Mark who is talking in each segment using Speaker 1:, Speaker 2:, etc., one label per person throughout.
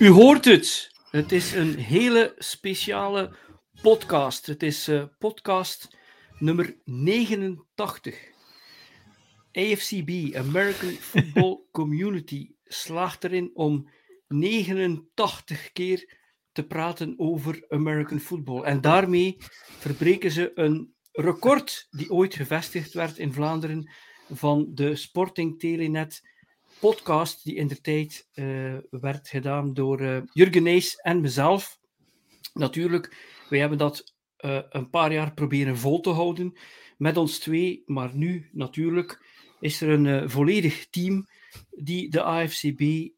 Speaker 1: U hoort het. Het is een hele speciale podcast. Het is uh, podcast nummer 89. AFCB, American Football Community, slaagt erin om 89 keer te praten over American football. En daarmee verbreken ze een record die ooit gevestigd werd in Vlaanderen van de Sporting Telenet podcast die in de tijd uh, werd gedaan door uh, Jurgen Nees en mezelf. Natuurlijk, wij hebben dat uh, een paar jaar proberen vol te houden met ons twee, maar nu natuurlijk is er een volledig team die de AFCB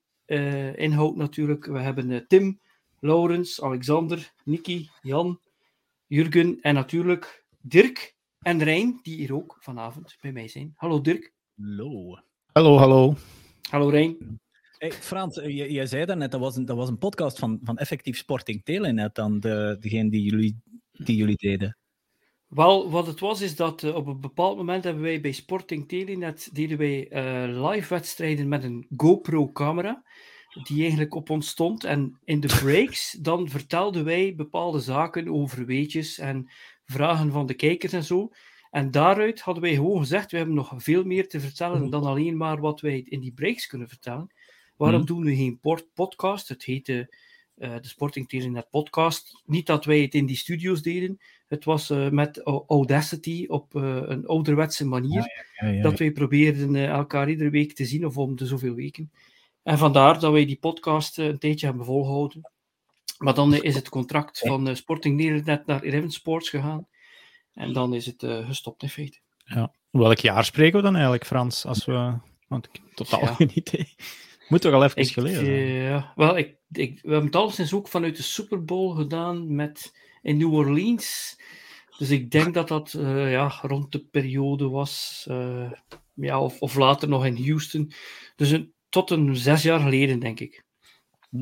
Speaker 1: inhoudt natuurlijk. We hebben Tim, Laurens, Alexander, Nicky, Jan, Jurgen en natuurlijk Dirk en Rijn, die hier ook vanavond bij mij zijn. Hallo Dirk.
Speaker 2: Hallo.
Speaker 3: Hallo, hallo.
Speaker 1: Hallo Rijn.
Speaker 2: Hey, Frans, je, je zei daarnet, dat was een, dat was een podcast van, van Effectief Sporting Telenet dan, de, degene die jullie, die jullie deden.
Speaker 1: Wel, wat het was, is dat uh, op een bepaald moment hebben wij bij Sporting Telenet deden wij uh, live wedstrijden met een GoPro-camera, die eigenlijk op ons stond. En in de breaks, dan vertelden wij bepaalde zaken over weetjes en vragen van de kijkers en zo. En daaruit hadden wij gewoon gezegd, we hebben nog veel meer te vertellen mhm. dan alleen maar wat wij in die breaks kunnen vertellen. Waarom mm. doen we geen podcast? Het heette uh, de Sporting Telenet podcast. Niet dat wij het in die studio's deden. Het was uh, met Audacity op uh, een ouderwetse manier. Ja, ja, ja, dat wij probeerden elkaar iedere week te zien of om de zoveel weken. En vandaar dat wij die podcast een tijdje hebben volgehouden. Maar dan is het contract van Sporting Nederland naar Eleven Sports gegaan. En dan is het uh, gestopt in feite.
Speaker 3: Ja. Welk jaar spreken we dan eigenlijk, Frans? Als we... Want ik heb totaal geen idee. Moet toch al even geleden
Speaker 1: uh, Ja, wel, ik, ik, we hebben het al sinds ook vanuit de Super Bowl gedaan met, in New Orleans. Dus ik denk dat dat uh, ja, rond de periode was. ja, of, of later nog in Houston. Dus een, tot een zes jaar geleden, denk ik.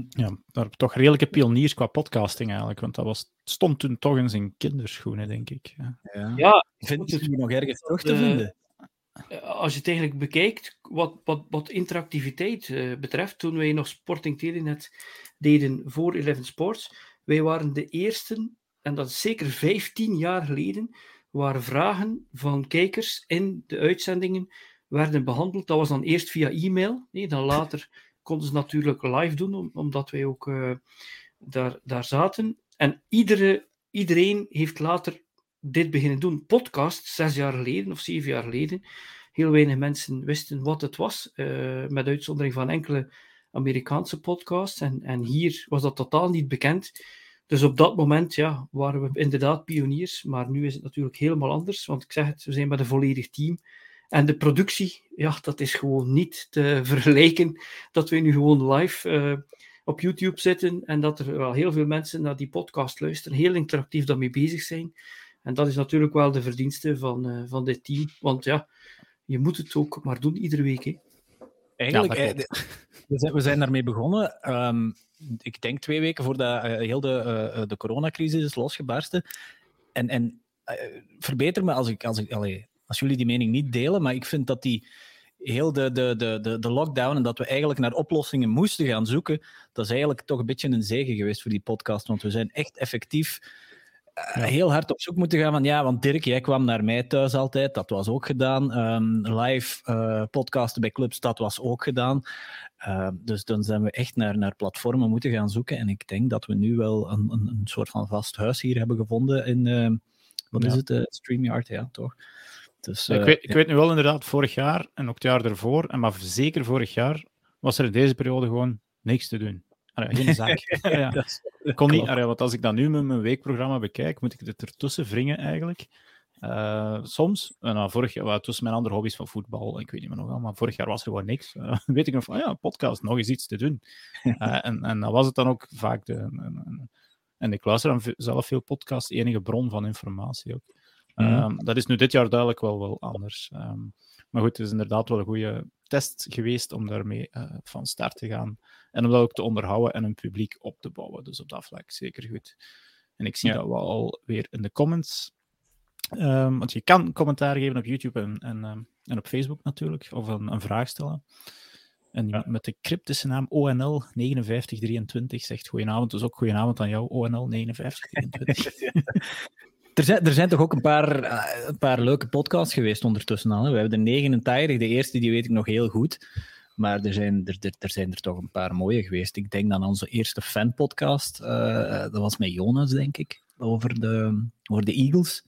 Speaker 3: Ja, daar toch redelijke pioniers qua podcasting eigenlijk, want dat was, stond toen toch in zijn kinderschoenen, denk ik.
Speaker 2: Ja, ja, ik vind het nu nog ergens terug te vinden.
Speaker 1: Uh, als je het eigenlijk bekijkt, wat, wat, wat interactiviteit uh, betreft, toen wij nog Sporting Telenet deden voor Eleven Sports, wij waren de eerste, en dat is zeker 15 jaar geleden, waar vragen van kijkers in de uitzendingen werden behandeld. Dat was dan eerst via e-mail, nee, dan later konden ze natuurlijk live doen, omdat wij ook uh, daar, daar zaten. En iedere, iedereen heeft later dit beginnen doen. Podcast, zes jaar geleden of zeven jaar geleden. Heel weinig mensen wisten wat het was, uh, met uitzondering van enkele Amerikaanse podcasts. En, en hier was dat totaal niet bekend. Dus op dat moment ja, waren we inderdaad pioniers, maar nu is het natuurlijk helemaal anders. Want ik zeg het, we zijn met een volledig team. En de productie, ja, dat is gewoon niet te vergelijken. Dat we nu gewoon live uh, op YouTube zitten en dat er wel heel veel mensen naar die podcast luisteren, heel interactief daarmee bezig zijn. En dat is natuurlijk wel de verdienste van, uh, van dit team. Want ja, je moet het ook maar doen iedere week. Hè.
Speaker 2: Eigenlijk, ja, eh, we, zijn, we zijn daarmee begonnen. Um, ik denk twee weken voordat uh, heel de, uh, de coronacrisis is losgebarsten. En, en verbeter me als ik, als ik allee, als jullie die mening niet delen, maar ik vind dat die heel de, de, de, de, lockdown en dat we eigenlijk naar oplossingen moesten gaan zoeken, dat is eigenlijk toch een beetje een zegen geweest voor die podcast, want we zijn echt effectief uh, heel hard op zoek moeten gaan van ja, want Dirk, jij kwam naar mij thuis altijd, dat was ook gedaan. Um, live uh, podcasten bij clubs, dat was ook gedaan. Uh, dus dan zijn we echt naar, naar platformen moeten gaan zoeken en ik denk dat we nu wel een, een, een soort van vast huis hier hebben gevonden in, wat ja. is het, StreamYard, ja, toch?
Speaker 3: Dus, ik, weet, ik weet nu wel inderdaad, vorig jaar en ook het jaar ervoor, en maar zeker vorig jaar, was er in deze periode gewoon niks te doen. Allee, geen zaak. ja. dat kon niet, allee, want als ik dan nu met mijn weekprogramma bekijk, moet ik het ertussen wringen eigenlijk. Uh, soms, en nou, vorig jaar, well, tussen mijn andere hobby's van voetbal, ik weet niet meer nog wel, maar vorig jaar was er gewoon niks. Uh, weet ik nog van, ja, podcast, nog eens iets te doen. Uh, en, en dan was het dan ook vaak de. En, en ik luister dan zelf veel podcasts, enige bron van informatie ook. Um, dat is nu dit jaar duidelijk wel, wel anders. Um, maar goed, het is inderdaad wel een goede test geweest om daarmee uh, van start te gaan. En om dat ook te onderhouden en een publiek op te bouwen. Dus op dat vlak zeker goed. En ik zie ja. dat wel alweer in de comments. Um, want je kan commentaar geven op YouTube en, en, en op Facebook natuurlijk, of een, een vraag stellen. En met de cryptische naam ONL 5923 zegt goedenavond. Dus ook goedenavond aan jou, ONL 5923.
Speaker 2: er, zijn, er zijn toch ook een paar, uh, een paar leuke podcasts geweest ondertussen al. Hè? We hebben de 89, de eerste die weet ik nog heel goed. Maar er zijn er, er, er, zijn er toch een paar mooie geweest. Ik denk aan onze eerste fanpodcast. Uh, dat was met Jonas, denk ik. Over de, over de Eagles.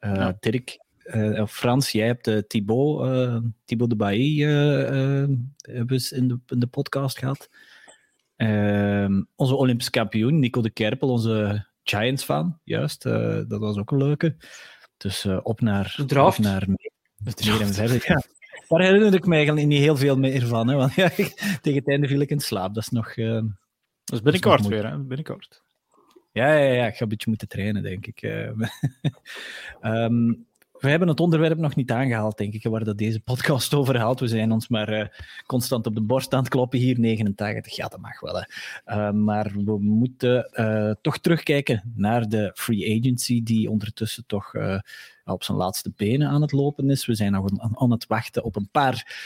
Speaker 2: Uh, ja. Dirk, uh, Frans, jij hebt uh, Thibaut, Thibaut de Bailly hebben in de, in de podcast gehad. Ehm, onze Olympisch kampioen, Nico de Kerpel, onze Giants-fan, juist. dat was ook een leuke. Dus op naar...
Speaker 1: De draft.
Speaker 2: Op naar meer en verder. Ja. Daar herinner ik me eigenlijk niet heel veel meer van. Hè, want ja, tegen het einde viel ik in slaap. Dat is nog...
Speaker 3: dat is binnenkort weer, hè? Binnenkort.
Speaker 2: Ja, ja, ja, ik ga een beetje moeten trainen, denk ik. um, we hebben het onderwerp nog niet aangehaald, denk ik, waar dat deze podcast over haalt. We zijn ons maar uh, constant op de borst aan het kloppen hier, 89. Ja, dat mag wel. Hè. Uh, maar we moeten uh, toch terugkijken naar de free agency, die ondertussen toch op zijn laatste benen aan het lopen is. We zijn nog aan, aan het wachten op een paar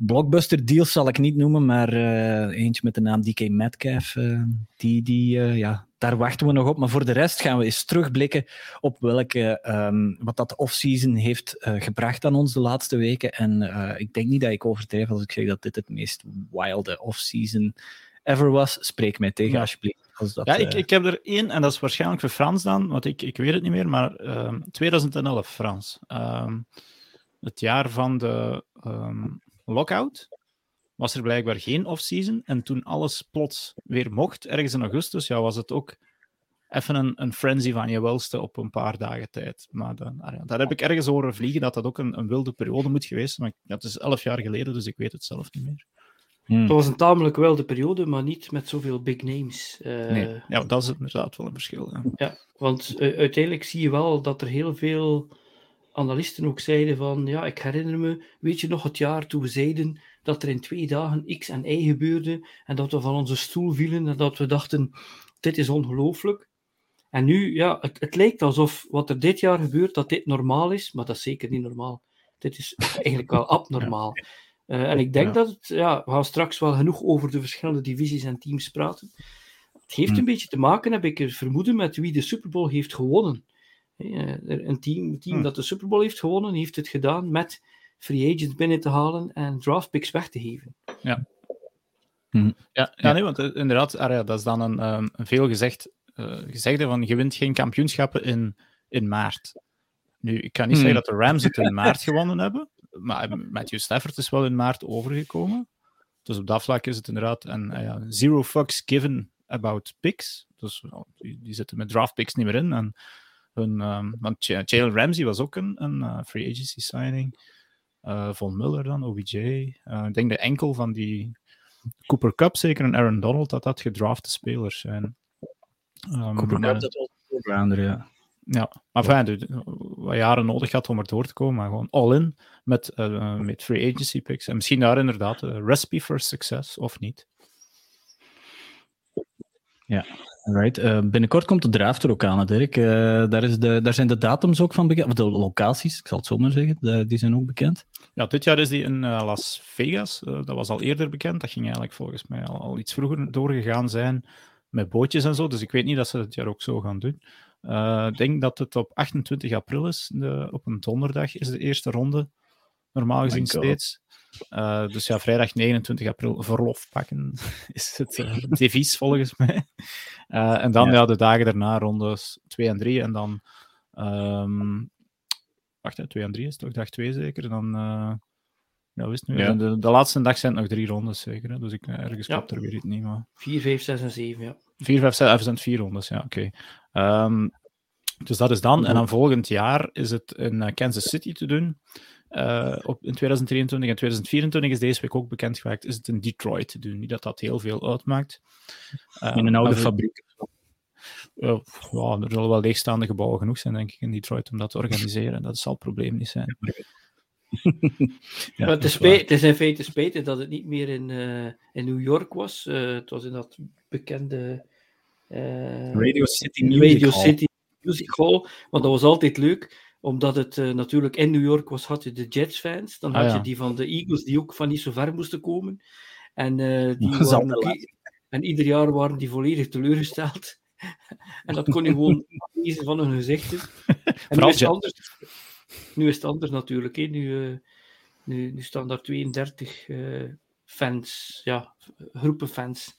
Speaker 2: blockbuster deals zal ik niet noemen, maar eentje met de naam DK Metcalf, die, die, ja, daar wachten we nog op. Maar voor de rest gaan we eens terugblikken op welke, um, wat dat offseason heeft gebracht aan ons de laatste weken. En ik denk niet dat ik overdrijf als ik zeg dat dit het meest wilde offseason ever was. Spreek mij tegen, ja. alsjeblieft.
Speaker 3: Als dat, ja, ik, ik heb er één, en dat is waarschijnlijk voor Frans dan, want ik, ik weet het niet meer, maar 2011 Frans. Um, het jaar van de... Lockout was er blijkbaar geen off-season. En toen alles plots weer mocht, ergens in augustus, ja, was het ook even een, een frenzy van je welste op een paar dagen tijd. Maar dan, ah daar heb ik ergens horen vliegen dat dat ook een, een wilde periode moet geweest zijn. Maar dat is elf jaar geleden, dus ik weet het zelf niet meer.
Speaker 1: Hmm. Het was een tamelijk wilde periode, maar niet met zoveel big names. Uh,
Speaker 3: nee, ja, dat is inderdaad wel een verschil.
Speaker 1: Ja, ja want uh, uiteindelijk zie je wel dat er heel veel analisten ook zeiden van, ja, ik herinner me, weet je nog het jaar toen we zeiden dat er in twee dagen X en Y gebeurde en dat we van onze stoel vielen en dat we dachten, dit is ongelooflijk. En nu, ja, het, het lijkt alsof wat er dit jaar gebeurt, dat dit normaal is, maar dat is zeker niet normaal. Dit is eigenlijk wel abnormaal. Uh, en ik denk ja. dat het, ja, we gaan straks wel genoeg over de verschillende divisies en teams praten. Het heeft hm. een beetje te maken, heb ik er vermoeden, met wie de Super Bowl heeft gewonnen. Eh, een team, team hmm. dat de Super Bowl heeft gewonnen, heeft het gedaan met free agents binnen te halen en draft picks weg te geven.
Speaker 3: Ja. Hmm. Ja, ja, nee, want eh, inderdaad, dat is dan een, um, een veel gezegd, uh, gezegde van je wint geen kampioenschappen in, in maart. Nu, ik kan niet hmm. zeggen dat de Rams het in maart gewonnen hebben, maar Matthew Stafford is wel in maart overgekomen. Dus op dat vlak is het inderdaad een uh, zero fucks given about picks. Dus die, die, zitten met draft picks niet meer in. En hun, um, want Jalen Ramsey was ook een, een uh, free agency signing. Uh, Von Muller dan, OBJ. Uh, ik denk de enkel van die Cooper Cup, zeker en Aaron Donald, dat dat gedrafte spelers zijn.
Speaker 2: Um, Cooper Cup, dat was een ja.
Speaker 3: Ja, maar fijn, ja. wat jaren nodig had om er door te komen, maar gewoon all-in met, uh, met free agency picks. En misschien daar inderdaad een recipe for success, of niet.
Speaker 2: Ja, right. Uh, binnenkort komt de draft er ook aan, Dirk. Uh, daar, is de, daar zijn de datums ook van bekend, of de locaties, ik zal het zo maar zeggen, de, die zijn ook bekend.
Speaker 3: Ja, dit jaar is die in uh, Las Vegas. dat was al eerder bekend. Dat ging eigenlijk volgens mij al, al, iets vroeger doorgegaan zijn met bootjes en zo. Dus ik weet niet dat ze het jaar ook zo gaan doen. Ik denk dat het op 28 april is, de, op een donderdag, is de eerste ronde. Normaal gezien steeds. Uh, dus ja, vrijdag 29 april verlof pakken is het uh, devies volgens mij. Uh, en dan ja. ja. de dagen daarna rondes 2 en 3. En dan. Um, wacht, 2 en 3 is toch dag 2 zeker? Dan. ja, wist nu. Ja. De, de, laatste dag zijn het nog drie rondes zeker. Hè? Dus ik ergens ja. er weer niet. Maar...
Speaker 1: 4, 5, 6 en 7, ja.
Speaker 3: 4, 5, 6, even zijn vier rondes, ja, oké. Okay. Um, dus dat is dan. En dan volgend jaar is het in Kansas City te doen. Uh, op, in 2023 en 2024 is deze week ook bekend gemaakt, is het in Detroit te doen. Niet dat dat heel veel uitmaakt.
Speaker 2: Uh, in een oude fabriek.
Speaker 3: Uh, ja, er zullen wel leegstaande gebouwen genoeg zijn, denk ik, in Detroit om dat te organiseren. Dat zal het probleem niet zijn.
Speaker 1: ja, het, is het, is in feite spijtig dat het niet meer in, in New York was. het was in dat bekende
Speaker 2: Radio City Music
Speaker 1: Radio
Speaker 2: Hall.
Speaker 1: City Music Hall, want dat was altijd leuk omdat het natuurlijk in New York was, had je de Jets-fans. Dan ah, had je die van de Eagles, die ook van niet zo ver moesten komen. En, die waren en ieder jaar waren die volledig teleurgesteld. en dat kon je gewoon lezen van hun gezichten. En nu is het anders, nu is het anders natuurlijk. Hè. Nu, nu, nu staan daar 32 fans, ja, groepen fans.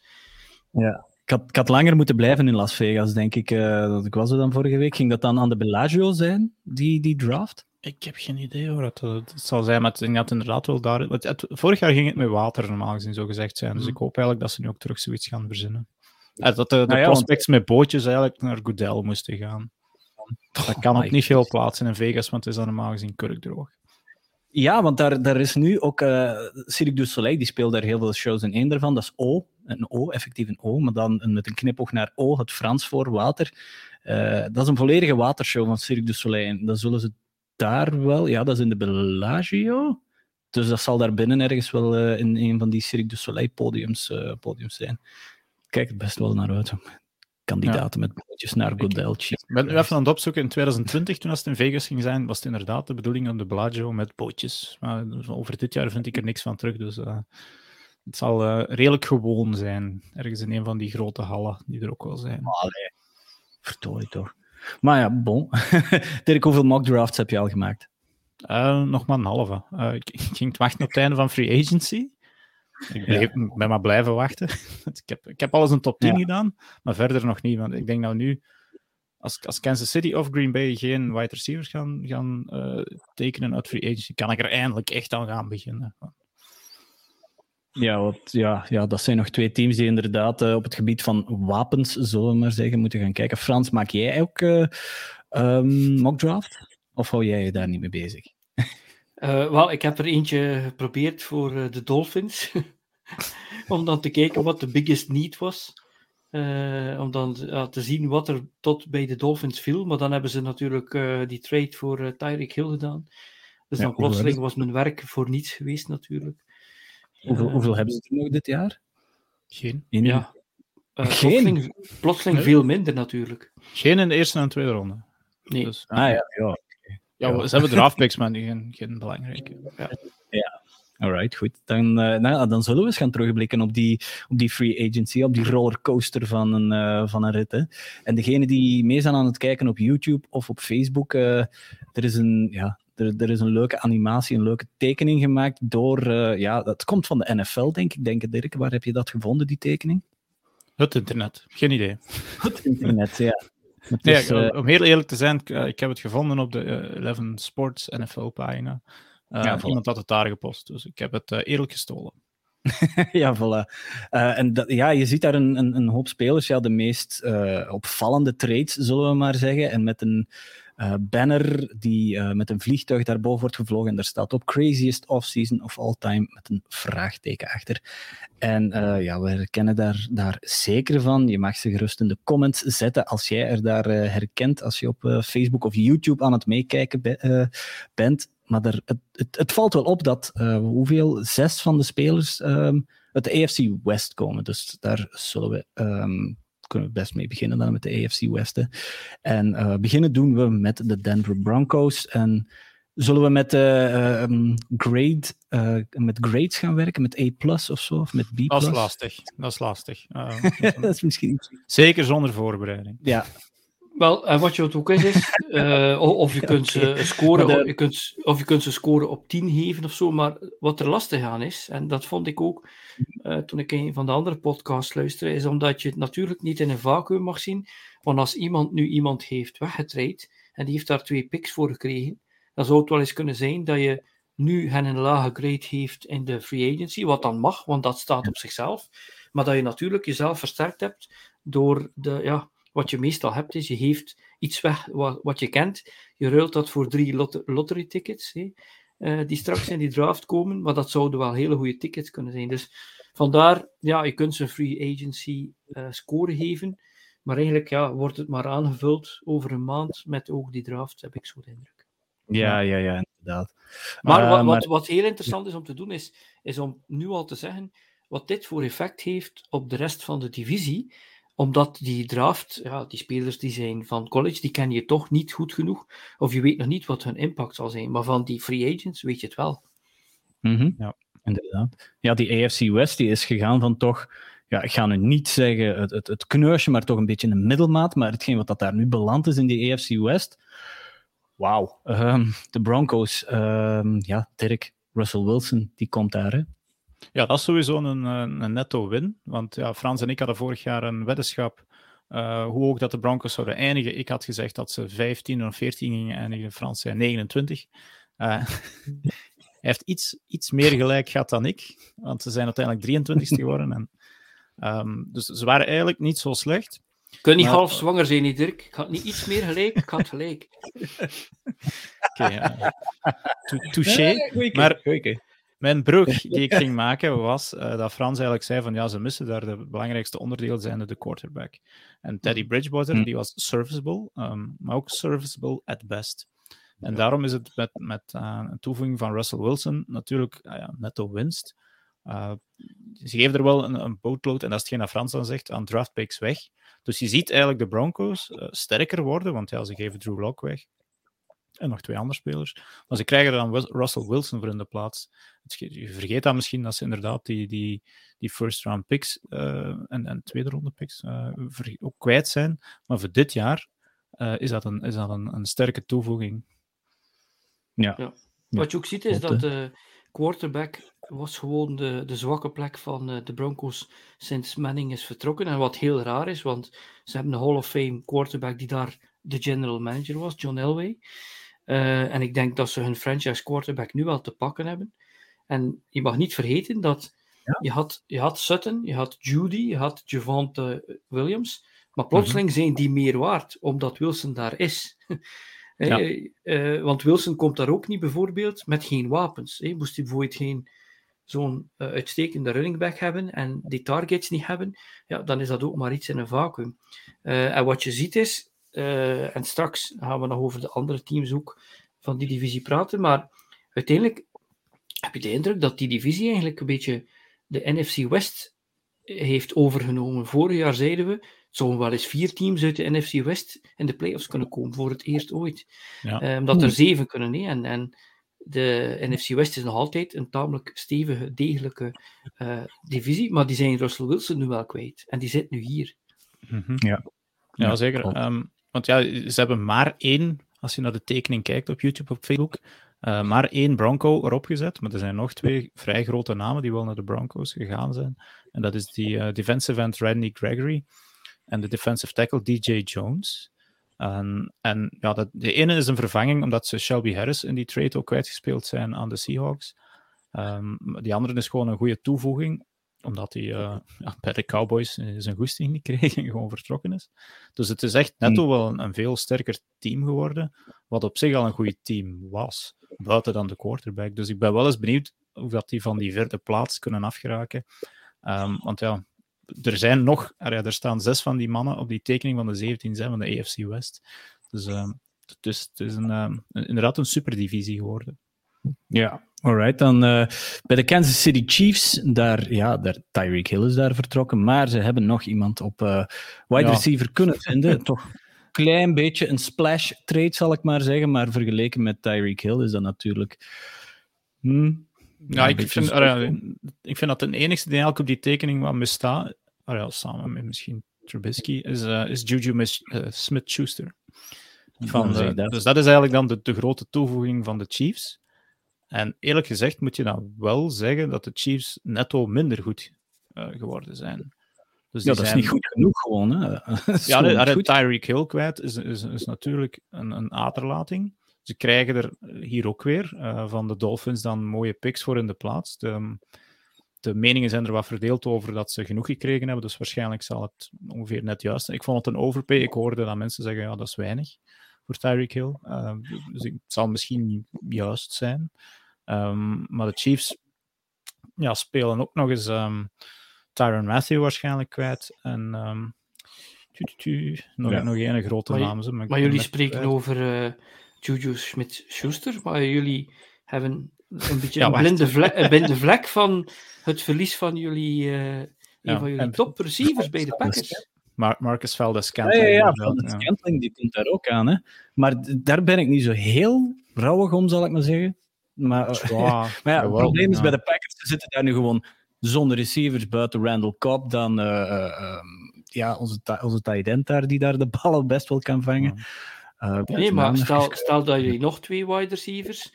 Speaker 2: Ja. Ik had, ik had, langer moeten blijven in Las Vegas, denk ik. Uh, dat ik was er dan vorige week. Ging dat dan aan de Bellagio zijn, die, die draft?
Speaker 3: Ik heb geen idee hoor. Het, het zal zijn, maar het had inderdaad wel daar. Het, vorig jaar ging het met water, normaal gezien, zo gezegd zijn. Dus mm. ik hoop eigenlijk dat ze nu ook terug zoiets gaan verzinnen. dat de, de nou prospects met bootjes eigenlijk naar Goodell moesten gaan. Dat kan ook niet veel plaatsen in Vegas, want het is dan normaal gezien kurkdroog.
Speaker 2: Ja, want daar, daar is nu ook uh, Cirque du Soleil, die speelt daar heel veel shows in één daarvan. Dat is O, een O, effectief een O, maar dan met een knipoog naar O, het Frans voor water. Uh, dat is een volledige watershow van Cirque du Soleil. En dan zullen ze daar wel, ja, dat is in de Bellagio. Dus dat zal daar binnen ergens wel uh, in een van die Cirque du Soleil podiums, podiums zijn. Kijk er best wel naar uit kandidaten met bootjes naar Goodell. Ik
Speaker 3: ben nu even aan het opzoeken. In 2020, toen het in Vegas ging zijn, was het inderdaad de bedoeling om de Bellagio met bootjes. Maar over dit jaar vind ik er niks van terug. Dus uh, het zal uh, redelijk gewoon zijn. Ergens in een van die grote hallen die er ook wel zijn.
Speaker 2: Allee, verdorie toch. Maar ja, bon. Dirk, hoeveel mock drafts heb je al gemaakt?
Speaker 3: Uh, nog maar een halve. ik, ik ging wachten op het einde van Free Agency. Ik ben maar blijven wachten. ik, heb, ik heb alles een top 10 gedaan, maar verder nog niet. Want ik denk nou nu, als, als Kansas City of Green Bay geen wide receivers gaan, gaan uh, tekenen uit free agency, kan ik er eindelijk echt aan gaan beginnen.
Speaker 2: Ja, wat, ja, ja, dat zijn nog twee teams die inderdaad uh, op het gebied van wapens, zullen we maar zeggen, moeten gaan kijken. Frans, maak jij ook uh, um, mock draft? Of hou jij je daar niet mee bezig?
Speaker 1: Uh, wel, ik heb er eentje geprobeerd voor uh, de Dolphins. om dan te kijken wat de biggest need was. Uh, om dan te zien wat er tot bij de Dolphins viel. Maar dan hebben ze natuurlijk die trade voor Tyreek Hill gedaan. Dus ja, dan plotseling was mijn werk voor niets geweest natuurlijk.
Speaker 2: Hoeveel, hoeveel hebben ze er nog dit jaar?
Speaker 3: Geen.
Speaker 1: Ja. Geen? Plotseling, veel minder natuurlijk.
Speaker 3: Geen in de eerste en tweede ronde.
Speaker 1: Nee. Dus,
Speaker 2: ah ja, ja.
Speaker 3: Ja, ze hebben draftpicks, maar geen, geen belangrijke.
Speaker 2: Ja. ja. Alright, goed. Dan, uh, nou, dan zullen we eens gaan terugblikken op die, op die free agency, op die rollercoaster van een, uh, van een rit. Hè. En degene die mee zijn aan het kijken op YouTube of op Facebook, uh, er, is een, ja, er, er, is een leuke animatie, een leuke tekening gemaakt door, ja, dat komt van de NFL, denk ik, denk ik, Dirk. Waar heb je dat gevonden, die tekening?
Speaker 3: Het internet, geen idee.
Speaker 2: Het internet, ja.
Speaker 3: Nee, eh, om heel eerlijk te zijn, eh, ik heb het gevonden op de 11 eh, Sports NFL-pagina. Uh, iemand had het daar gepost, dus ik heb het eerlijk gestolen.
Speaker 2: ja, voilà. en dat, ja, je ziet daar een, een, een, hoop spelers, ja, de meest opvallende trades, zullen we maar zeggen. En met een uh, banner die uh, met een vliegtuig daarboven wordt gevlogen. En daar staat op Craziest Offseason of All Time met een vraagteken achter. En uh, ja, we herkennen daar, daar zeker van. Je mag ze gerust in de comments zetten als jij er daar herkent. Als je op Facebook of YouTube aan het meekijken be bent. Maar er, het, het, valt wel op dat hoeveel zes van de spelers um, uit de AFC West komen. Dus daar zullen we um, kunnen we best mee beginnen dan met de AFC Westen. En uh, beginnen doen we met de Denver Broncos. En zullen we met, uh, um, grade, met grades gaan werken, met A plus of zo, of met B plus?
Speaker 3: Dat is lastig. Dat is lastig.
Speaker 2: dat is misschien...
Speaker 3: Zeker zonder voorbereiding.
Speaker 2: Ja,
Speaker 1: wel, en wat je ook is, is uh, of, je kunt ze scoren, of, je kunt, of je kunt ze scoren op 10 geven of zo, maar wat er lastig aan is, en dat vond ik ook uh, toen ik een van de andere podcasts luisterde, is omdat je het natuurlijk niet in een vacuüm mag zien, want als iemand nu iemand heeft weggetraind, en die heeft daar twee picks voor gekregen, dan zou het wel eens kunnen zijn dat je nu hen een lage grade heeft in de free agency, wat dan mag, want dat staat op zichzelf, maar dat je natuurlijk jezelf versterkt hebt door de, ja, wat je meestal hebt, is je geeft iets weg wat, wat je kent. Je ruilt dat voor drie lot lottery tickets, hè, uh, die straks in die draft komen. Maar dat zouden wel hele goede tickets kunnen zijn. Dus vandaar, ja, je kunt ze een free agency uh, score geven. Maar eigenlijk ja, wordt het maar aangevuld over een maand met ook die draft, heb ik zo de indruk.
Speaker 2: Ja, ja, ja, inderdaad.
Speaker 1: Maar, uh, wat, maar... Wat, wat heel interessant is om te doen, is, is om nu al te zeggen wat dit voor effect heeft op de rest van de divisie omdat die draft, ja, die spelers die zijn van college, die ken je toch niet goed genoeg. Of je weet nog niet wat hun impact zal zijn. Maar van die free agents weet je het wel.
Speaker 2: Mm Ja, inderdaad. Ja, die AFC West die is gegaan van toch ja, ik ga nu niet zeggen het, het, het kneusje, maar toch een beetje een middelmaat. Maar hetgeen wat dat daar nu beland is in die AFC West, wauw. Um, de Broncos, um, ja, Dirk, Russell Wilson, die komt daar, hè?
Speaker 3: Ja, dat is sowieso een, een netto win. Want ja, Frans en ik hadden vorig jaar een weddenschap uh, hoe hoog dat de Broncos zouden eindigen. Ik had gezegd dat ze 15 of 14 gingen eindigen. Frans zei 29. Uh, hij heeft iets, iets meer gelijk gehad dan ik, want ze zijn uiteindelijk 23 geworden. En Um, dus ze waren eigenlijk niet zo slecht.
Speaker 1: Je kunt niet half zwanger zijn, niet Dirk. Ik had niet iets meer gelijk, ik had gelijk.
Speaker 3: Oké, okay, touché. maar mijn brug die ik ging maken was uh, dat Frans eigenlijk zei van ja, ze missen daar de belangrijkste onderdeel zijn de quarterback. En Teddy mm. Bridgewater, mm. die was serviceable, um, maar ook serviceable at best. En daarom is het met, met uh, een toevoeging van Russell Wilson natuurlijk uh, ja, netto winst. Uh, ze geven er wel een, een bootload, en dat is hetgeen dat Frans dan zegt, aan draftpicks weg. Dus je ziet eigenlijk de Broncos sterker worden, want ja, ze geven Drew Lock weg. En nog twee andere spelers. Maar ze krijgen dan Russell Wilson voor in de plaats. Je vergeet dan misschien dat ze inderdaad die, die, die first round picks uh, en, en tweede ronde picks ook kwijt zijn. Maar voor dit jaar is dat, een, is dat een, een sterke toevoeging.
Speaker 1: Ja. ja. Wat je ook ziet is dat de quarterback was gewoon de, de zwakke plek van de Broncos sinds Manning is vertrokken. En wat heel raar is, want ze hebben een Hall of Fame quarterback die daar de general manager was, John Elway. Uh, en ik denk dat ze hun franchise quarterback nu wel te pakken hebben. En je mag niet vergeten dat ja? je, had, je had Sutton, je had Judy, je had Javante Williams. Maar plotseling mm -hmm. zijn die meer waard, omdat Wilson daar is. Ja. Uh, want Wilson komt daar ook niet bijvoorbeeld met geen wapens. Hè. Moest hij bijvoorbeeld geen zo'n uitstekende running back hebben en die targets niet hebben, ja, dan is dat ook maar iets in een vacuüm. En wat je ziet is, uh, en straks gaan we nog over de andere teams ook van die divisie praten, maar uiteindelijk heb je de indruk dat die divisie eigenlijk een beetje de NFC West heeft overgenomen. Vorig jaar zeiden we, het zouden wel eens vier teams uit de NFC West in de playoffs kunnen komen, voor het eerst ooit. Ja. omdat er zeven kunnen, hè? En, en de NFC West is nog altijd een tamelijk stevige, degelijke uh, divisie, maar die zijn Russell Wilson nu wel kwijt. En die zit nu hier.
Speaker 3: Mm -hmm. Ja. ja, zeker. Um, want ja, ze hebben maar één, als je naar de tekening kijkt op YouTube, op Facebook, uh, maar één Bronco erop gezet. Maar er zijn nog twee vrij grote namen die wel naar de Broncos gegaan zijn. En dat is die uh, defensive end Randy Gregory en de defensive tackle DJ Jones. En, en ja, de ene is een vervanging omdat ze Shelby Harris in die trade ook kwijtgespeeld zijn aan de Seahawks. Um, die andere is gewoon een goede toevoeging, omdat hij uh, ja, bij de Cowboys zijn goesting niet kreeg en gewoon vertrokken is. Dus het is echt netto hmm. wel een, een, veel sterker team geworden, wat op zich al een goed team was, buiten dan de quarterback. Dus ik ben wel eens benieuwd hoe dat die van die vierde plaats kunnen afgeraken. Um, want ja, er zijn nog, er staan zes van die mannen op die tekening van de 17 zijn van de AFC West. Dus uh, het is, het is een, uh, inderdaad een superdivisie geworden.
Speaker 2: Ja, alright. Dan uh, bij de Kansas City Chiefs, daar, ja, daar, Tyreek Hill is daar vertrokken, maar ze hebben nog iemand op uh, wide ja. receiver kunnen vinden. Toch een klein beetje een splash trade, zal ik maar zeggen, maar vergeleken met Tyreek Hill is dat natuurlijk...
Speaker 3: Hmm, ja, ik vind, ik vind dat de enigste die eigenlijk op die tekening wat misstaat, ja, samen met misschien Trubisky, is, uh, is Juju uh, Smith-Schuster. Van, uh, dus dat is eigenlijk dan de, de grote toevoeging van de Chiefs. En eerlijk gezegd moet je dan wel zeggen dat de Chiefs netto minder goed geworden zijn.
Speaker 2: Dus ja, dat is niet goed genoeg gewoon. Hè?
Speaker 3: ja, de, Tyreek Hill kwijt is, is, is natuurlijk een, een aderlating. Ze krijgen er hier ook weer uh, van de Dolphins dan mooie picks voor in de plaats. De, de meningen zijn er wat verdeeld over dat ze genoeg gekregen hebben, dus waarschijnlijk zal het ongeveer net juist zijn. Ik vond het een overpay. Ik hoorde dat mensen zeggen, ja, dat is weinig voor Tyreek Hill. Uh, dus het zal misschien juist zijn. Um, maar de Chiefs ja, spelen ook nog eens um, Tyron Matthew waarschijnlijk kwijt. En um, tu, tu, tu, nog, ja. nog een grote
Speaker 1: maar,
Speaker 3: naam.
Speaker 1: Maar, maar jullie spreken kwijt. over uh, Juju Smith-Schuster, maar jullie hebben een beetje ja, een, blinde vlek, een blinde vlek van het verlies van jullie, uh, een ja, van jullie top receivers bij de Packers.
Speaker 3: Marcus Valdes Scantling.
Speaker 2: Ja, ja, ja Scantling die komt daar ook aan. Hè. Maar daar ben ik niet zo heel rouwig om, zal ik maar zeggen. Maar, maar ja, het probleem is bij de Packers, ze zitten daar nu gewoon zonder receivers buiten Randall Cobb. Dan uh, ja, onze, onze tight end daar, die daar de ballen best wel kan vangen.
Speaker 1: Uh, nee, maar stel, stel dat je nog twee wide receivers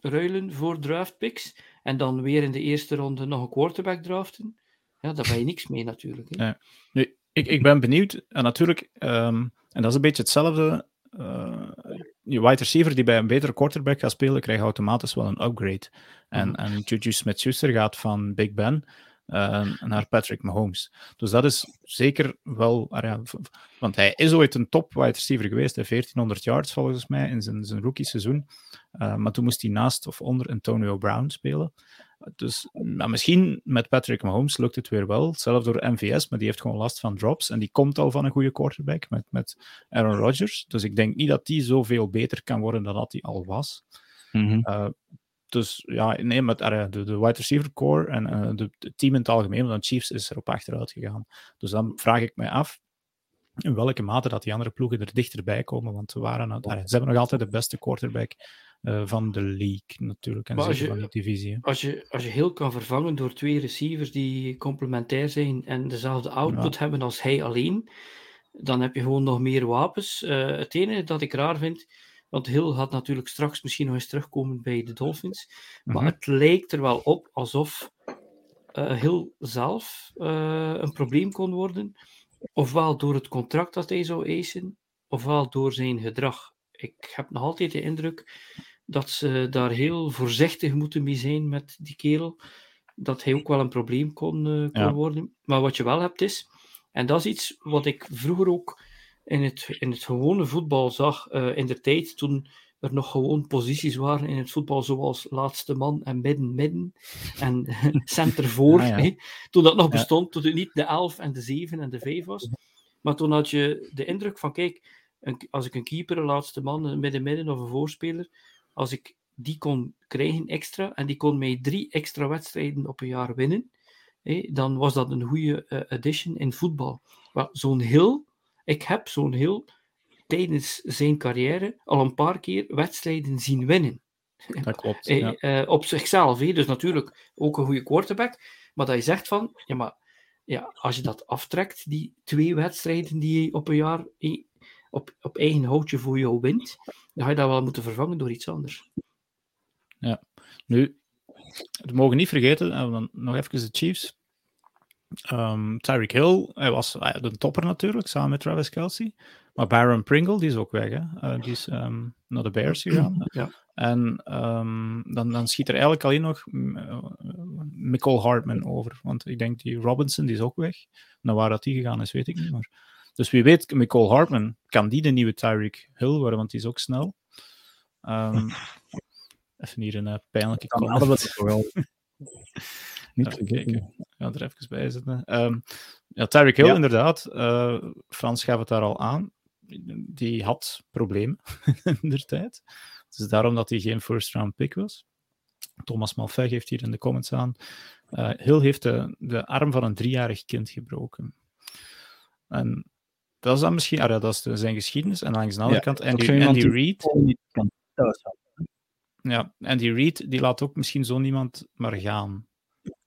Speaker 1: ruilen voor draft picks en dan weer in de eerste ronde nog een quarterback draften. Ja, daar ben je niks mee natuurlijk. Hè.
Speaker 3: Ja. Nu, ik, ik ben benieuwd. En natuurlijk, um, en dat is een beetje hetzelfde. Uh, je wide receiver die bij een betere quarterback gaat spelen, krijgt automatisch wel een upgrade. En, mm. en Juju Smith-Schuster gaat van Big Ben uh, naar Patrick Mahomes. Dus dat is zeker wel... Ah want hij is ooit een top wide receiver geweest. Hij 1400 yards volgens mij in zijn, zijn rookie seizoen. Uh, maar toen moest hij naast of onder Antonio Brown spelen. Dus misschien met Patrick Mahomes lukt het weer wel. Zelf door MVS, maar die heeft gewoon last van drops. En die komt al van een goede quarterback met, met Aaron Rodgers. Dus ik denk niet dat die zoveel beter kan worden dan dat hij al was. Mm -hmm. dus ja, nee, met de, de wide receiver core en uh, de, het team in het algemeen, want Chiefs is erop achteruit gegaan. Dus dan vraag ik mij af in welke mate dat die andere ploegen er dichterbij komen. Want ze, waren, ze hebben nog altijd de beste quarterback uh, van de league natuurlijk. En als je, van die divisie.
Speaker 1: Als je, als je heel kan vervangen door twee receivers die complementair zijn en dezelfde output ja. hebben als hij alleen, dan heb je gewoon nog meer wapens. Uh, het enige dat ik raar vind, want Hill gaat natuurlijk straks misschien nog eens terugkomen bij de Dolphins, maar mm -hmm. het lijkt er wel op alsof uh, Hill zelf een probleem kon worden, ofwel door het contract dat hij zou eisen, ofwel door zijn gedrag ik heb nog altijd de indruk dat ze daar heel voorzichtig moeten mee zijn met die kerel. Dat hij ook wel een probleem kon, uh, kon ja. worden. Maar wat je wel hebt is, en dat is iets wat ik vroeger ook in het, in het gewone voetbal zag, uh, in de tijd toen er nog gewoon posities waren in het voetbal, zoals laatste man en midden-midden en center voor. Ja. Toen dat nog bestond, toen het niet de 11 en de 7 en de 5 was. Maar toen had je de indruk van, kijk, een, als ik een keeper, een laatste man, een midden-midden of een voorspeler, als ik die kon krijgen extra en die kon mij drie extra wedstrijden op een jaar winnen, hé, dan was dat een goede uh, addition in voetbal. Maar zo'n heel, ik heb zo'n heel tijdens zijn carrière al een paar keer wedstrijden zien winnen.
Speaker 3: Dat klopt.
Speaker 1: Ja. Uh, op zichzelf, hé. dus natuurlijk ook een goede quarterback, maar dat je zegt van, ja, maar ja, als je dat aftrekt, die twee wedstrijden die je op een jaar op, op eigen houtje voor jou wint, dan ga je dat wel moeten vervangen door iets anders.
Speaker 3: Ja, nu, we mogen niet vergeten, dan nog even de Chiefs. Um, Tyreek Hill, hij was de topper natuurlijk, samen met Travis Kelsey. Maar Byron Pringle, die is ook weg. Hè? Uh, die is um, naar de Bears gegaan. Ja. En um, dan, dan schiet er eigenlijk alleen nog uh, Michael Hartman over. Want ik denk die Robinson, die is ook weg. Nou, waar dat die gegaan is, weet ik niet. Maar dus wie weet, Nicole Hartman, kan die de nieuwe Tyreek Hill worden, want die is ook snel. Um, even hier een uh, pijnlijke
Speaker 2: kan hadden we het wel.
Speaker 3: Niet. Ik ga er even bij zetten. Um, ja, Tyreek Hill, ja. inderdaad. Uh, Frans gaf het daar al aan. Die had problemen in de tijd. Dus daarom dat hij geen first round pick was. Thomas Malfeg heeft hier in de comments aan. Uh, Hill heeft de, de arm van een driejarig kind gebroken. En dat is dan misschien, ah ja, dat is zijn geschiedenis. En langs de andere ja, kant, Andy, Andy Reid. Ja, Andy Reid die laat ook misschien zo niemand maar gaan.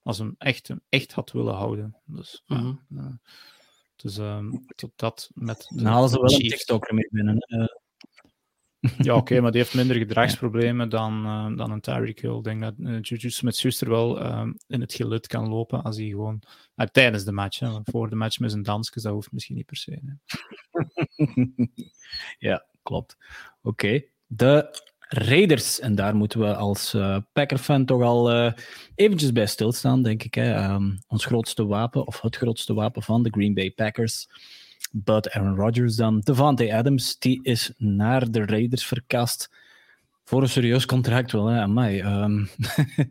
Speaker 3: Als hem echt, hem echt had willen houden. Dus, mm -hmm. ja, dus um, tot dat met.
Speaker 2: Halen ze wel een TikToker mee binnen.
Speaker 3: Ja, oké, okay, maar die heeft minder gedragsproblemen dan, uh, dan een Tyreek Hill. Ik denk dat uh, Juju Smith-Schuster wel uh, in het gelid kan lopen als hij gewoon... tijdens de match, hè, voor de match met zijn dansjes, dat hoeft misschien niet per se.
Speaker 2: ja, klopt. Oké. Okay. De Raiders, en daar moeten we als uh, Packer-fan toch al uh, eventjes bij stilstaan, denk ik. Hè. Um, ons grootste wapen, of het grootste wapen van de Green Bay Packers But Aaron Rodgers dan. Devante Adams, die is naar de Raiders verkast. Voor een serieus contract wel, hè. Amai. Um,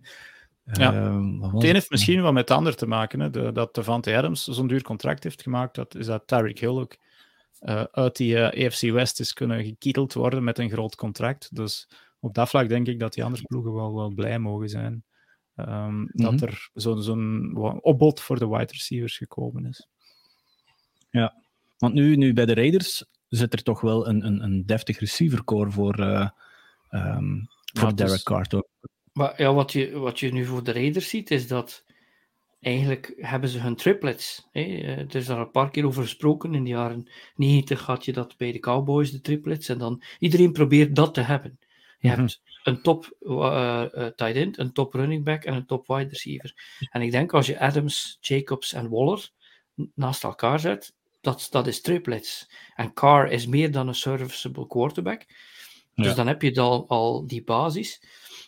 Speaker 3: ja. Uh, het een heeft misschien wat met het ander te maken. Hè. De, dat Devante Adams zo'n duur contract heeft gemaakt, dat is dat Tyreek Hill ook uh, uit die uh, eh, AFC West is kunnen gekieteld worden met een groot contract. Dus op dat vlak denk ik dat die andere ploegen wel, wel blij mogen zijn. Um, -hmm. Dat er zo'n zo opbod voor de wide receivers gekomen is.
Speaker 2: Ja, want nu, nu bij de Raiders zit er toch wel een, een, een deftig receivercore voor, uh, um, voor Derek dus, Carr.
Speaker 1: Maar ja, wat je, wat je nu voor de Raiders ziet, is dat eigenlijk hebben ze hun triplets. Hè. Eh, er is daar een paar keer over gesproken. In de jaren 90 had je dat bij de Cowboys, de triplets. En dan iedereen probeert dat te hebben. Je mhm. hebt een top uh, tight end, een top running back en een top wide receiver. En ik denk als je Adams, Jacobs en Waller naast elkaar zet, dat, dat is triplets. En Carr is meer dan een serviceable quarterback. Dus dan heb je al, al die basis.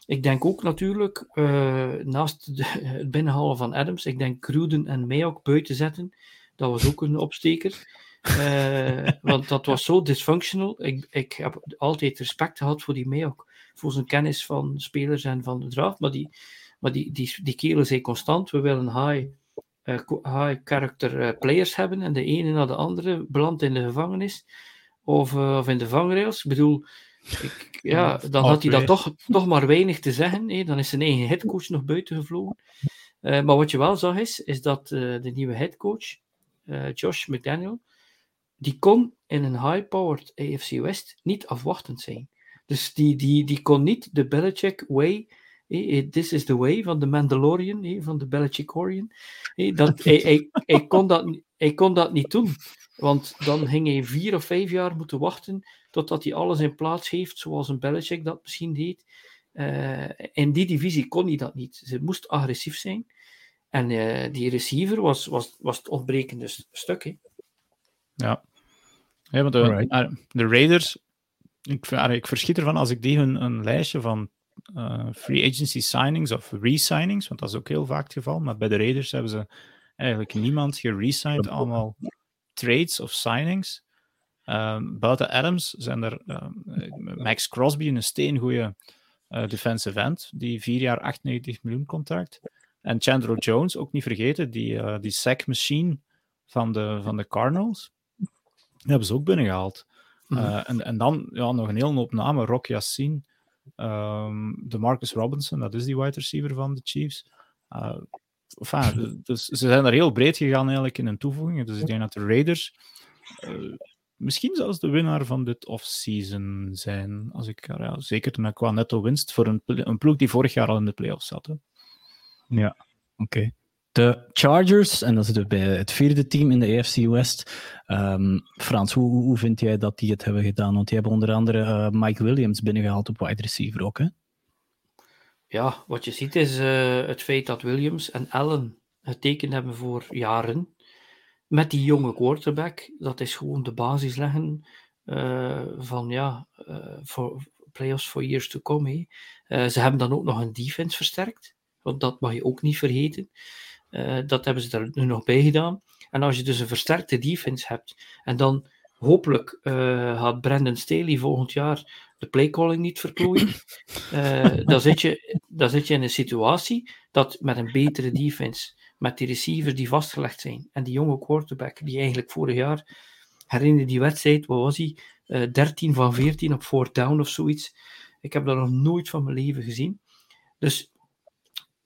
Speaker 1: Ik denk ook natuurlijk, uh, naast de, het binnenhalen van Adams, ik denk Cruden en mij ook buiten zetten. Dat was ook een opsteker. Uh, want dat was zo dysfunctional. Ik, ik heb altijd respect gehad voor die Mayok. Voor zijn kennis van spelers en van de draft. Maar die, maar die, die, die kerel zei constant: we willen high, high character players hebben. En de ene na de andere belandt in de gevangenis. Of, of in de vangrails. Ik bedoel, ik, ja, dan had hij dat toch, toch maar weinig te zeggen. Hè. Dan is zijn eigen headcoach nog buiten gevlogen. Uh, maar wat je wel zag is, is dat uh, de nieuwe headcoach, uh, Josh McDaniel, die kon in een high-powered AFC West niet afwachtend zijn. Dus die, die, die kon niet de Belichick way, this is the way van de Mandalorian, van de Belichickorian, dat, hij, hij, hij, kon dat, hij kon dat niet doen. Want dan ging hij vier of vijf jaar moeten wachten totdat hij alles in plaats heeft, zoals een Belichick dat misschien deed. Uh, in die divisie kon hij dat niet. Ze moest agressief zijn. En uh, die receiver was, was, was het ontbrekende stuk. Hè.
Speaker 3: Ja. ja want de, de Raiders, ik, ik verschiet ervan als ik die hun een lijstje van free agency signings of re-signings, want dat is ook heel vaak het geval, maar bij de Raiders hebben ze eigenlijk niemand geresigned, allemaal trades of signings. Um, buiten Adams zijn er um, Max Crosby, een steengoede uh, defensive end, die vier jaar 98 miljoen contract. En Chandler Jones, ook niet vergeten, die, uh, die sack machine van de, van de Cardinals. Die hebben ze ook binnengehaald. Mm -hmm. en, en dan ja, nog een hele hoop namen. Rock Yassin, um, de Marcus Robinson, dat is die wide receiver van de Chiefs. Uh, enfin, dus ze zijn er heel breed gegaan eigenlijk in hun toevoegingen. Dus ik denk dat de Raiders uh, misschien zelfs de winnaar van dit off-season zijn. Als ik, ja, zeker qua netto winst voor een, een ploeg die vorig jaar al in de playoffs zat. Hè.
Speaker 2: Ja, oké. De Chargers, en dat is bij het vierde team in de AFC West. Um, Frans, hoe, hoe vind jij dat die het hebben gedaan? Want die hebben onder andere uh, Mike Williams binnengehaald op wide receiver ook, hè?
Speaker 1: Ja, wat je ziet is uh, het feit dat Williams en Allen getekend hebben voor jaren met die jonge quarterback, dat is gewoon de basis leggen uh, van ja, voor playoffs for years to come. Ze hebben dan ook nog een defense versterkt, want dat mag je ook niet vergeten. Dat hebben ze er nu nog bij gedaan. En als je dus een versterkte defense hebt en dan hopelijk gaat Brandon Staley volgend jaar de playcalling niet verklooien, dan, zit je, dan zit je in een situatie dat met een betere defense met die receivers die vastgelegd zijn. En die jonge quarterback, die eigenlijk vorig jaar, herinner die wedstrijd, wat was hij? Uh, eh, 13 van 14 op 4 down of zoiets. Ik heb dat nog nooit van mijn leven gezien. Dus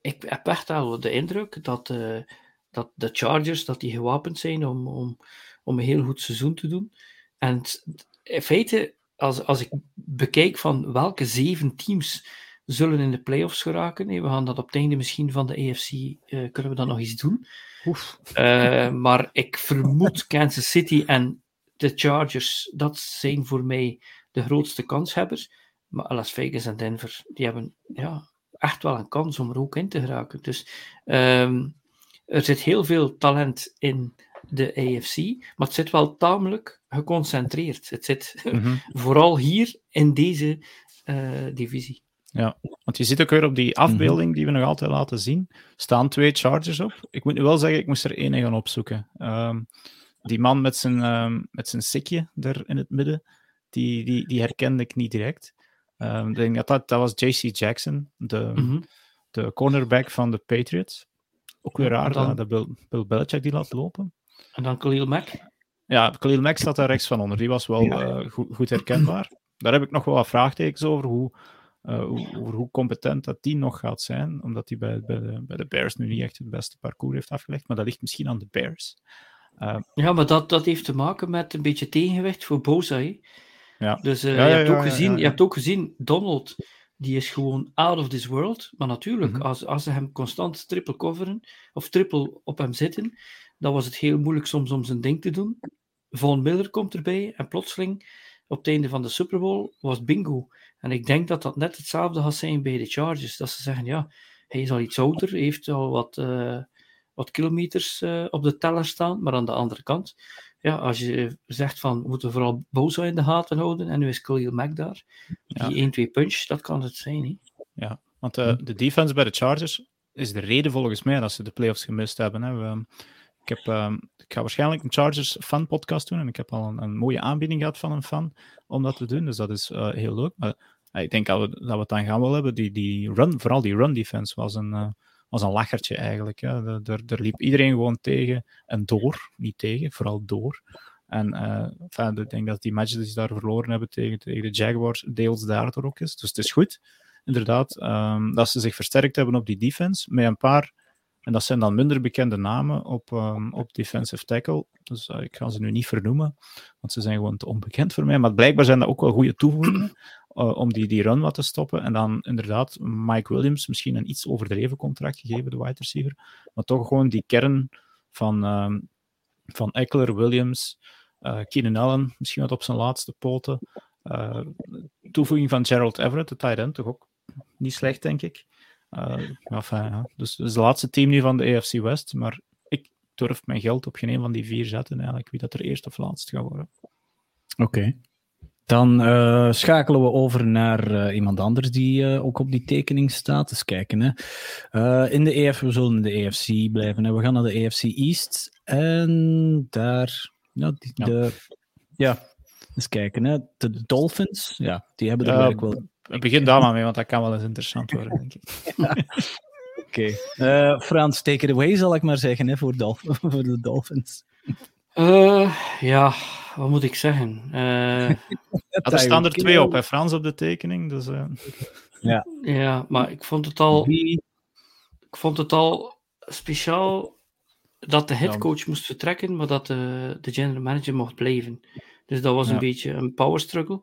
Speaker 1: ik heb echt wel de indruk dat, uh, dat de Chargers dat die gewapend zijn om, om, om een heel goed seizoen te doen. En in feite, als, als ik bekijk van welke zeven teams zullen in de playoffs geraken. We gaan dat op het einde misschien van de AFC, uh, eh, kunnen we dat nog eens doen. Uh, maar ik vermoed Kansas City en de Chargers, dat zijn voor mij de grootste kanshebbers. Maar Las Vegas en Denver, die hebben ja, echt wel een kans om er ook in te geraken. Dus um, er zit heel veel talent in de AFC, maar het zit wel tamelijk geconcentreerd. Het zit mm -hmm. vooral hier in deze uh, divisie.
Speaker 3: Ja, want je ziet ook weer op die afbeelding die we nog altijd laten zien, staan twee Chargers op. Ik moet nu wel zeggen, ik moest er één gaan opzoeken. Um, die man met zijn, um, met zijn sikje daar in het midden, die, die, die herkende ik niet direct. Um, ik denk dat, dat, dat was JC Jackson, de, mm -hmm. de cornerback van de Patriots. Ook weer raar dan, dat Bill, Bill Belichick die laat lopen.
Speaker 1: En dan Khalil Mack?
Speaker 3: Ja, Khalil Mack staat daar rechts van onder. Die was wel ja. uh, goed, goed herkenbaar. Daar heb ik nog wel wat vraagtekens over, hoe uh, over hoe competent dat die nog gaat zijn, omdat hij bij, bij, de, bij de Bears nu niet echt het beste parcours heeft afgelegd, maar dat ligt misschien aan de Bears.
Speaker 1: ja, maar dat, dat heeft te maken met een beetje tegenwicht voor Boza.
Speaker 3: Ja.
Speaker 1: Dus uh, je, hebt ook gezien, je hebt ook gezien, Donald, die is gewoon out of this world. Maar natuurlijk, mhm. als, als ze hem constant triple coveren, of triple op hem zitten, dan was het heel moeilijk soms om zijn ding te doen. Von Miller komt erbij en plotseling, op het einde van de Super Bowl, was bingo. En ik denk dat dat net hetzelfde gaat zijn bij de Chargers. Dat ze zeggen, ja, hij is al iets ouder, heeft al wat, uh, wat kilometers uh, op de teller staan, maar aan de andere kant, ja, als je zegt van, we moeten vooral Boza in de gaten houden, en nu is Khalil Mack daar, die 1-2 punch, dat kan het zijn. Hè?
Speaker 3: Ja, want uh, de defense bij de Chargers is de reden volgens mij dat ze de playoffs gemist hebben. Hè. We, ik, heb, uh, ik ga waarschijnlijk een Chargers fan podcast doen en ik heb al een, een, mooie aanbieding gehad van een fan om dat te doen, dus dat is uh, heel leuk. Maar ik denk dat we, dat we het dan gaan wel hebben. Die, die run, vooral die run defense was een was een lachertje eigenlijk. Hè. Er, liep iedereen gewoon tegen en door. Niet tegen, vooral door. En uh, ik denk dat die matches die ze daar verloren hebben tegen, tegen de Jaguars deels daardoor ook is. Dus het is goed, inderdaad, um, dat ze zich versterkt hebben op die defense. Met een paar, en dat zijn dan minder bekende namen op, um, op defensive tackle. Dus uh, ik ga ze nu niet vernoemen, want ze zijn gewoon te onbekend voor mij. Maar blijkbaar zijn dat ook wel goede toevoegingen. Uh, om die, die run wat te stoppen. En dan inderdaad Mike Williams misschien een iets overdreven contract gegeven, de wide receiver. Maar toch gewoon die kern van, uh, van Eckler, Williams, uh, Keenan Allen, misschien wat op zijn laatste poten. toevoeging van Gerald Everett, de tight end, toch ook niet slecht, denk ik. enfin, ja. dus, dus de laatste team nu van de AFC West. Maar ik durf mijn geld op geen een van die vier zetten, eigenlijk, wie dat er eerst of laatst gaat worden.
Speaker 2: Oké. Dan uh, schakelen we over naar uh, iemand anders die uh, ook op die tekening staat. Eens kijken. Hè. in de EF, we zullen in de EFC blijven. Hè. We gaan naar de EFC East. En daar. Ja, die, ja. De, ja, eens kijken. Hè. De Dolphins, ja, die hebben er eigenlijk wel.
Speaker 3: Ik begin daar maar mee, want dat kan wel eens interessant worden, denk ik.
Speaker 2: Oké. Okay. Frans, take it away, zal ik maar zeggen, hè, voor, Dolph voor de Dolphins.
Speaker 1: Uh, ja, wat moet ik zeggen? Uh,
Speaker 3: er staan er twee op, hè? Frans op de tekening. Dus, uh...
Speaker 1: ja. ja, maar ik vond het al. Ik vond het al speciaal dat de headcoach moest vertrekken, maar dat de, de general manager mocht blijven. Dus dat was een beetje een power struggle.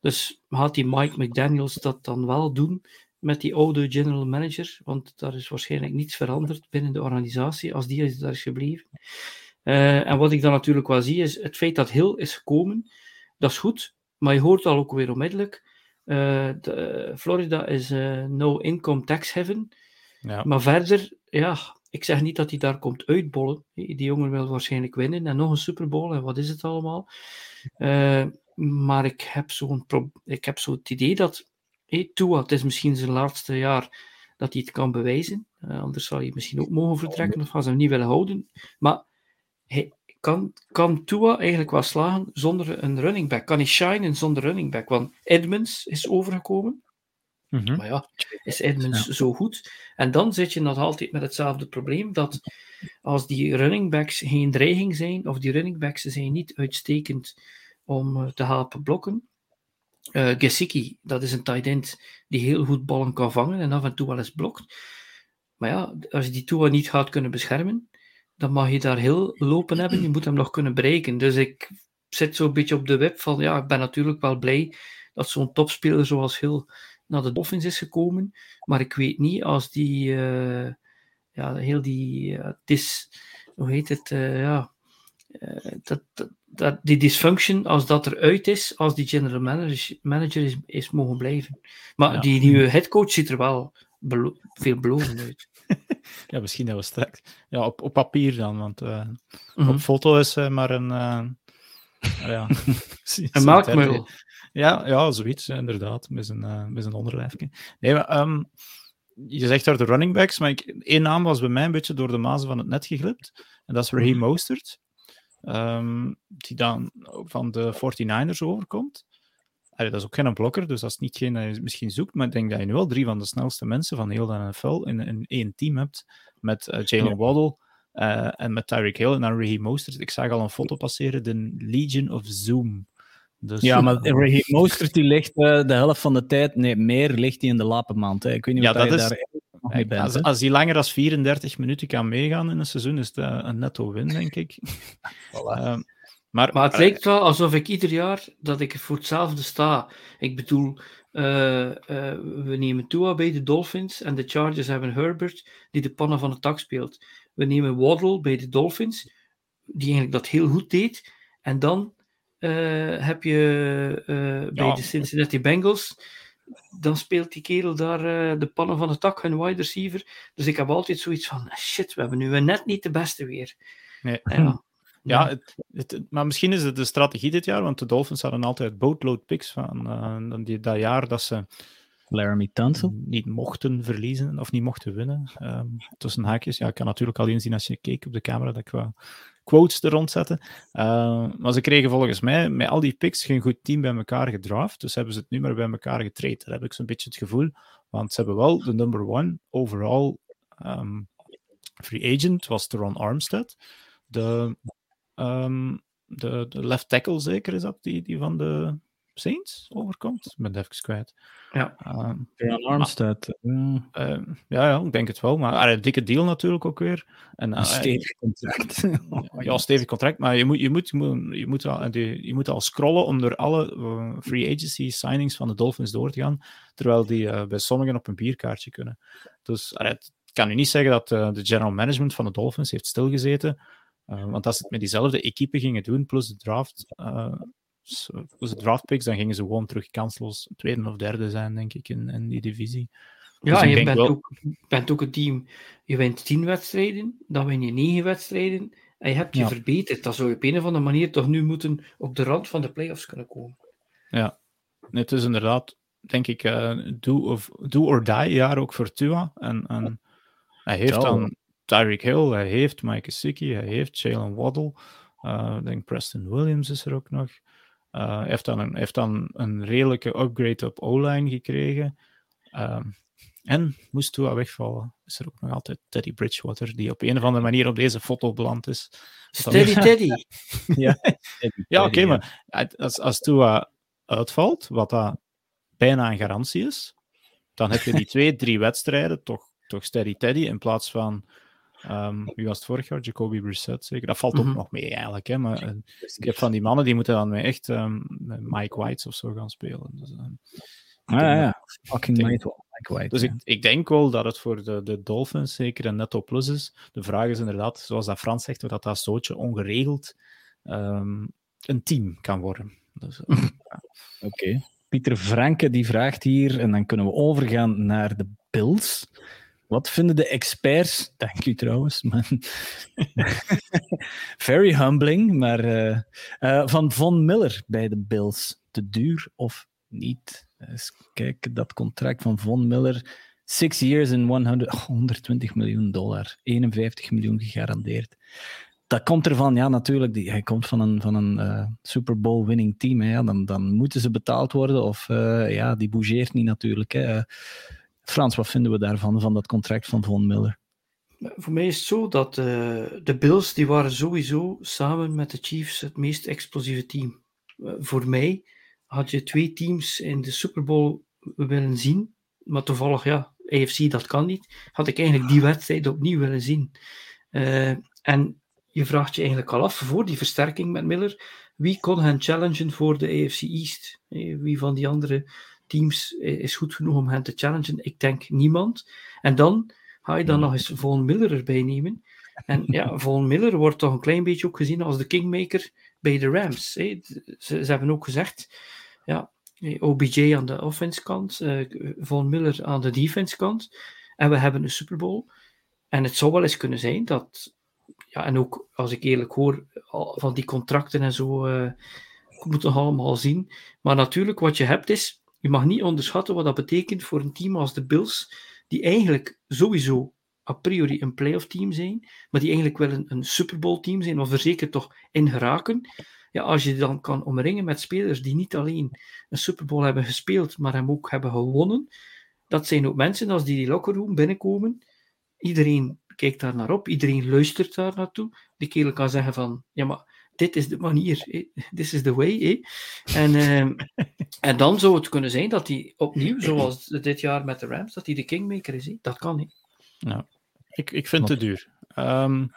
Speaker 1: Dus had die Mike McDaniels dat dan wel doen met die oude general manager? Want daar is waarschijnlijk niets veranderd binnen de organisatie als die is daar is gebleven. Uh, en wat ik dan natuurlijk wel zie, is het feit dat Hill is gekomen. Dat is goed, maar je hoort al ook weer onmiddellijk. Uh, de, Florida is uh, no income tax heaven. Ja. Maar verder, ja, ik zeg niet dat hij daar komt uitbollen. Die jongen wil waarschijnlijk winnen en nog een Super Bowl en wat is het allemaal. maar ik heb zo'n ik heb zo het idee dat hey, Tua, het is misschien zijn laatste jaar dat hij het kan bewijzen. anders zal hij misschien ook mogen vertrekken of gaan ze hem niet willen houden. Maar kan, kan Tua eigenlijk wel slagen zonder een running back? Kan hij shinen zonder running back? Want Edmonds is overgekomen. Mm Maar ja, is Edmonds zo goed? En dan zit je nog altijd met hetzelfde probleem, dat als die running backs geen dreiging zijn, of die running backs zijn niet uitstekend om eh, te helpen blokken, uh, Gesicki, dat is een tight end die heel goed ballen kan vangen en af en toe wel eens blokt. Maar ja, als je die Tua niet gaat kunnen beschermen, dan mag je daar heel lopen hebben. Je moet hem nog kunnen bereiken. Dus ik zit zo'n beetje op de web van, ja, ik ben natuurlijk wel blij dat zo'n topspeler zoals Hill naar de Dolphins is gekomen. Maar ik weet niet als die, uh, ja, heel die, uh, dis, hoe heet het, uh, ja, dat, dat, die dysfunction, als dat eruit is, als die general manager, manager is, is mogen blijven. Maar die nieuwe headcoach ziet er wel belo veel belovend uit.
Speaker 3: ja, misschien dat we straks. Ja, op, op papier dan, want uh, mm -hmm. op foto is uh, maar een. Uh, ja,
Speaker 1: een melkmuil.
Speaker 3: Ja, ja, zoiets, inderdaad, met een, met een onderlijfje. Nee, maar um, je zegt daar de running backs, maar ik, één naam was bij mij een beetje door de mazen van het net geglipt. En dat is Raheem mhm. Mostert. Um, die dan van de 49ers overkomt. Allee, dat is ook geen blokker, dus dat is niet geen dat je misschien zoekt. Maar ik denk dat je nu wel drie van de snelste mensen van heel de NFL in, in één team hebt. Met uh, Jalen ja. Waddle uh, en met Tyreek Hill en dan Raheem Mostert. Ik zag al een foto passeren, de Legion of Zoom.
Speaker 2: Dus, ja, maar Raheem Mostert die ligt uh, de helft van de tijd, nee, meer ligt hij in de lapenmand. Hè. Ik weet niet
Speaker 3: ja,
Speaker 2: wat
Speaker 3: dat is,
Speaker 2: daar niet bent.
Speaker 3: Als, als hij langer dan 34 minuten kan meegaan in een seizoen, is het een netto win, denk ik.
Speaker 1: voilà. um, maar, maar het lijkt wel alsof ik ieder jaar dat ik voor hetzelfde sta. Ik bedoel, uh, uh, we nemen Tua bij de Dolphins en de Chargers hebben Herbert, die de pannen van de tak speelt. We nemen Waddle bij de Dolphins, die eigenlijk dat heel goed deed. En dan uh, heb je bij ja. de Cincinnati Bengals, dan speelt die kerel daar de pannen van de tak, hun wide receiver. Dus ik heb altijd zoiets van, shit, we hebben nu net niet de beste weer.
Speaker 3: Nee. Ja. Ja, het, het, maar misschien is het de strategie dit jaar, want de Dolphins hadden altijd boatload picks van uh, die, dat jaar dat ze
Speaker 2: Laramie Tunsil
Speaker 3: niet mochten verliezen of niet mochten winnen. Um, tussen haakjes. Ja, ik kan natuurlijk al inzien als je keek op de camera dat ik wel quotes er rond zette. Uh, maar ze kregen volgens mij met al die picks geen goed team bij elkaar gedraft. Dus hebben ze het nu maar bij elkaar getraind. Daar heb ik zo'n beetje het gevoel. Want ze hebben wel de number one overall um, free agent was Teron Armstead. De Um, de, de left tackle zeker is dat, die, die van de Saints overkomt. Ik ben het even kwijt.
Speaker 1: Ja,
Speaker 2: um, Armstead. Uh,
Speaker 3: uh, ja, ja, ik denk het wel. Maar een dikke deal natuurlijk ook weer.
Speaker 2: En, een stevig contract.
Speaker 3: ja, stevig contract. Maar je moet, je moet, je moet, je moet, al, je moet al scrollen om door alle uh, free agency signings van de Dolphins door te gaan. Terwijl die uh, bij sommigen op een bierkaartje kunnen. Dus ik kan u niet zeggen dat uh, de general management van de Dolphins heeft stilgezeten. Uh, want als ze het met diezelfde equipe gingen doen, plus de draft, uh, plus de draftpicks, dan gingen ze gewoon terug kansloos tweede of derde zijn, denk ik, in, in die divisie.
Speaker 1: Ja, dus je bent, wel... ook, bent ook een team. Je wint tien wedstrijden, dan win je negen wedstrijden en je hebt je ja. verbeterd. Dan zou je op een of andere manier toch nu moeten op de rand van de playoffs kunnen komen.
Speaker 3: Ja, het is inderdaad, denk ik, uh, do, of, do or die jaar ook voor Tua. En, en hij heeft dan Tyreek Hill, hij heeft Mike Gesicki, hij heeft Jalen Waddle. Uh, ik denk Preston Williams is er ook nog. Uh, hij heeft dan een, heeft dan een redelijke upgrade op O-line gekregen. Um, en moest Tua wegvallen, is er ook nog altijd Teddy Bridgewater, die op een of andere manier op deze foto beland is.
Speaker 1: Steady Teddy.
Speaker 3: ja, ja oké, okay, maar als, als Tua uitvalt, wat dat bijna een garantie is, dan heb je die twee, drie wedstrijden toch, toch Steady Teddy in plaats van Um, wie was het vorig jaar? Jacoby Brissett, zeker. Dat valt ook mm-hmm. nog mee eigenlijk. Hè? Maar uh, ik heb van die mannen die moeten dan echt um, Mike White of zo gaan spelen. Dus, um,
Speaker 2: ah, ja, ja. Fucking Mike White.
Speaker 3: Dus ik, ik denk wel dat het voor de, de Dolphins zeker een netto plus is. De vraag is inderdaad, zoals dat Frans zegt, dat dat zootje ongeregeld een team kan worden. Dus, uh,
Speaker 2: Oké. Okay. Pieter Franke die vraagt hier, en dan kunnen we overgaan naar de Bills. Wat vinden de experts? Dank u trouwens. Very humbling, maar uh, uh, van Von Miller bij de Bills. Te duur of niet? Eens kijken, dat contract van Von Miller. Six years in 100, 120 miljoen dollar. 51 miljoen gegarandeerd. Dat komt ervan, ja, natuurlijk. Die, hij komt van een, van een uh, Super Bowl winning team. Hè, dan, dan moeten ze betaald worden. Of ja, die bougeert niet natuurlijk. Hè. Frans, wat vinden we daarvan, van dat contract van Von Miller?
Speaker 1: Voor mij is het zo dat uh, de Bills, die waren sowieso samen met de Chiefs het meest explosieve team. Uh, voor mij had je twee teams in de Super Bowl willen zien, maar toevallig, ja, AFC dat kan niet, had ik eigenlijk die wedstrijd opnieuw willen zien. Uh, en je vraagt je eigenlijk al af, voor die versterking met Miller, wie kon hen challengen voor de AFC East? Wie van die andere teams is goed genoeg om hen te challengen? Ik denk niemand. En dan ga je dan nog eens Von Miller erbij nemen. En ja, Von Miller wordt toch een klein beetje ook gezien als de kingmaker bij de Rams. Hè. Ze, ze, hebben ook gezegd, ja, OBJ aan de offense kant, uh, Von Miller aan de defense kant. En we hebben een Super Bowl. En het zou wel eens kunnen zijn dat, ja, en ook als ik eerlijk hoor van die contracten en zo, uh, ik moet het allemaal zien. Maar natuurlijk, wat je hebt is, je mag niet onderschatten wat dat betekent voor een team als de Bills, die eigenlijk sowieso a priori een playoff team zijn, maar die eigenlijk wel een, een Super Bowl team zijn, of er zeker toch in geraken. Ja, als je dan kan omringen met spelers die niet alleen een Super Bowl hebben gespeeld, maar hem ook hebben gewonnen, dat zijn ook mensen als die die locker binnenkomen. Iedereen kijkt daar naar op, iedereen luistert daar naartoe. Die kerel kan zeggen van, ja maar, dit is de manier, this is the way. En, ehm, en dan zou het kunnen zijn dat hij opnieuw, zoals dit jaar met de Rams, dat hij de kingmaker is. Dat kan niet.
Speaker 3: Nou, ik, ik vind het te duur. Um,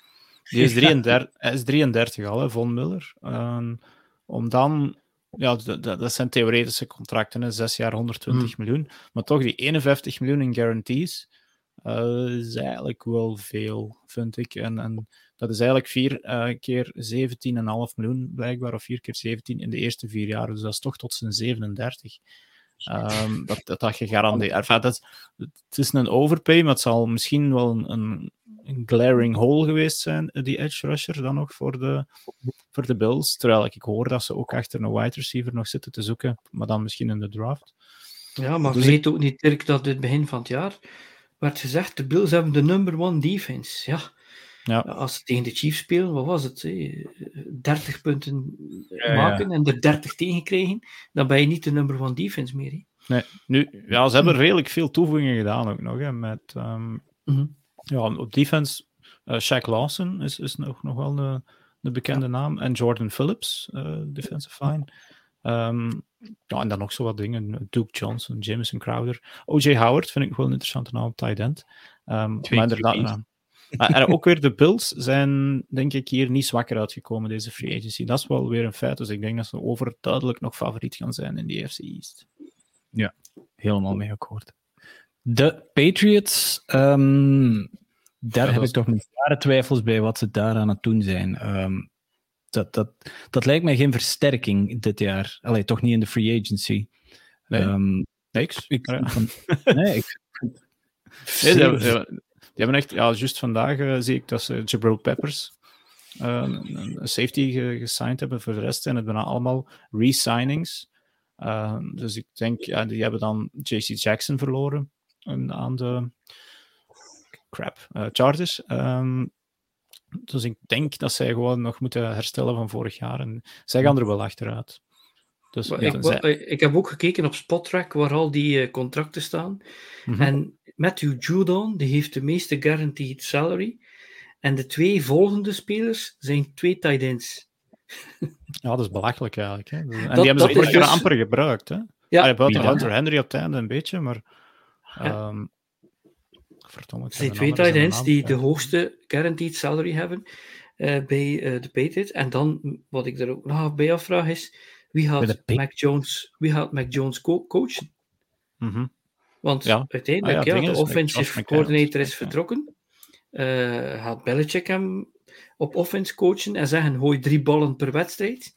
Speaker 3: die is 33, hij is 33 al, hè, Von Miller. Um, om dan ja, dat zijn theoretische contracten, hè, 6 jaar 120 hmm. miljoen. Maar toch, die 51 miljoen in guarantees uh, is eigenlijk wel veel, vind ik. En, en dat is eigenlijk 4 uh, keer 17,5 miljoen, blijkbaar, of 4 keer 17 in de eerste vier jaar. Dus dat is toch tot zijn 37. Um, dat, dat, dat gegarandeerd. Enfin, dat, het is een overpay, maar het zal misschien wel een, een, een, glaring hole geweest zijn, die edge rusher, dan nog voor de, voor de Bills. Terwijl ik, ik hoor dat ze ook achter een wide receiver nog zitten te zoeken, maar dan misschien in de draft.
Speaker 1: Ja, maar dus weet ook niet, Dirk, dat het begin van het jaar werd gezegd, de Bills hebben de number one defense. Ja, ja. Als ze tegen de Chiefs spelen, wat was het? 30 punten maken en er 30 tegen krijgen, dan ben je niet de number one defense meer.
Speaker 3: Nee, nu, ja, ze hebben redelijk veel toevoegingen gedaan ook nog. Hè, met, um, ja, op defense, uh, Shaq Lawson is, is nog, nog wel een, een bekende naam. En Jordan Phillips, uh, defensive fine. Um, ja, en dan nog zo wat dingen. Duke Johnson, Jameson Crowder. O.J. Howard vind ik wel een interessante naam op tight end. Um, maar inderdaad, en ook weer de Bills zijn, denk ik, hier niet zwakker uitgekomen, deze free agency. Dat is wel weer een feit. Dus ik denk dat ze overduidelijk nog favoriet gaan zijn in die FC East.
Speaker 2: Ja, helemaal mee akkoord. De Patriots, um, daar heb ik toch mijn zware twijfels bij wat ze daar aan het doen zijn. Um, dat, dat, dat lijkt mij geen versterking dit jaar. Allee, toch niet in de free agency.
Speaker 3: Nee, um, niks. Ik, nee, ik... Nee, hebben echt, ja, juist vandaag uh, zie ik dat ze Jabril Peppers, uh, een safety gesigned hebben. Voor de rest zijn het bijna allemaal re-signings. Uh, dus ik denk, ja, die hebben dan JC Jackson verloren aan de crap, Chargers. Um, dus ik denk dat zij gewoon nog moeten herstellen van vorig jaar. En zij gaan er wel achteruit.
Speaker 1: Dus, ja, ik, zij... ik, heb ook gekeken op Spottrack waar al die contracten staan. Mm -hmm. En Matthew Judon, die heeft de meeste guaranteed salary. En de twee volgende spelers zijn twee tight ends.
Speaker 3: Ja, dat is belachelijk eigenlijk. Hè? En die hebben ze dus... amper gebruikt. Hè? Ja, Allee, buiten ja. Hunter Henry op het einde een beetje, maar... Ja. Um,
Speaker 1: verdomme, zijn twee tight ends die de hoogste guaranteed salary hebben uh, bij uh, de Patriots. En dan, wat ik er ook nog bij afvraag is, wie gaat Mac Jones, wie gaat Mac Jones co coachen?
Speaker 3: Mm -hmm.
Speaker 1: Want ja. uiteindelijk, ah, ja, ja, de offensive coordinator is vertrokken. Uh, gaat Belichick hem op offense coachen en zeggen: gooi drie ballen per wedstrijd.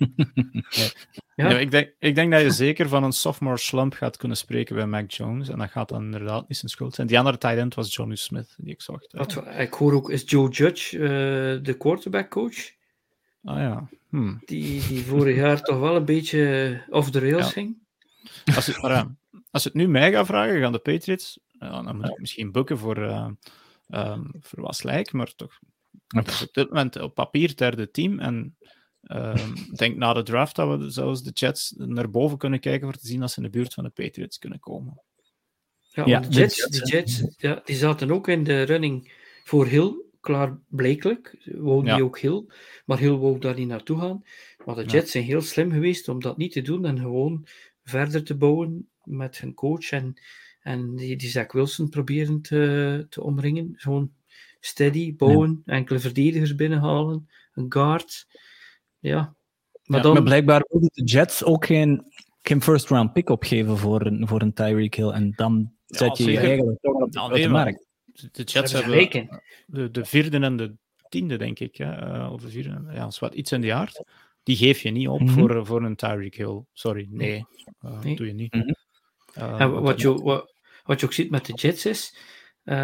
Speaker 3: ja. ik, denk, ik denk dat je zeker van een sophomore slump gaat kunnen spreken bij Mac Jones. En dat gaat dan inderdaad niet zijn schuld zijn. Die andere tight end was Johnny Smith, die ik zocht.
Speaker 1: Wat, ik hoor ook, is Joe Judge uh, de quarterback coach?
Speaker 3: Ah ja. Hmm.
Speaker 1: Die, die vorig jaar toch wel een beetje off the rails ging.
Speaker 3: Als het, maar, als het nu mij gaat vragen, gaan de Patriots, dan moet ik misschien boeken voor, uh, um, voor wat lijkt, maar toch op dit moment op papier derde team. En ehm, ik denk na de draft dat we zelfs de Jets naar boven kunnen kijken voor te zien als ze in de buurt van de Patriots kunnen komen.
Speaker 1: Ja, ja de Jets, de Jets ja, die zaten ook in de running voor Hill, klaarblijkelijk. Wou die ook Hill, maar Hill wou daar niet naartoe gaan. Maar de Jets zijn heel slim geweest om dat niet te doen en gewoon verder te bouwen met hun coach en, en die, die Zach Wilson proberen te, te omringen. Gewoon steady bouwen, enkele verdedigers binnenhalen, een guard. Ja.
Speaker 2: Maar, dan... maar blijkbaar wilden de Jets ook geen, geen first round pick opgeven voor een, voor een Tyreek Hill. En dan zet je je eigenlijk toch op de, nou, nee, markt.
Speaker 3: De Jets hebben de, de vierde en de tiende, denk ik. Hè? Eh, of de vierde, ja, wat iets in de aard. Die geef je niet op mm -hmm. voor, voor een Tyreek Hill. Sorry, nee. Uh, nee. doe je niet. Mm -hmm.
Speaker 1: Uh, en wat, je, wat, wat je ook ziet met de Jets is. Uh,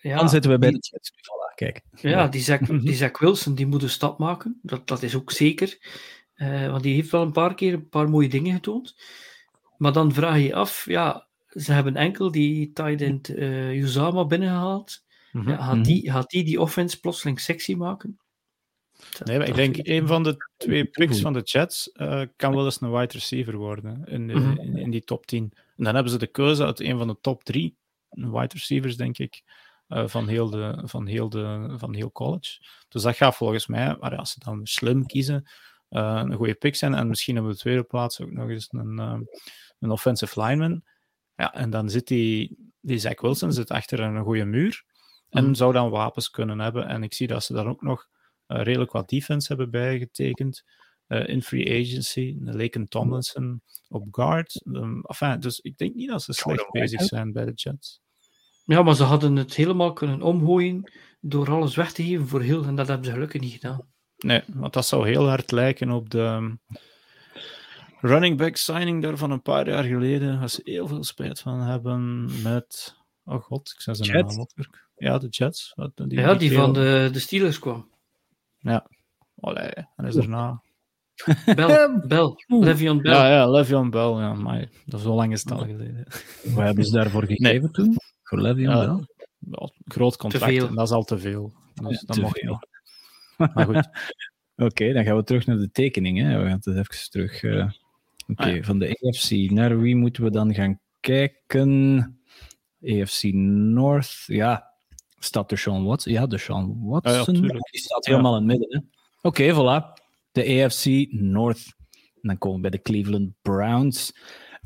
Speaker 2: ja, Dan zitten we bij de Jets. Voilà, kijk.
Speaker 1: Ja, die Zach, die Zach Wilson die moet een stap maken. Dat, dat is ook zeker. Uh, want die heeft wel een paar keer een paar mooie dingen getoond. Maar dan vraag je je af, ja, ze hebben enkel die tight end uh, Uzama binnengehaald. Mm -hmm. ja, gaat, die, gaat die die offense plotseling sexy maken?
Speaker 3: Nee, maar ik denk een van de twee picks van de Jets uh, kan wel eens een wide receiver worden in, de, mm -hmm. in, in, die top 10. En dan hebben ze de keuze uit een van de top drie wide receivers, denk ik. van, heel de, van, heel de, van heel college. Dus dat gaat volgens mij, maar als ze dan slim kiezen, een goede pick zijn en misschien op de tweede plaats ook nog eens een, een offensive lineman. Ja, en dan zit die, die Zach Wilson zit achter een goede muur en mhm. zou dan wapens kunnen hebben. En ik zie dat ze dan ook nog redelijk wat defense hebben bijgetekend. Uh, in free agency. Laken Tomlinson op guard. Um, enfin, dus ik denk niet dat ze slecht bezig zijn bij de Jets.
Speaker 1: Ja, maar ze hadden het helemaal kunnen omgooien door alles weg te geven voor heel. En dat hebben ze gelukkig niet gedaan.
Speaker 3: Nee, want dat zou heel hard lijken op de um, running back signing daar van een paar jaar geleden. Waar ze heel veel spijt van hebben met. Oh god, ik zei ze naam op. Ja, de Jets.
Speaker 1: Die ja, die van de, de Steelers kwam.
Speaker 3: Ja. Allee, en is erna.
Speaker 1: Bel, Bel, Le'Veon Bell.
Speaker 3: Ja, ja, Le'Veon Bell, ja, maar dat is al lang al geleden.
Speaker 2: Wat hebben ze daarvoor gegeven nee. toen? Voor Le'Veon ja, Bell?
Speaker 3: Ja, groot contract, en dat is al te veel. Dus ja, dat mag veel. niet. Maar goed.
Speaker 2: Oké, dan gaan we terug naar de tekening. Hè. We gaan het even terug. Uh... Oké, okay, ah, van de AFC. Naar wie moeten we dan gaan kijken? AFC North, ja. Staat de Sean Watson? Ja, de Sean Watson. Ja, die staat helemaal in het midden. Oké, okay, voilà de AFC North. En dan komen we bij de Cleveland Browns.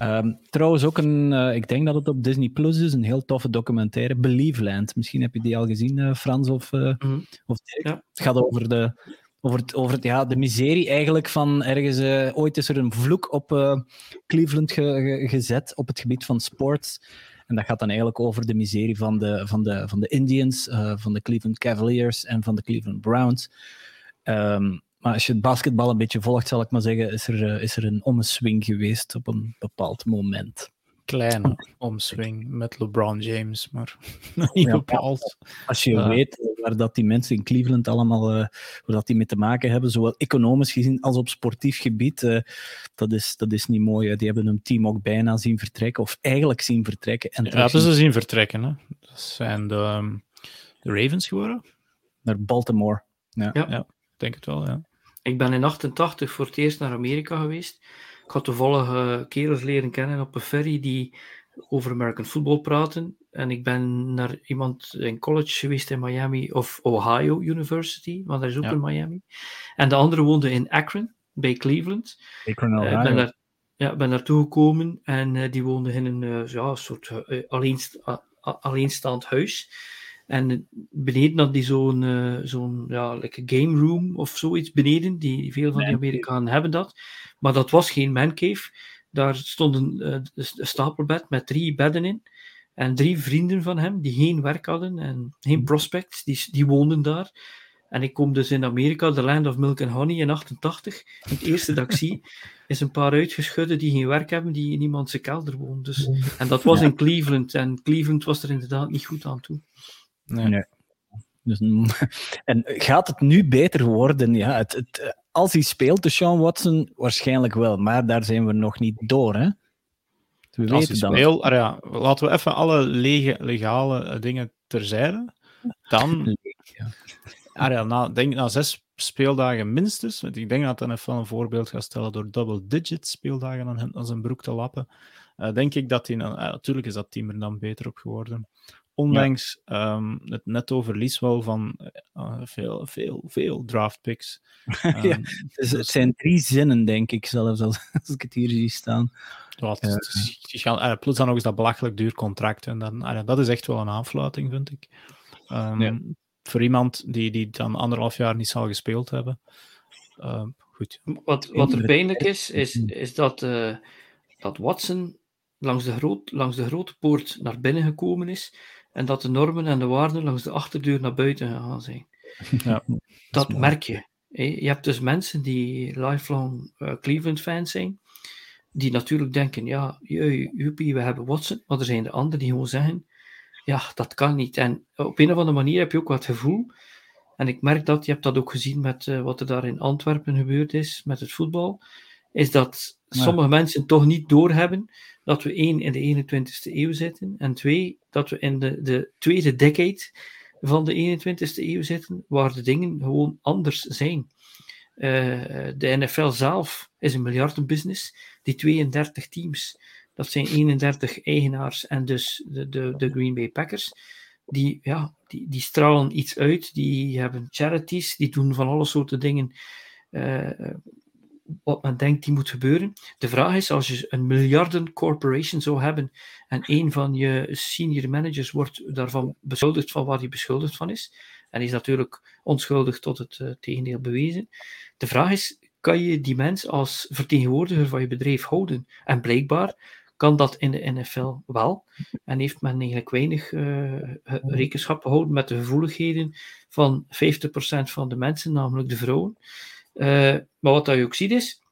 Speaker 2: Um, trouwens, ook een, uh, ik denk dat het op Disney Plus is, een heel toffe documentaire, Believeland. Misschien heb je die al gezien, uh, Frans of, uh, mm. of ja. Het gaat over de, over, het, over het, ja, de miserie eigenlijk van ergens. ooit is er een vloek op Cleveland ge, gezet op het gebied van sports. En dat gaat dan eigenlijk over de miserie van de, van de, van de Indians, van de Cleveland Cavaliers en van de Cleveland Browns. Um, maar als je het basketbal een beetje volgt, zal ik maar zeggen, is er, eh, is er een omswing geweest op een bepaald moment.
Speaker 3: Kleine omswing met LeBron James, maar niet bepaald.
Speaker 2: Als je weet waar dat die mensen in Cleveland allemaal uh, waar dat die mee te maken hebben, zowel economisch gezien als op sportief gebied, uh, dat, is, dat is niet mooi. Die hebben hun team ook bijna zien vertrekken, of eigenlijk zien vertrekken. En
Speaker 3: ja, hebben ze zien vertrekken. Hè? Dat zijn de, ehm, de Ravens geworden.
Speaker 2: Naar Baltimore. Ja,
Speaker 3: ja. ja denk het wel, ja.
Speaker 1: Ik ben in 88 voor het eerst naar Amerika geweest. Ik had toevallig uh, kerels leren kennen op een ferry die over American football praten. En ik ben naar iemand in college geweest in Miami, of Ohio University, want dat is ook in Miami. En de andere woonde in Akron, bij Cleveland.
Speaker 2: Akron, Ohio.
Speaker 1: Uh, ben daar, ja, ben naartoe gekomen en uh, die woonde in een ja, soort alleensta alleenstaand huis. En beneden had die zo'n uh, zo'n ja, like game room of zoiets beneden. Die, veel van die Amerikanen hebben dat. Maar dat was geen mancave. Daar stond een, uh, een stapelbed met drie bedden in. En drie vrienden van hem die geen werk hadden en geen mhm. prospects, die, die woonden daar. En ik kom dus in Amerika, the land of milk and honey, in 88. En het eerste dat ik zie, is een paar uitgeschudden die geen werk hebben, die in iemand zijn kelder wonen. Dus, en dat was in Cleveland. En Cleveland was er inderdaad niet goed aan toe.
Speaker 2: Nee. Dus, en gaat het nu beter worden? Ja, het, het, als hij speelt, de Sean Watson, waarschijnlijk wel. Maar daar zijn we nog niet door, hè?
Speaker 3: We als weten dan. Speel, ah ja, laten we even alle lege, legale eh, dingen terzijde. Dan... Ja. Ah ja, na, denk na zes speeldagen minstens, want ik denk dat dan even een voorbeeld gaat stellen door double-digit speeldagen aan, aan zijn broek te lappen, uh, denk ik dat hij... Uh, natuurlijk is dat team er dan beter op geworden ondanks ja. um, het netto verlies wel van uh, veel, veel, veel draft picks.
Speaker 2: Um, ja, dus het zijn drie zinnen, denk ik zelfs, als, als ik het hier zie staan.
Speaker 3: Wat, uh, gaan, plus dan nog eens dat belachelijk duur contract. En dan, uh, dat is echt wel een aanfluiting, vind ik. Um, ja. Voor iemand die, die dan anderhalf jaar niet zal gespeeld hebben. goed.
Speaker 1: Wat, wat er pijnlijk is, is, is dat, dat Watson langs de, groot, langs de grote poort naar binnen gekomen is en dat de normen en de waarden langs de achterdeur naar buiten gegaan zijn. Ja, dat, merk je. Je hebt dus mensen die lifelong uh, Cleveland-fans zijn, die natuurlijk denken, ja, we hebben Watson, maar er zijn de anderen die gewoon zeggen, ja, dat kan niet. En op een of andere manier heb je ook wat gevoel, en ik merk dat, je hebt dat ook gezien met uh, wat er daar in Antwerpen gebeurd is, met het voetbal, is dat sommige mensen toch niet doorhebben dat we één in de 21ste eeuw zitten en twee dat we in de, de tweede decade van de 21ste eeuw zitten, waar de dingen gewoon anders zijn. Uh, de NFL zelf is een miljardenbusiness. Die 32 teams, dat zijn 31 eigenaars en dus de, de, de Green Bay Packers. die, ja, die, die stralen iets uit, die hebben charities, die doen van alle soorten dingen uh, wat men denkt die moet gebeuren. De vraag is, als je een miljarden corporation zou hebben en een van je senior managers wordt daarvan beschuldigd van waar hij beschuldigd van is, en is natuurlijk onschuldig tot het uh, tegendeel bewezen. De vraag is, kan je die mens als vertegenwoordiger van je bedrijf houden? En blijkbaar kan dat in de NFL wel. En heeft men eigenlijk weinig uh, rekenschap gehouden met de gevoeligheden van 50% van de mensen, namelijk de vrouwen. Uh, maar wat je ook ziet is,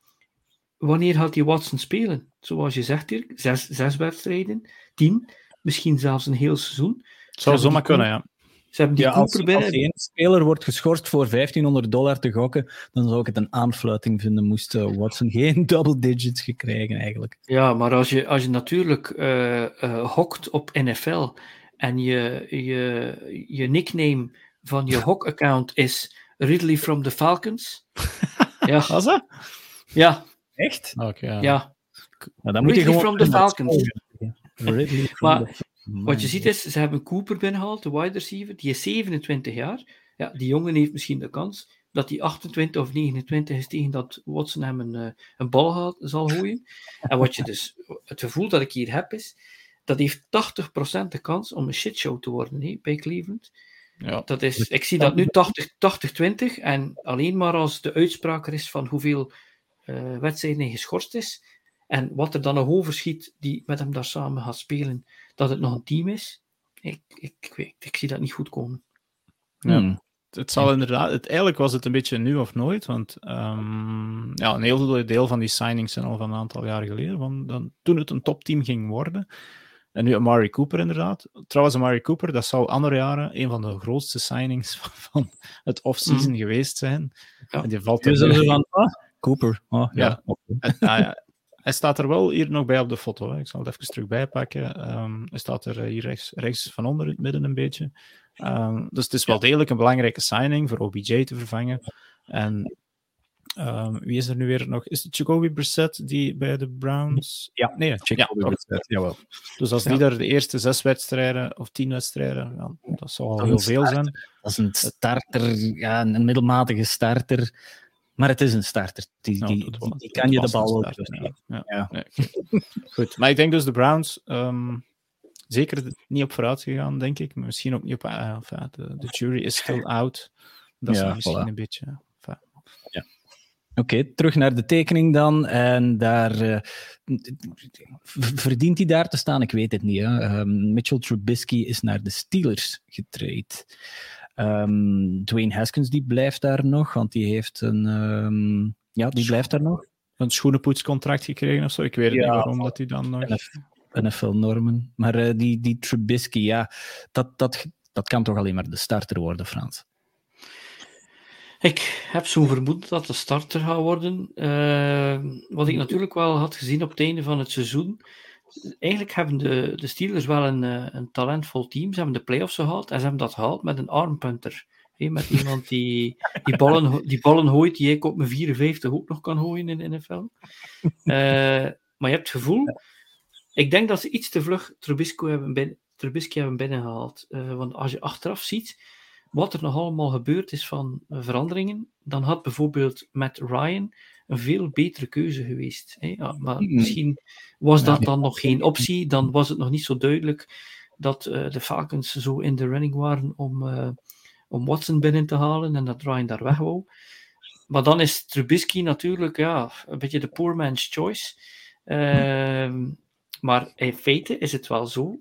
Speaker 1: wanneer gaat die Watson spelen? Zoals je zegt hier, zes, zes wedstrijden, tien, misschien zelfs een heel seizoen.
Speaker 3: Het zou zomaar kunnen, ja.
Speaker 1: Ze hebben die ja,
Speaker 2: als, als één speler wordt geschorst voor 1500 dollar te gokken, dan zou ik het een aanfluiting vinden, moest uh, Watson geen double digits gekregen eigenlijk.
Speaker 1: Ja, maar als je, als je natuurlijk uh, uh, hokt op NFL en je, je, je nickname van je hok-account is Ridley from the Falcons.
Speaker 3: ja. Was dat?
Speaker 1: Ja.
Speaker 2: Echt?
Speaker 1: Okay, ja. ja.
Speaker 2: Nou, dan moet Ridley
Speaker 1: je from the Falcons. Ridley from maar, wat je ziet is, ze hebben Cooper binnengehaald, de wide receiver, die is 27 jaar. Ja, die jongen heeft misschien de kans dat hij 28 of 29 is tegen dat Watson hem een, eh, een bal zal gooien. En wat je dus, het gevoel dat ik hier heb is, dat heeft 80% de kans om een shitshow te worden hè, bij Cleveland. Ja. Dat is, ik zie dat nu 80-20 en alleen maar als de uitspraak er is van hoeveel uh, wedstrijden hij geschorst is en wat er dan nog overschiet die met hem daar samen gaat spelen, dat het nog een team is, ik, ik, ik, weet, ik zie dat niet goed komen.
Speaker 3: Ja. Hmm. Het zal inderdaad, het, eigenlijk was het een beetje nu of nooit, want um, ja, een heel deel van die signings zijn al van een aantal jaar geleden, van, dan, toen het een topteam ging worden. En nu Amari Cooper inderdaad. Trouwens, Amari Cooper, dat zou andere jaren een van de grootste signings van, het offseason mm. geweest zijn.
Speaker 2: Ja. En die valt er dus van, ah, Cooper. Oh, ja.
Speaker 3: ja. En, ah, ja hij staat er wel hier nog bij op de foto. Hè. Ik zal het even terug bijpakken. Um, hij staat er eh, hier rechts, rechts van onder in het midden een beetje. Um, dus het is wel degelijk een belangrijke signing voor OBJ te vervangen. En um, wie is er nu weer nog? Is het Jacoby Brissett die bij de Browns?
Speaker 2: Ja, nee, Jacoby
Speaker 3: ja, Brissett, jawel. Dus als die daar de eerste zes wedstrijden of tien wedstrijden, ja, dat zou al heel veel zijn.
Speaker 2: Dat is een starter, ja, een middelmatige starter. Maar het is een starter. Die, die, die, kan je de bal ook.
Speaker 3: Ja. Ja. ja. Goed, maar ik denk dus de Browns um, zeker niet op vooruit gegaan, denk ik. Misschien ook niet op. Uh, de, de, jury is still out. Dat is misschien een beetje.
Speaker 2: Oké, okay, terug naar de tekening dan. En daar uh, verdient hij daar te staan? Ik weet het niet. Hè. Um, Mitchell Trubisky is naar de Steelers getraind. Um, Dwayne Haskins die blijft daar nog, want die heeft een. Um, ja, die blijft daar nog.
Speaker 3: Een schoenenpoetscontract gekregen of zo. Ik weet ja, niet waarom dat hij dan nog.
Speaker 2: NFL-normen. Maar uh, die, die Trubisky, ja, dat, dat, dat kan toch alleen maar de starter worden, Frans?
Speaker 1: Ik heb zo'n vermoeden dat de starter gaat worden. Uh, wat ik natuurlijk wel had gezien op het einde van het seizoen eigenlijk hebben de, de Steelers wel een, eh, een talentvol team. Ze hebben de playoffs gehaald en ze hebben dat gehaald met een armpunter. met iemand die, die, ballen, die ballen gooit, die ik op mijn 54 ook nog kan gooien in de NFL. Uh, eh, maar je hebt het gevoel, ik denk dat ze iets te vlug Trubisky hebben, binnen, Trubisky hebben binnengehaald. Uh, want als je achteraf ziet wat er nog allemaal gebeurd is van veranderingen, dan had bijvoorbeeld Matt Ryan een veel betere keuze geweest. Hè? Ja, maar misschien was dat dan nog geen optie, dan was het nog niet zo duidelijk dat uh, de Falcons zo in de running waren om, uh, om Watson binnen te halen en dat Ryan daar weg wou. Maar dan is Trubisky natuurlijk ja, een beetje de poor man's choice. Uh, maar in feite is het wel zo.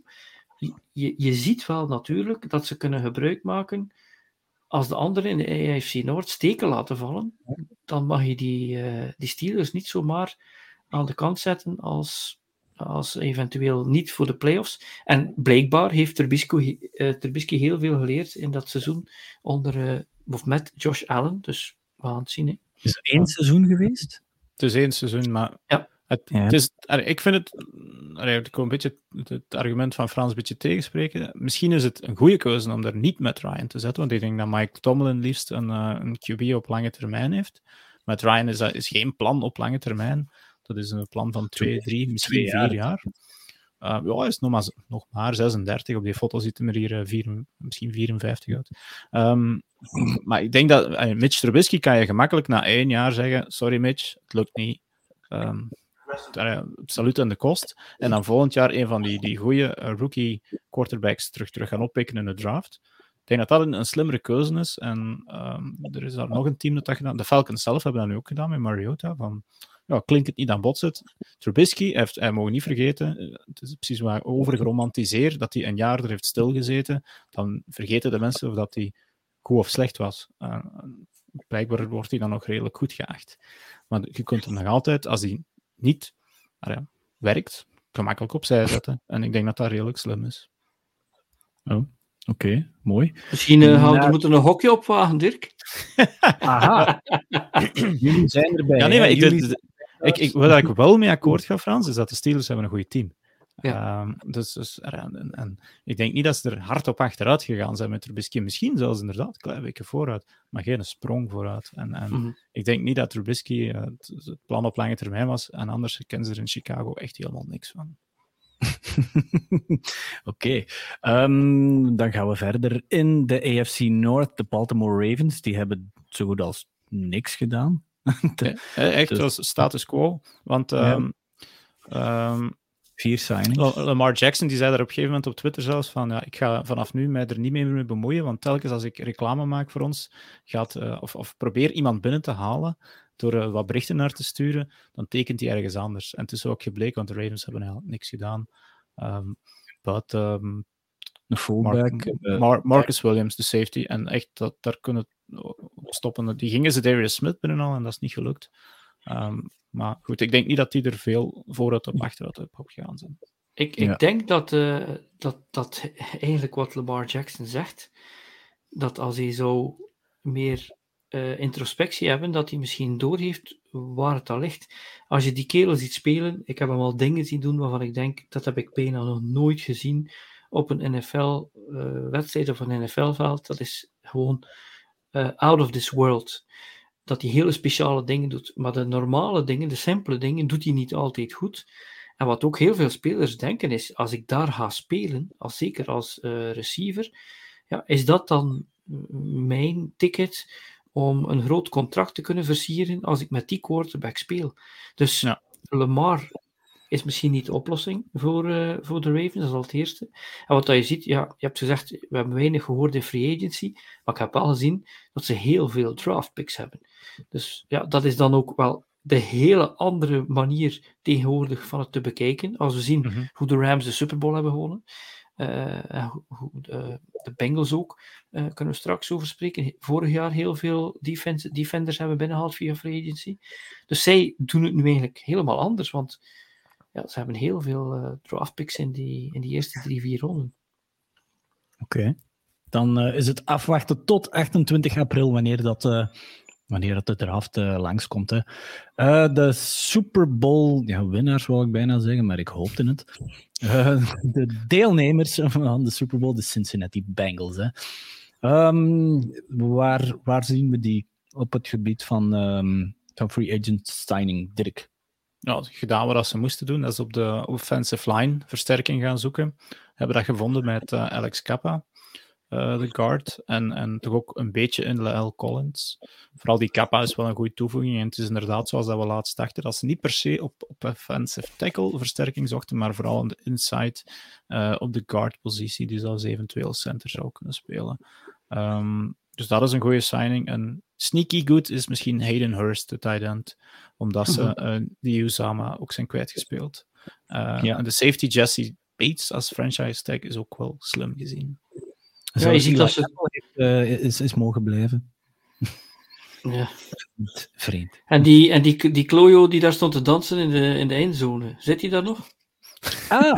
Speaker 1: Je, je ziet wel natuurlijk dat ze kunnen gebruik maken als de anderen in de AFC Noord steken laten vallen, dan mag je die, uh, die Steelers niet zomaar aan de kant zetten als, als eventueel niet voor de playoffs. En blijkbaar heeft Trubisky, uh, Trubisky heel veel geleerd in dat seizoen onder, uh, of met Josh Allen. Dus we gaan het zien. Hè.
Speaker 2: Is het één seizoen geweest?
Speaker 3: Het is één seizoen, maar
Speaker 1: ja.
Speaker 3: Het, het is, ik vind het, ik een beetje het, argument van Frans een beetje tegenspreken. Misschien is het een goede keuze om er niet met Ryan te zetten, want ik denk dat Mike Tomlin liefst een, uh, een QB op lange termijn heeft. Met Ryan is is geen plan op lange termijn. Dat is een plan van twee, drie, misschien vier jaar. Uh, ja, is nog maar, nog maar 36. Op die foto ziet hij er hier vier, misschien 54 uit. Um, maar ik denk dat uh, Mitch Trubisky kan je gemakkelijk na één jaar zeggen: Sorry Mitch, het lukt niet. Um, salut aan de kost. En dan volgend jaar een van die, die goede rookie quarterbacks terug, terug gaan oppikken in de draft. Ik denk dat dat een, een slimmere keuze is. En um, er is daar nog een team dat dat gedaan De Falcons zelf hebben dat nu ook gedaan met Mariota. Van, ja, klinkt het niet aan botset. Trubisky heeft, hij mogen niet vergeten, eh, het is precies waar ik dat hij een jaar er heeft stilgezeten. Dan vergeten de mensen of dat hij goed of slecht was. Uh, blijkbaar wordt hij dan nog redelijk goed geacht. Maar je kunt hem nog altijd, als hij niet ah ja, werkt, gemakkelijk opzij zetten. En ik denk dat dat redelijk slim is.
Speaker 2: Oh. Oké, mooi.
Speaker 1: Misschien uh, we uh, moeten een hokje opwagen, Dirk.
Speaker 2: Aha. Jullie zijn erbij.
Speaker 3: Ja, nee, maar ik, Jullie... ik, ik, wat ik wel mee akkoord ga, Frans, is dat de Steelers hebben een goed team. Ja. Um, dus, dus en, en, ik denk niet dat ze er hard op achteruit gegaan zijn met Trubisky. Misschien zelfs inderdaad een klein beetje vooruit, maar geen sprong vooruit. En, en mm -hmm. ik denk niet dat Trubisky uh, het, het, plan op lange termijn was. En anders kennen ze er in Chicago echt helemaal niks van.
Speaker 2: Oké, okay. um, dan gaan we verder in de AFC North. De Baltimore Ravens, die hebben zo goed als niks gedaan.
Speaker 3: de, echt, dus... was status quo. Want um,
Speaker 2: ja. um, vier signings.
Speaker 3: Lamar Jackson die zei daar op een gegeven moment op Twitter zelfs van ja, ik ga vanaf nu mij er niet meer mee bemoeien, want telkens als ik reclame maak voor ons, gaat, uh, of, of probeer iemand binnen te halen, door uh, wat berichten naar te sturen, dan tekent hij ergens anders. En het is ook gebleken, want de Ravens hebben eigenlijk niks gedaan. Um, but, um,
Speaker 2: een fullback. Mark,
Speaker 3: uh, Mar Marcus Williams, de safety. En echt, dat, daar kunnen stoppen. Die gingen ze Darius Smith binnen en dat is niet gelukt. Um, maar goed, ik denk niet dat die er veel vooruit op achteruit op gegaan zijn.
Speaker 1: Ik, ik ja. denk dat, uh, dat, dat eigenlijk wat Lamar Jackson zegt, dat als hij zo meer uh, introspectie hebben, dat hij misschien doorheeft waar het al ligt. Als je die kerel ziet spelen, ik heb hem al dingen zien doen waarvan ik denk, dat heb ik bijna nog nooit gezien op een NFL-wedstrijd uh, of een NFL-veld. Dat is gewoon uh, out of this world. Dat hij hele speciale dingen doet. Maar de normale dingen, de simpele dingen, doet hij niet altijd goed. En wat ook heel veel spelers denken is, als ik daar ga spelen, als, zeker als uh, receiver, ja, is dat dan mijn ticket om een groot contract te kunnen versieren als ik met die quarterback speel. Dus ja. Lamar is misschien niet de oplossing voor, uh, voor de Ravens, dat is al het eerste. En wat dat je ziet, ja, je hebt gezegd, we hebben weinig gehoord in free agency, maar ik heb wel gezien dat ze heel veel draft picks hebben. Dus ja, dat is dan ook wel de hele andere manier tegenwoordig van het te bekijken. Als we zien mm -hmm. hoe de Rams de Super Bowl hebben gewonnen. Uh, hoe de, de, Bengals ook, uh, kunnen we straks over spreken. Vorig jaar heel veel defense, defenders hebben binnengehaald via free agency. Dus zij doen het nu eigenlijk helemaal anders, want ja, ze hebben heel veel uh, draft picks in die, in eerste drie, vier ronden.
Speaker 2: Oké. Dan is het afwachten tot 28 april, wanneer dat wanneer het de draft uh, langskomt. Hè. Uh, de Super Bowl, ja, winnaars wil ik bijna zeggen, maar ik hoopte het. Uh, de deelnemers van de Super Bowl, de Cincinnati Bengals. Hè. Um, waar, waar zien we die op het gebied van, um, van free agent signing, Dirk?
Speaker 3: Ja, gedaan wat ze moesten doen. Dat is op de offensive line versterking gaan zoeken. Hebben dat gevonden met Alex Kappa uh, de guard. En, en toch ook een beetje in L. Collins. Vooral die Kappa is wel een goede toevoeging. En het is inderdaad zoals dat we laatst dachten, dat ze niet per se op, op offensive tackle versterking zochten, maar vooral aan de inside uh, op de guard-positie, die zelfs eventueel center zou kunnen spelen. Um, dus dat is een goede signing. En sneaky good is misschien Hayden Hurst, de tight end, omdat ze uh, die Usama ook zijn kwijtgespeeld. Uh, ja. En de safety Jesse Bates als franchise tag is ook wel slim gezien.
Speaker 2: Ja, je ziet dat ze... Uh, is, is mogen blijven.
Speaker 1: Ja.
Speaker 2: Vreemd.
Speaker 1: En die, en die, die Klojo die daar stond te dansen in de, in de eindzone, zit hij daar nog?
Speaker 2: Ah!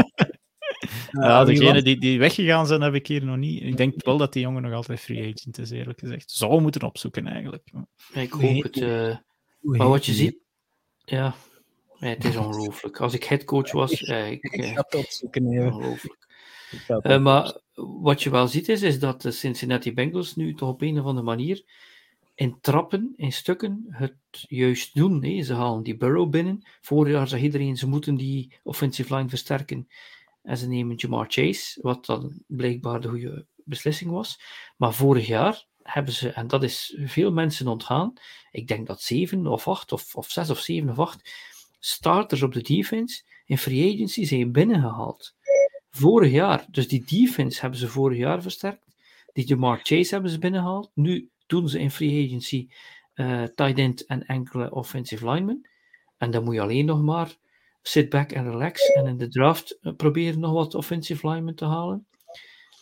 Speaker 3: ja, degenen die, die weggegaan zijn, heb ik hier nog niet. Ik denk wel dat die jongen nog altijd free agent is, eerlijk gezegd. Zou moeten opzoeken, eigenlijk.
Speaker 1: ik hoop het. Uh, maar wat je ziet... Ja, het is ongelooflijk. Als ik headcoach was... Ik,
Speaker 2: ik ga het opzoeken,
Speaker 1: Ongelooflijk. Uh, maar wat je wel ziet is, is dat de Cincinnati Bengals nu toch op een of andere manier in trappen, in stukken, het juist doen. Nee, ze halen die Burrow binnen. Vorig jaar zag iedereen, ze moeten die offensive line versterken. En ze nemen Jamar Chase, wat dan blijkbaar de goede beslissing was. Maar vorig jaar hebben ze, en dat is veel mensen ontgaan, ik denk dat zeven of acht of, of zes of zeven of acht starters op de defense in free agency zijn binnengehaald. Vorig jaar, dus die defense hebben ze vorig jaar versterkt. Die Jamar Chase hebben ze binnengehaald. Nu doen ze in free agency uh, tight end en enkele offensive linemen. En dan moet je alleen nog maar sit back en relax en in de draft eh, proberen nog wat offensive linemen te halen.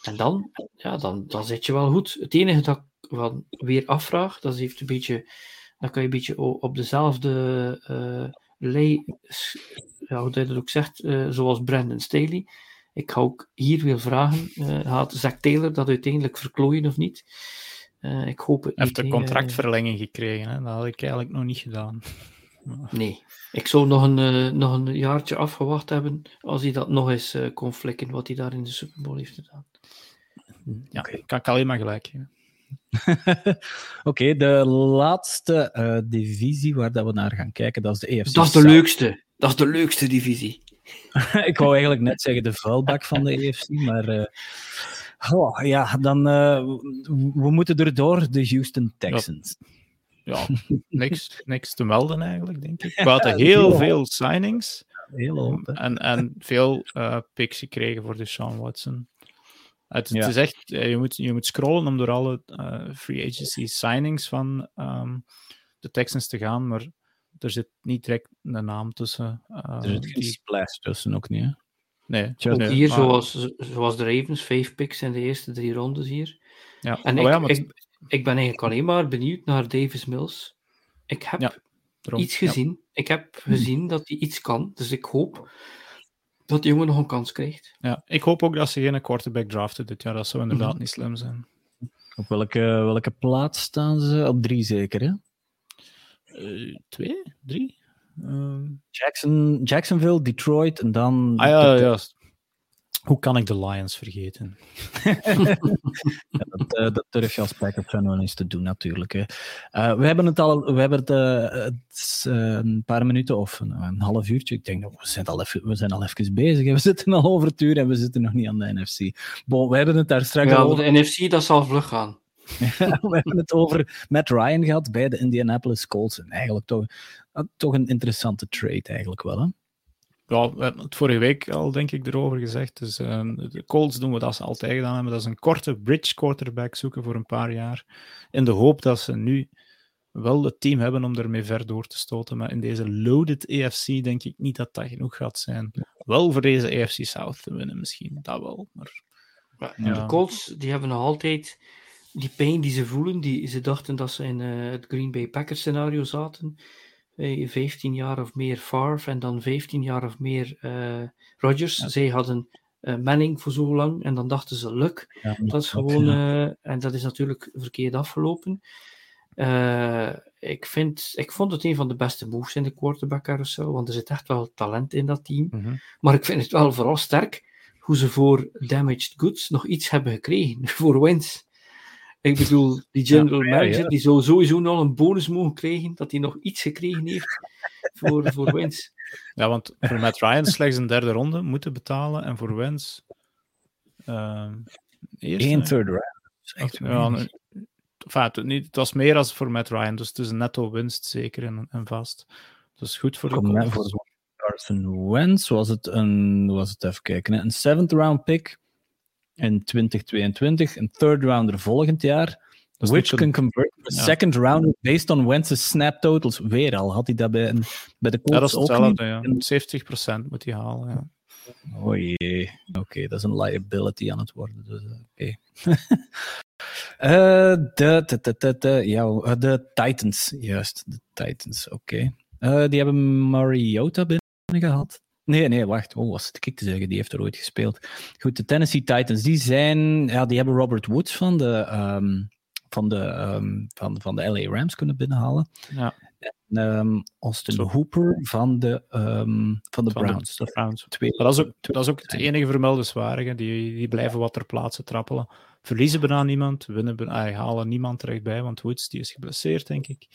Speaker 1: En dan, ja, dan, dan zit je wel goed. Het enige dat ik wel weer afvraag, dat is heeft een beetje, dan kan je een beetje op dezelfde uh, lei, ja, hoe dat ook zegt, uh, zoals Brandon Staley. Ik ga ook hier weer vragen, uh, gaat Zack Taylor dat uiteindelijk verklooien of niet? ik hoop het
Speaker 3: Hij heeft een contractverlenging gekregen, hè? dat had ik eigenlijk nog niet gedaan.
Speaker 1: Nee, ik zou nog een, uh, nog een jaartje afgewacht hebben als hij dat nog eens uh, kon flikken, wat hij daar in de Super Bowl heeft gedaan.
Speaker 3: Ja, okay. kan ik alleen maar gelijk geven.
Speaker 2: Oké, okay, de laatste uh, divisie waar dat we naar gaan kijken, dat is de EFC.
Speaker 1: Dat is de leukste. Dat is de leukste divisie.
Speaker 2: ik wou eigenlijk net zeggen de vuilbak van de EFC, maar oh, ja, dan we moeten erdoor de Houston Texans.
Speaker 3: Ja ja, niks, niks te melden eigenlijk, denk ik. We hadden heel veel signings.
Speaker 2: Heel
Speaker 3: en, en veel uh, picks gekregen voor de Sean Watson. Het, ja. het, is echt, je moet, je moet scrollen om door alle uh, free agency signings van um, de Texans te gaan, maar er zit niet direct een naam tussen.
Speaker 2: Uh, er zit geen die... splash tussen ook niet, hè?
Speaker 3: Nee.
Speaker 1: Ook
Speaker 3: nee,
Speaker 1: hier, maar... zoals, zoals de Ravens, vijf picks in de eerste drie rondes hier.
Speaker 3: Ja.
Speaker 1: En oh, ik, ja, maar... ik, ik ben eigenlijk alleen maar benieuwd naar Davis Mills. Ik heb ja, iets gezien. Ja. Ik heb gezien dat hij iets kan. Dus ik hoop dat die jongen nog een kans krijgt.
Speaker 3: Ja, ik hoop ook dat ze geen quarterback draften dit jaar. Dat zou inderdaad mm -hmm. niet slim zijn.
Speaker 2: Op welke, welke plaats staan ze? Op drie zeker, hè?
Speaker 3: Uh, twee? Drie?
Speaker 2: Uh... Jackson, Jacksonville, Detroit en dan...
Speaker 3: Ah ja, ja. Hoe kan ik de Lions vergeten?
Speaker 2: ja, dat, uh, dat, durf je als Packers fan wel eens te doen, natuurlijk. Hè. Uh, we hebben het al we hebben het, uh, het een paar minuten of een, een, half uurtje. Ik denk, we zijn al even, we zijn al even bezig. Hè. We zitten al over het uur en we zitten nog niet aan de NFC. Bon, we hebben het daar straks
Speaker 1: ja,
Speaker 2: over.
Speaker 1: de NFC, dat zal vlug gaan.
Speaker 2: we hebben het over Matt Ryan gehad bij de Indianapolis Colts. En eigenlijk toch, toch een interessante trade, eigenlijk wel. Hè?
Speaker 3: Ja, we hebben het vorige week al, denk ik, erover gezegd. Dus uh, de Colts doen we dat ze altijd gedaan hebben. Dat is een korte bridge quarterback zoeken voor een paar jaar. In de hoop dat ze nu wel het team hebben om ermee ver door te stoten. Maar in deze loaded AFC denk ik niet dat dat genoeg gaat zijn. Wel voor deze AFC South te winnen misschien, dat wel. Maar,
Speaker 1: ja. De Colts die hebben nog altijd die pijn die ze voelen. Die, ze dachten dat ze in uh, het Green Bay Packers scenario zaten. 15 jaar of meer Favre en dan 15 jaar of meer uh, Rodgers. Ja. Zij hadden uh, Manning voor zo lang en dan dachten ze Luck. Ja, dat is gewoon, uh, en dat is natuurlijk verkeerd afgelopen. ik, vind, ik vond het een van de beste moves in de quarterback carousel, want er zit echt wel talent in dat team.
Speaker 3: Mm -hmm.
Speaker 1: Maar ik vind het wel vooral sterk hoe ze voor damaged goods nog iets hebben gekregen voor wins. Ik bedoel, die general ja, manager, ja. die zou sowieso nog een bonus mogen krijgen, dat hij nog iets gekregen heeft voor, voor wins.
Speaker 3: Ja, want voor Matt Ryan slechts een derde ronde moeten betalen en voor wins uh,
Speaker 2: Eén third round.
Speaker 3: Echt, ja, enfin, het, niet, het was meer als voor Matt Ryan, dus het is een netto winst zeker en, en vast. Dus goed voor de
Speaker 2: Carson Wentz was het een, was het even kijken, een seventh round pick in 2022, een third rounder volgend jaar. Dus which can convert a ja. second rounder based on Wentz's snap totals. Weer al had hij dat bij, bij de Colts
Speaker 3: ja, dat is hetzelfde, ja. 70% moet hij halen, ja.
Speaker 2: Oh jee, oké, okay, dat is een liability aan het worden. Dus, oké. Okay. uh, de, de, de, de, ja, de Titans, juist, de Titans, oké. Okay. Uh, die hebben Mariota binnen gehad. Nee, nee, wacht. Oh, was het ik te zeggen? Die heeft er ooit gespeeld. Goed, de Tennessee Titans, die zijn... Ja, die hebben Robert Woods van de, um, van de, um, van, van de LA Rams kunnen binnenhalen.
Speaker 3: Ja.
Speaker 2: En um, Austin Zo. Hooper van de, van de van Browns.
Speaker 3: De, de Browns. Twee, maar dat is ook, dat is ook het enige vermelde zwarige. Die, die blijven wat ter plaatse trappelen. Verliezen bijna niemand, winnen bijna, halen niemand terecht bij, want Woods die is geblesseerd, denk ik.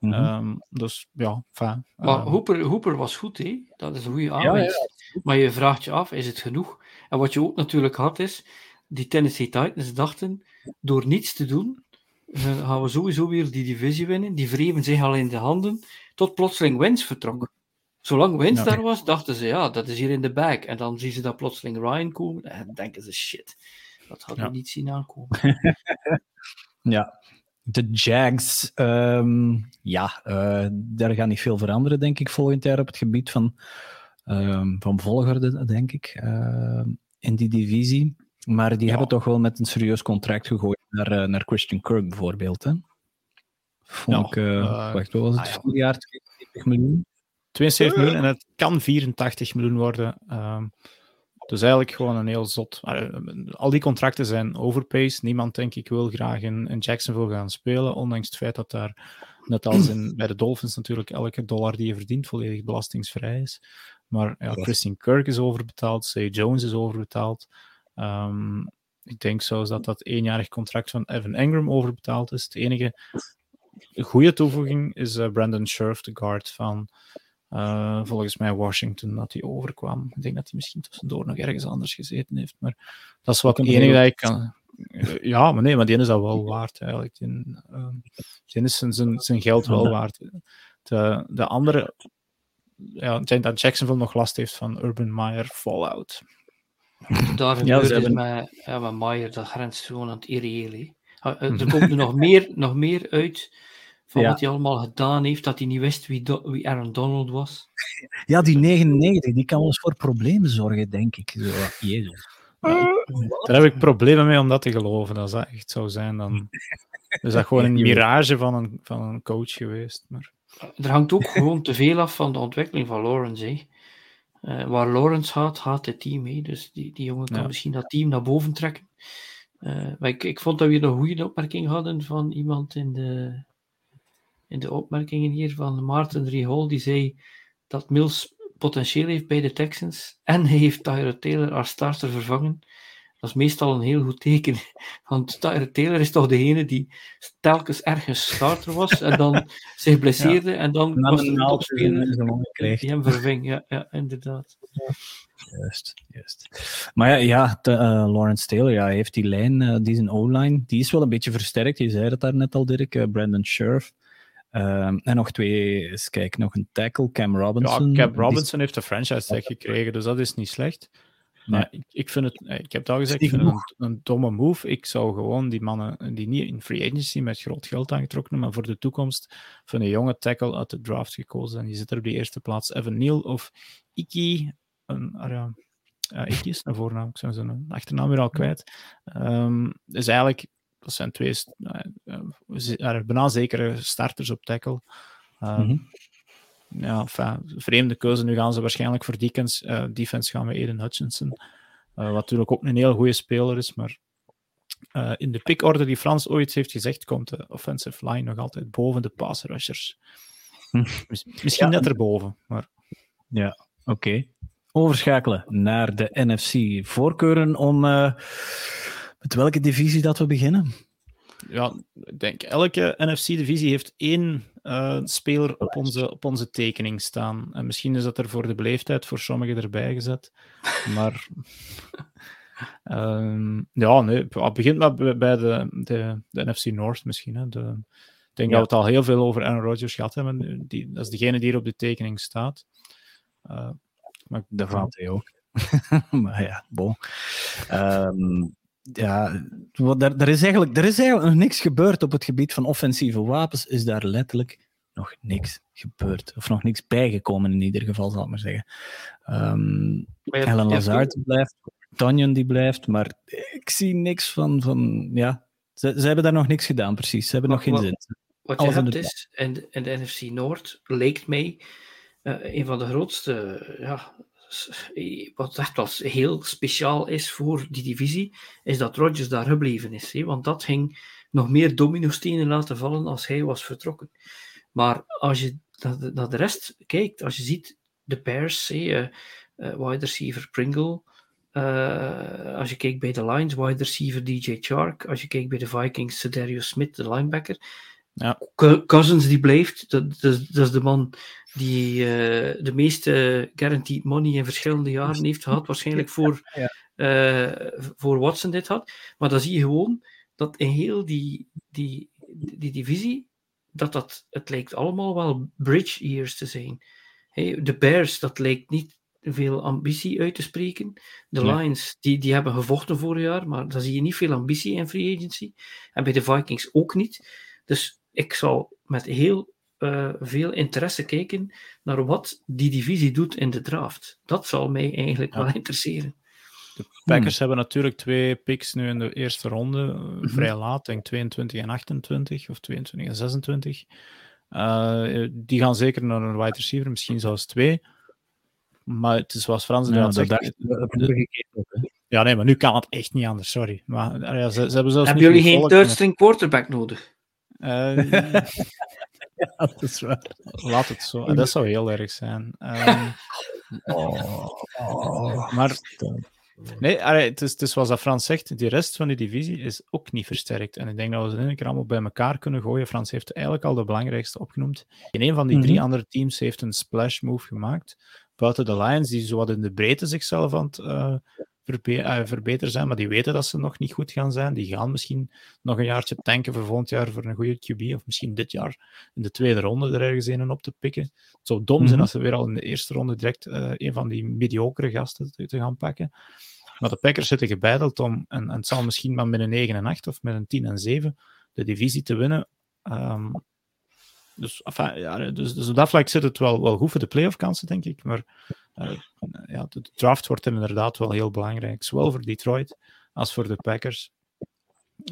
Speaker 3: Mm -hmm. dus ja, fijn.
Speaker 1: Maar uh, Hooper, Hooper was goed, hè? dat is een goede aanwinst. Ja, ja. Maar je vraagt je af, is het genoeg? En wat je ook natuurlijk had is, die Tennessee Titans dachten, door niets te doen, uh, gaan we sowieso weer die divisie winnen. Die wreven zich al in de handen, tot plotseling Wens vertrok. Zolang Wens daar was, dachten ze, ja, dat is hier in de bag. En dan zien ze dat plotseling Ryan komen en denken ze, shit, dat hadden we niet zien aankomen.
Speaker 2: ja, de Jags, um, ja, uh, daar gaat niet veel veranderen, denk ik, volgend jaar op het gebied van, um, van volgorde, denk ik, uh, in die divisie. Maar die ja. hebben toch wel met een serieus contract gegooid naar, uh, naar Christian Kirk bijvoorbeeld. Hè? Vond ja, ik, wacht, wat was het? Ah, ja. jaar 72 miljoen?
Speaker 3: 72 miljoen en het kan 84 miljoen worden. Um, dus eigenlijk gewoon een heel zot. Al die contracten zijn overpaced. Niemand, denk ik, wil graag in, in Jacksonville gaan spelen. Ondanks het feit dat daar, net als in, bij de Dolphins, natuurlijk elke dollar die je verdient volledig belastingsvrij is. Maar ja, Christian Kirk is overbetaald. Say Jones is overbetaald. Um, ik denk zelfs dat dat eenjarig contract van Evan Engram overbetaald is. De enige goede toevoeging is uh, Brandon Scherf, de guard van uh, volgens mij Washington, dat hij overkwam. Ik denk dat hij misschien tussendoor nog ergens anders gezeten heeft. Maar dat is wat het enige dat ik kan. Ja, maar nee, maar die is dat wel waard eigenlijk. Die, uh, die is zijn, zijn, zijn geld wel waard. De, de andere, ja, ik denk dat Jacksonville nog last heeft van Urban Meyer Fallout.
Speaker 1: Daar ja, hebben... met, ja, met Meyer, dat grenst gewoon aan het irreële. Er komt er nog meer, nog meer uit van wat hij allemaal gedaan heeft, dat hij niet wist wie, wie Aaron Donald was.
Speaker 2: Ja, die 99, die kan eens voor problemen zorgen, denk ik. Zo, Jezus.
Speaker 3: Daar heb ik problemen mee om dat te geloven. Als dat echt zou zijn, dan is dat gewoon een mirage van een, van een coach geweest. Maar...
Speaker 1: Er hangt ook gewoon te veel af van de ontwikkeling van Lawrence. Uh, waar Lawrence gaat, gaat het team. Hè. Dus die, die jongen kan ja. misschien dat team naar boven trekken. Uh, maar ik, ik vond dat we een goede opmerking hadden van iemand in de, in de opmerkingen hier van Maarten Rihol, die zei dat Mills potentieel heeft bij de Texans en hij heeft Tyrod Taylor als starter vervangen. Dat is meestal een heel goed teken, want Tyrod Taylor is toch degene die telkens ergens starter was en dan zich blesseerde ja. en dan en was een topspeler die hem verving. Ja, ja inderdaad.
Speaker 2: Juist, juist. Maar ja, ja de, uh, Lawrence Taylor, ja, heeft die lijn, uh, die is een O-line, die is wel een beetje versterkt. Je zei het daar net al, Dirk. Uh, Brandon Scherf Um, en nog twee, eens kijken, nog een tackle, Cam Robinson.
Speaker 3: Ja, Cam Robinson heeft de franchise tag gekregen, dus dat is niet slecht. Maar ik, ik, vind het, ik heb het al gezegd, ik vind het een, een, domme move. Ik zou gewoon die mannen die niet in free agency met groot geld aangetrokken, maar voor de toekomst van een jonge tackle uit de draft gekozen. En die zit er op die eerste plaats. Evan Neal of Iki. Een, ja, Iki is een voornaam, ik zou zijn achternaam weer al kwijt. Um, is eigenlijk dat zijn twee uh, bijna zekere starters op tackle. Uh, mm -hmm. Ja, enfin, vreemde keuze. Nu gaan ze waarschijnlijk voor Deacons. Uh, defense gaan we Eden Hutchinson. wat natuurlijk ook een heel goede speler is, maar in de pickorder die Frans ooit heeft gezegd, komt de offensive line nog altijd boven de pass rushers. Misschien ja. net erboven, maar...
Speaker 2: Ja, oké. Okay. Overschakelen naar de NFC. Voorkeuren om met welke divisie dat we beginnen?
Speaker 3: Ja, ik denk elke NFC-divisie heeft één uh, speler op onze, op onze tekening staan. En misschien is dat er voor de beleefdheid voor sommigen erbij gezet. Maar um, ja, nee, het begint maar bij de, de, de NFC North misschien. Hè. De, ik denk ja. dat we het al heel veel over Aaron Rodgers gehad hebben. Die, dat is degene die er op de tekening staat. Uh,
Speaker 2: maar de valt hij ook. maar ja, bon. Um, ja, er, er, is eigenlijk, er is eigenlijk nog niks gebeurd op het gebied van offensieve wapens. Is daar letterlijk nog niks gebeurd. Of nog niks bijgekomen in ieder geval, zal ik maar zeggen. Um, Helen Lazard blijft, Tanyan die blijft, maar ik zie niks van... van ja, ze, ze hebben daar nog niks gedaan, precies. Ze hebben nog geen zin.
Speaker 1: Wat je hebt is, in de, in de NFC Noord, leek mij, uh, een van de grootste ja, wat echt wel heel speciaal is voor die divisie, is dat Rodgers daar gebleven is. Want dat ging nog meer dominostenen laten vallen als hij was vertrokken. Maar als je naar de rest kijkt, als je ziet de Bears, hè, uh, wide receiver Pringle, als je kijkt bij de Lions, wide receiver DJ Chark, als je kijkt bij de Vikings, Darius Smith, de linebacker, Ja. Cousins die blijft, dat, dat, dat is de man die uh, de meeste guaranteed money in verschillende jaren heeft gehad, waarschijnlijk voor, uh, voor Watson dit had. Maar dan zie je gewoon dat in heel die, die, die divisie, dat, dat het lijkt allemaal wel bridge years te zijn. Hey, de Bears, dat lijkt niet veel ambitie uit te spreken. De Lions, die, die hebben gevochten vorig jaar, maar daar zie je niet veel ambitie in free agency. En bij de Vikings ook niet. Dus ik zal met heel uh, veel interesse kijken naar wat die divisie doet in de draft. Dat zal mij eigenlijk wel interesseren.
Speaker 3: De Packers hmm. hebben natuurlijk twee picks nu in de eerste ronde, mm vrij laat, denk 22 en 28 of 22 en 26. Uh, eh, die gaan zeker naar een wide receiver, misschien zelfs twee. Maar het is zoals Frans ja, zegt. Ja, nee, maar nu kan het echt niet anders, sorry. Maar, ja, ze, ze hebben zelfs
Speaker 1: hebben jullie geen third string quarterback nodig? Uh,
Speaker 3: ja, dat is waar. Laat het zo. Dat zou heel erg zijn. Um, oh, oh, maar nee, het, is, het is zoals dat Frans zegt, die rest van die divisie is ook niet versterkt. En ik denk dat we ze in keer allemaal bij elkaar kunnen gooien. Frans heeft eigenlijk al de belangrijkste opgenoemd. In een van die drie mhm. andere teams heeft een splash move gemaakt. Buiten de Lions, die zo wat in de breedte zichzelf aan het uh, verbe verbeteren zijn, maar die weten dat ze nog niet goed gaan zijn. Die gaan misschien nog een jaartje tanken voor volgend jaar voor een goede QB, of misschien dit jaar in de tweede ronde er ergens een op te pikken. Het zou dom zijn mhm. als ze weer al in de eerste ronde direct uh, een van die mediocre gasten te, te, gaan pakken. Maar de Packers zitten gebeideld om, en, en het zal misschien maar met een 9 en 8 of met een 10 en 7 de divisie te winnen. Um, dus, enfin, ja, dus, dus op dat vlak zit het wel, wel goed voor de playoff kansen, denk ik. Maar uh, ja, de draft wordt inderdaad wel heel belangrijk. Zowel voor Detroit als voor de Packers.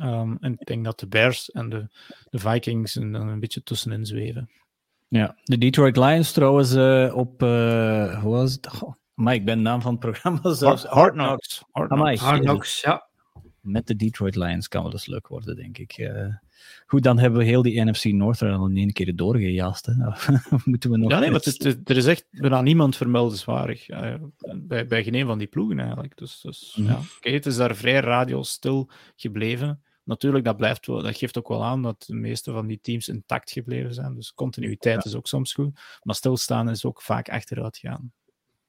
Speaker 3: Um, en ik denk dat de Bears en de, de Vikings een beetje tussenin zweven.
Speaker 2: Ja, de Detroit Lions trouwens uh, op, uh, hoe was het? Oh, maar ik ben de naam van het programma zelfs.
Speaker 3: Hard, Knocks.
Speaker 1: Hard Knocks, Hard Knocks ja.
Speaker 2: Met de Detroit Lions kan wel eens leuk worden, denk ik. Goed, dan hebben we heel die NFC North er al in één keer doorgejast. Moeten we nog
Speaker 3: ja, nee, maar er is echt bijna niemand vermeldenswaardig. Uh, bij, bij geen een van die ploegen eigenlijk. Dus, dus mm -hmm. ja, okay, het is daar vrij radio stil gebleven. Natuurlijk, dat, blijft wel, dat geeft ook wel aan dat de meeste van die teams intact gebleven zijn. Dus continuïteit is ook soms goed. Maar stilstaan is ook vaak achteruit gaan.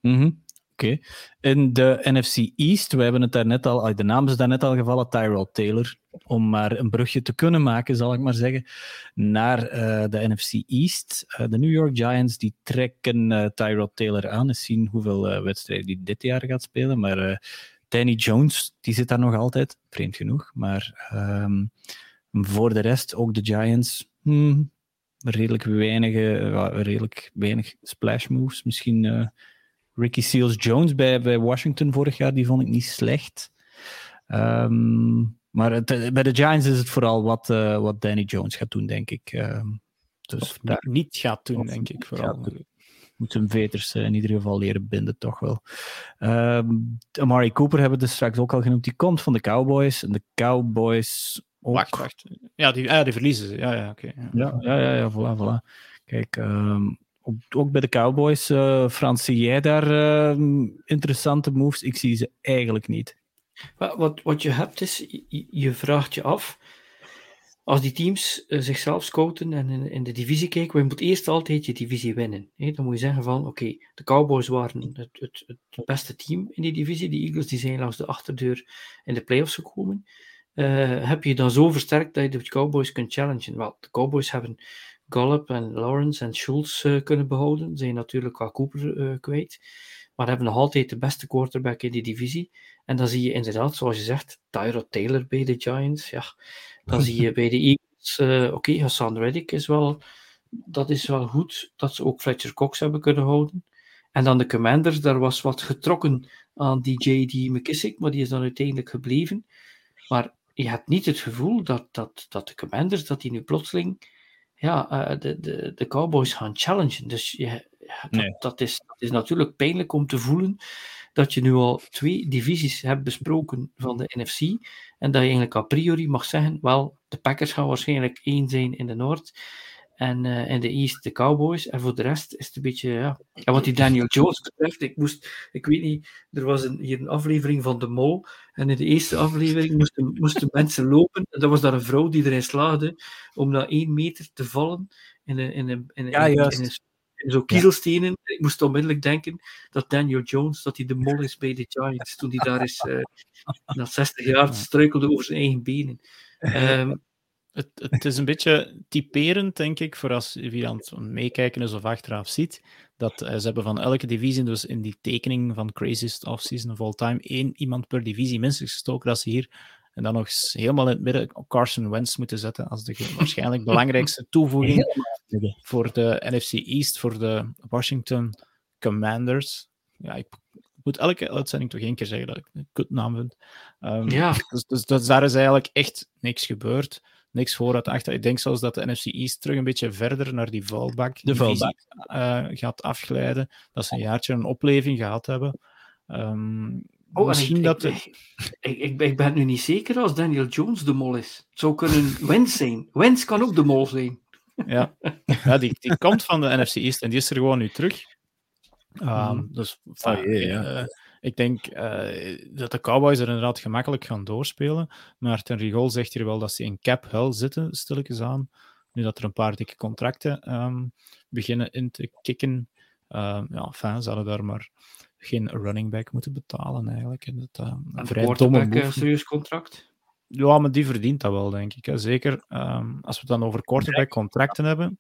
Speaker 2: Mm Oké. In de NFC East, we hebben het daarnet al, de naam is daarnet al gevallen, Tyrell Taylor. Om maar een brugje te kunnen maken, zal ik maar zeggen, naar uh, de NFC East. Uh, de New York Giants die trekken uh, Tyrell Taylor aan. Eens zien hoeveel wedstrijden die dit jaar gaat spelen. Maar Danny Jones, die zit daar nog altijd, vreemd genoeg. Maar um, voor de rest, ook de Giants, hmm, redelijk, weinig, redelijk weinig splash moves. Misschien Ricky Seals Jones bij, bij Washington vorig jaar, die vond ik niet slecht. Um, maar het, bij de Giants is het vooral wat, uh, wat Danny Jones gaat doen, denk ik. Um,
Speaker 3: dus of daar, niet gaat doen, denk ik vooral.
Speaker 2: Moet zijn veters uh, in ieder geval leren binden, toch wel. Um, Amari Cooper hebben we dus straks ook al genoemd. Die komt van de Cowboys. En de Cowboys. Ook...
Speaker 3: Wacht, wacht. Ja, die, ja, die verliezen ze. Ja, ja, oké.
Speaker 2: Okay. Ja. ja, ja, ja, voilà, voilà. Kijk, um, ook bij de Cowboys, uh, Frans, zie jij daar uh, interessante moves? Ik zie ze eigenlijk niet.
Speaker 1: Wat, wat je hebt is, je, je vraagt je af, als die teams uh, zichzelf scouten en in, de divisie kijken, we moet eerst altijd je divisie winnen. Hè? Dan moet je zeggen van, oké, de Cowboys waren het, het, beste team in die divisie. De Eagles die zijn langs de achterdeur in de playoffs gekomen. heb je dan zo versterkt dat je de Cowboys kunt challengen? Wel, de Cowboys hebben Gallup en Lawrence en Schultz uh, kunnen behouden. Zijn natuurlijk qua Cooper uh, kwijt. Maar hebben nog altijd de beste quarterback in die divisie. En dan zie je inderdaad, zoals je zegt, Tyrod Taylor bij de Giants. Ja. Dan zie je bij de Eagles, uh, oké, okay, Hassan Reddick is wel, dat is wel goed. Dat ze ook Fletcher Cox hebben kunnen houden. En dan de Commanders, daar was wat getrokken aan die J.D. McKissick, maar die is dan uiteindelijk gebleven. Maar je hebt niet het gevoel dat, dat, dat de Commanders, dat die nu plotseling ja, uh, de, de, de Cowboys gaan challengen. Dus je, dat, dat, is, dat is natuurlijk pijnlijk om te voelen dat je nu al twee divisies hebt besproken van de NFC en dat je eigenlijk a priori mag zeggen, wel, de Packers gaan waarschijnlijk één zijn in de Noord En uh, in de East de Cowboys. En voor de rest is het een beetje, ja. En wat die Daniel Jones betreft, ik moest, ik weet niet, er was een, hier een aflevering van De Mol. En in de eerste aflevering moesten, moesten mensen lopen. En er was daar een vrouw die erin slaagde om na één meter te vallen in een, in een, in ja, in, in een zo kiezelstenen. Ja. Ik moest onmiddellijk denken dat Daniel Jones, dat hij de mol is bij de Giants, toen hij daar is, uh, na 60 jaar struikelde over zijn eigen benen. Um,
Speaker 3: het, het is een beetje typerend, denk ik, voor als je aan het meekijken is of achteraf ziet, dat uh, ze hebben van elke divisie, dus in die tekening van Craziest Offseason of All Time, één iemand per divisie minstens gestoken als ze hier en dan nog eens helemaal in het midden Carson Wentz moeten zetten als de waarschijnlijk belangrijkste toevoeging voor de NFC East, voor de Washington Commanders. Ja, ik moet elke uitzending toch één keer zeggen dat ik een kutnaam vind. Um, ja. Dus, dus, dus, daar is eigenlijk echt niks gebeurd niks vooruit achter. Ik denk zelfs dat de NFC East terug een beetje verder naar die vuilbak
Speaker 2: de vuilbak.
Speaker 3: Uh, gaat afglijden. Dat ze een jaartje een opleving gehad hebben. Um,
Speaker 1: oh, misschien ik, dat... Ik, ik, ik, ben nu niet zeker als Daniel Jones de mol is. Het zou kunnen Wens zijn. Wens kan ook de mol zijn.
Speaker 3: Ja, ja die, die komt van de NFC East en die is er gewoon nu terug. Um, dus, oh, ja. Uh, ik denk uh, dat de Cowboys er inderdaad gemakkelijk gaan doorspelen. Maar ten Rigol zegt hier wel dat ze in cap hell zitten, stilletjes aan. Nu dat er een paar dikke contracten um, beginnen in te kicken. Uh, ja, fijn, ze hadden daar maar geen running back moeten betalen eigenlijk. En dat, uh,
Speaker 1: een vrij domme een serieus contract?
Speaker 3: Ja, maar die verdient dat wel, denk ik. Hè. Zeker um, als we het dan over quarterback contracten hebben.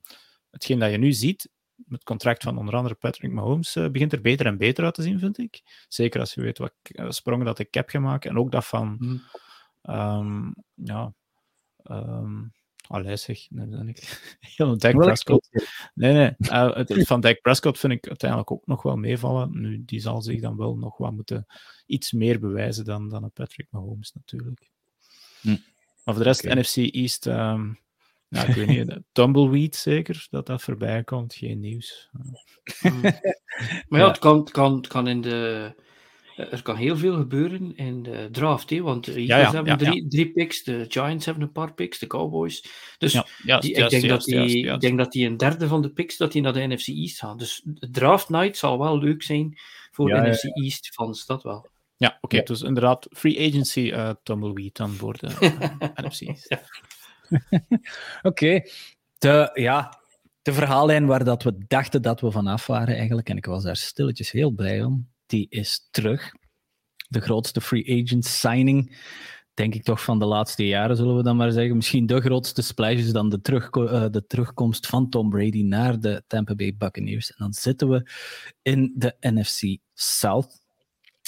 Speaker 3: Hetgeen dat je nu ziet, het contract van onder andere Patrick Mahomes uh, begint er beter en beter uit te zien, vind ik. Zeker als je weet wat uh, sprongen dat ik heb gemaakt. En ook dat van... Mm. Um, ja... Um, Allee zeg, nee, ik heel Dak Prescott. Nee, nee. Uh, het, van Dak Prescott vind ik uiteindelijk ook nog wel meevallen. Nu, die zal zich dan wel nog wat moeten iets meer bewijzen dan, dan een Patrick Mahomes natuurlijk. Hm. Maar voor de rest, okay. NFC East... Um, ja, ik weet niet, Tumbleweed zeker, dat dat voorbij komt, geen nieuws.
Speaker 1: maar ja, het kan, kan, kan in de... Er kan heel veel gebeuren in de draft, hè? want de Eagles ja, ja, hebben drie, drie picks, de Giants hebben een paar picks, de Cowboys. Dus die, ik, denk dat die, ik denk dat die een derde van de picks dat die naar de NFC East gaan. Dus de draft night zal wel leuk zijn voor de NFC East fans, dat wel.
Speaker 3: Ja, oké. Okay, dus inderdaad, free agency uh, tumbleweed dan voor de uh, NFC East.
Speaker 2: Oké. De, ja, de verhaallijn waar dat we dachten dat we vanaf waren eigenlijk, en ik was daar stilletjes heel blij om, die is terug. De grootste free agent signing, denk ik toch van de laatste jaren, zullen we dan maar zeggen. Misschien de grootste splash is dan de, uh, de terugkomst van Tom Brady naar de Tampa Bay Buccaneers. En dan zitten we in de NFC South.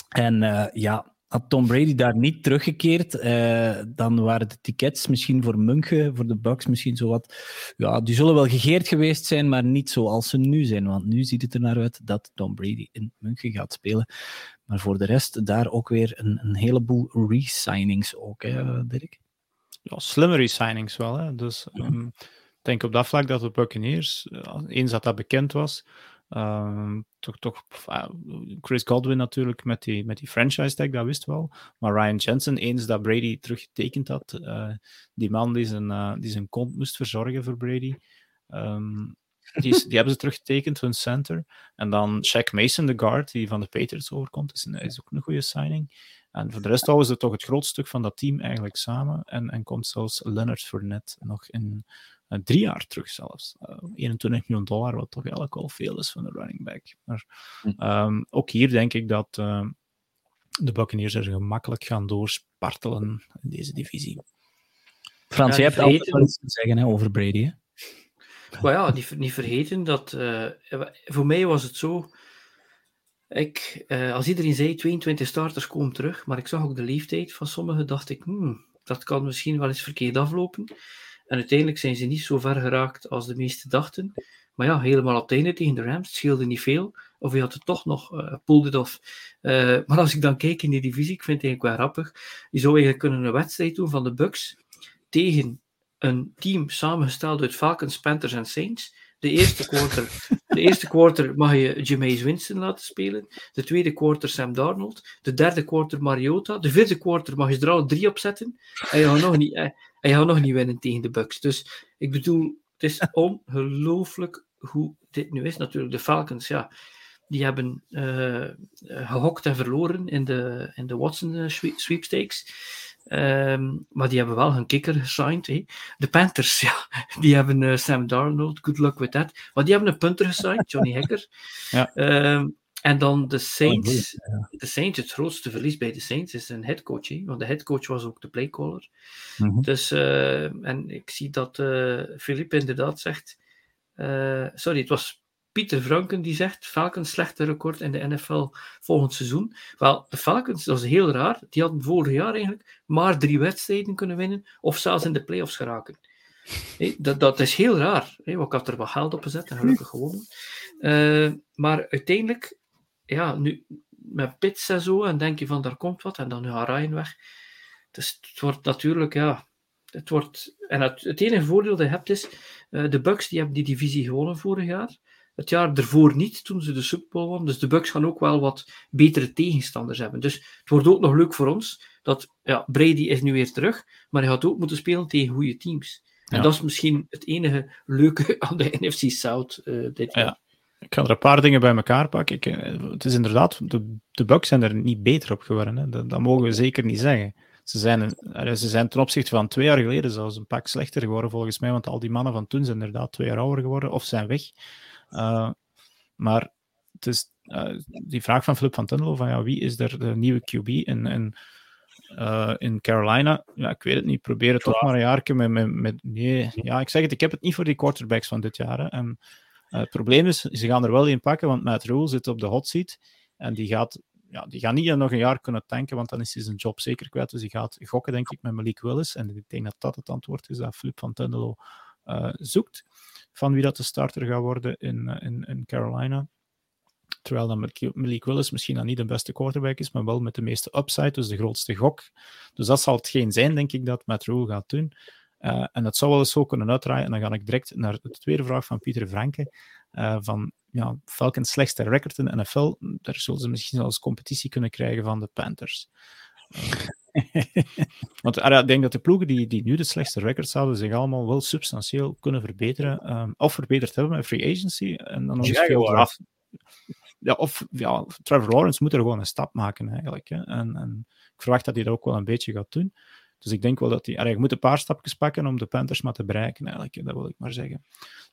Speaker 2: En uh, ja, had Tom Brady daar niet teruggekeerd, eh, dan waren de tickets misschien voor München, voor de Bucks misschien zo wat... Ja, die zullen wel gegeerd geweest zijn, maar niet zoals ze nu zijn. Want nu ziet het er naar uit dat Tom Brady in München gaat spelen. Maar voor de rest daar ook weer een, een heleboel re-signings ook, hè, Dirk?
Speaker 3: Ja, slimme re-signings wel. Hè? Dus um, ik denk op dat vlak dat de Buccaneers, eh, eens dat dat bekend was, Um, toch, toch, Chris Godwin natuurlijk met die, met die franchise tag, dat wist wel. Maar Ryan Jensen, eens dat Brady teruggetekend had, uh, die man die zijn, uh, die zijn kont moest verzorgen voor Brady, um, die, is, die hebben ze teruggetekend, hun center. En dan Shaq Mason, de guard, die van de Patriots overkomt, is, een, is ook een goede signing. En voor de rest houden ze toch het grootste stuk van dat team eigenlijk samen. En, en komt zelfs Leonard Fournette nog in drie jaar terug zelfs. Uh, eh, 21 miljoen dollar, wat toch eigenlijk wel veel is van de running back. Maar um, ook hier denk ik dat uh, de Buccaneers er gemakkelijk gaan doorspartelen in deze divisie.
Speaker 2: Frans, ja, jij hebt altijd wel iets te zeggen hè, over Brady. Hè?
Speaker 1: Maar ja, niet, niet vergeten dat voor mij was het zo. Ik, als iedereen zei 22 starters komen terug, maar ik zag ook de leeftijd van sommigen, dacht ik, hmm, dat kan misschien wel eens verkeerd aflopen. En uiteindelijk zijn ze niet zo ver geraakt als de meesten dachten. Maar ja, helemaal op het einde tegen de Rams, het scheelde niet veel. Of je had het toch nog, uh, pulled it off. Uh, maar als ik dan kijk in die divisie, ik vind het eigenlijk wel grappig. Je zou eigenlijk kunnen een wedstrijd doen van de Bucks tegen een team samengesteld uit Falcons, Panthers en Saints. De eerste quarter, de eerste quarter mag je Jameis Winston laten spelen. De tweede quarter Sam Darnold. De derde quarter Mariota. De vierde quarter mag je er al drie op zetten. En je gaat nog niet, je gaat nog niet winnen tegen de Bucks. Dus ik bedoel, Het is ongelooflijk hoe dit nu is. Natuurlijk, de Falcons, ja, die hebben uh, gehokt en verloren in de, in de Watson sweepstakes. Um, maar die hebben wel hun kikker gesigned. Hey. De Panthers, ja, die hebben uh, Sam Darnold, good luck with that. Maar die hebben een punter gesigned, Johnny Hacker. ja. Um, en dan de Saints. Oh, de Saints, het grootste verlies bij de Saints is een headcoach. Hè? Want de headcoach was ook de playcaller. Mm -hmm. Dus, uh, en ik zie dat uh, Philippe inderdaad zegt. Uh, sorry, het was Pieter Franken die zegt: Falcons slechte record in de NFL volgend seizoen. Wel, de Falcons, dat is heel raar. Die hadden vorig jaar eigenlijk maar drie wedstrijden kunnen winnen. Of zelfs in de playoffs geraken. Hey, dat, dat is heel raar. Hey, ik had er wat geld op gezet en gelukkig gewonnen. maar uiteindelijk ja, nu met pits en zo, en denk je van daar komt wat, en dan gaat Ryan weg. Dus het wordt natuurlijk, ja, het wordt, en het, het enige voordeel dat je hebt is, uh, de Bucks die hebben die divisie gewonnen vorig jaar. Het jaar ervoor niet, toen ze de Super Bowl wonnen. Dus de Bucks gaan ook wel wat betere tegenstanders hebben. Dus het wordt ook nog leuk voor ons dat ja, Brady is nu weer terug, maar hij gaat ook moeten spelen tegen goede teams. En ja. dat is misschien het enige leuke aan de NFC South uh, dit jaar.
Speaker 3: Ja. Ik ga er een paar dingen bij elkaar pakken. Ik, het is inderdaad, de, de Bucks zijn er niet beter op geworden. Hè. Dat, dat, mogen we zeker niet zeggen. Ze zijn, ze zijn ten opzichte van twee jaar geleden zelfs een pak slechter geworden, volgens mij. Want al die mannen van toen zijn inderdaad twee jaar ouder geworden of zijn weg. Uh, maar het is uh, die vraag van Flip van Tunnel: van ja, wie is er de nieuwe QB in, in, uh, in Carolina? Ja, ik weet het niet. Probeer het toch maar een jaar met, met, met. Nee, ja, ik zeg het, ik heb het niet voor die quarterbacks van dit jaar. Hè. En, het probleem is, ze gaan er wel in pakken, want Matt Rule zit op de hot seat. En die gaat, ja, die gaat niet nog een jaar kunnen tanken, want dan is hij zijn job zeker kwijt. Dus die gaat gokken, denk ik, met Malik Willis. En ik denk dat dat het antwoord is dat Flip van Tendelo uh, zoekt. Van wie dat de starter gaat worden in, in, in Carolina. Terwijl dan Malik Willis misschien dan niet de beste quarterback is, maar wel met de meeste upside, dus de grootste gok. Dus dat zal hetgeen zijn, denk ik, dat Matt Rule gaat doen. Uh, en dat zou wel eens zo kunnen uitdraaien. En dan ga ik direct naar de tweede vraag van Pieter Franke. Uh, van ja, Falcons slechtste record in de NFL. Daar zullen ze misschien zelfs competitie kunnen krijgen van de Panthers. Uh, want ik denk dat de ploegen die, die nu de slechtste records houden, zich allemaal wel substantieel kunnen verbeteren. Um, of verbeterd hebben met free agency. En dan nog eens veel draft. Ja, of ja, Trevor Lawrence moet er gewoon een stap maken eigenlijk. Hè. En, en ik verwacht dat hij dat ook wel een beetje gaat doen. Dus ik denk wel dat hij... Je moet een paar stapjes pakken om de Panthers maar te bereiken, eigenlijk. Dat wil ik maar zeggen.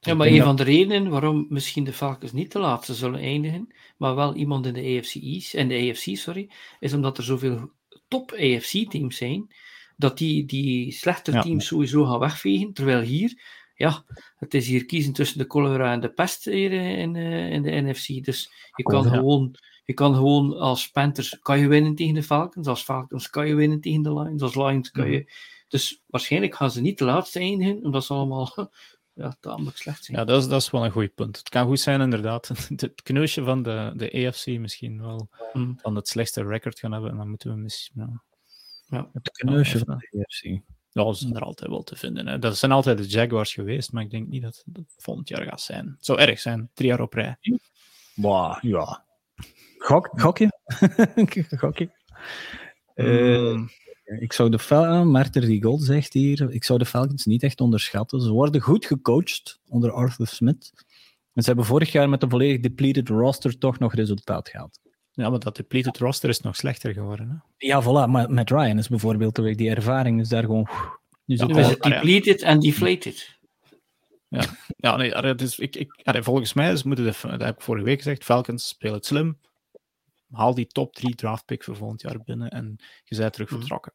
Speaker 1: ja, maar een van de redenen waarom misschien de Falcons niet de laatste zullen eindigen, maar wel iemand in de East, en de AFC, sorry, is omdat er zoveel top AFC-teams zijn, dat die, die slechte ja. teams sowieso gaan wegvegen, terwijl hier, ja, het is hier kiezen tussen de cholera en de pest hier in, in de NFC. Dus je kan ja. gewoon je kan gewoon als Panthers kan je winnen tegen de Falcons, als Falcons kan je winnen tegen de Lions, als Lions kan je. Dus waarschijnlijk gaan ze niet de laatste eindigen, omdat ze allemaal ja, tamelijk slecht zijn.
Speaker 3: Ja, dat is, dat is wel een goed punt. Het kan goed zijn, inderdaad. Het kneusje van de, de AFC misschien wel mm. van het slechtste record gaan hebben, en dan moeten we misschien. Ja,
Speaker 2: ja. het kneusje van de AFC.
Speaker 3: Ja, dat zijn er altijd wel te vinden. Hè. Dat zijn altijd de Jaguars geweest, maar ik denk niet dat het volgend jaar gaat zijn. Het zou erg zijn, drie jaar op rij.
Speaker 2: Bah, ja, Gok, gokje? gokje? Uh, ik zou de Falcons, Marter die Gold zegt hier, ik zou de Falcons niet echt onderschatten. Ze worden goed gecoacht onder Arthur Smith. En ze hebben vorig jaar met een volledig depleted roster toch nog resultaat gehad.
Speaker 3: Ja, maar dat depleted roster is nog slechter geworden. Hè?
Speaker 2: Ja, voilà. Maar met Ryan is bijvoorbeeld die ervaring is daar gewoon...
Speaker 1: Dus ja, nu is het depleted en deflated.
Speaker 3: Ja, ja nee, dus ik, ik, volgens mij is, moeten de, dat heb ik vorige week gezegd, Falcons spelen het slim, haal die top 3 draftpick voor volgend jaar binnen en je bent terug mhm. vertrokken.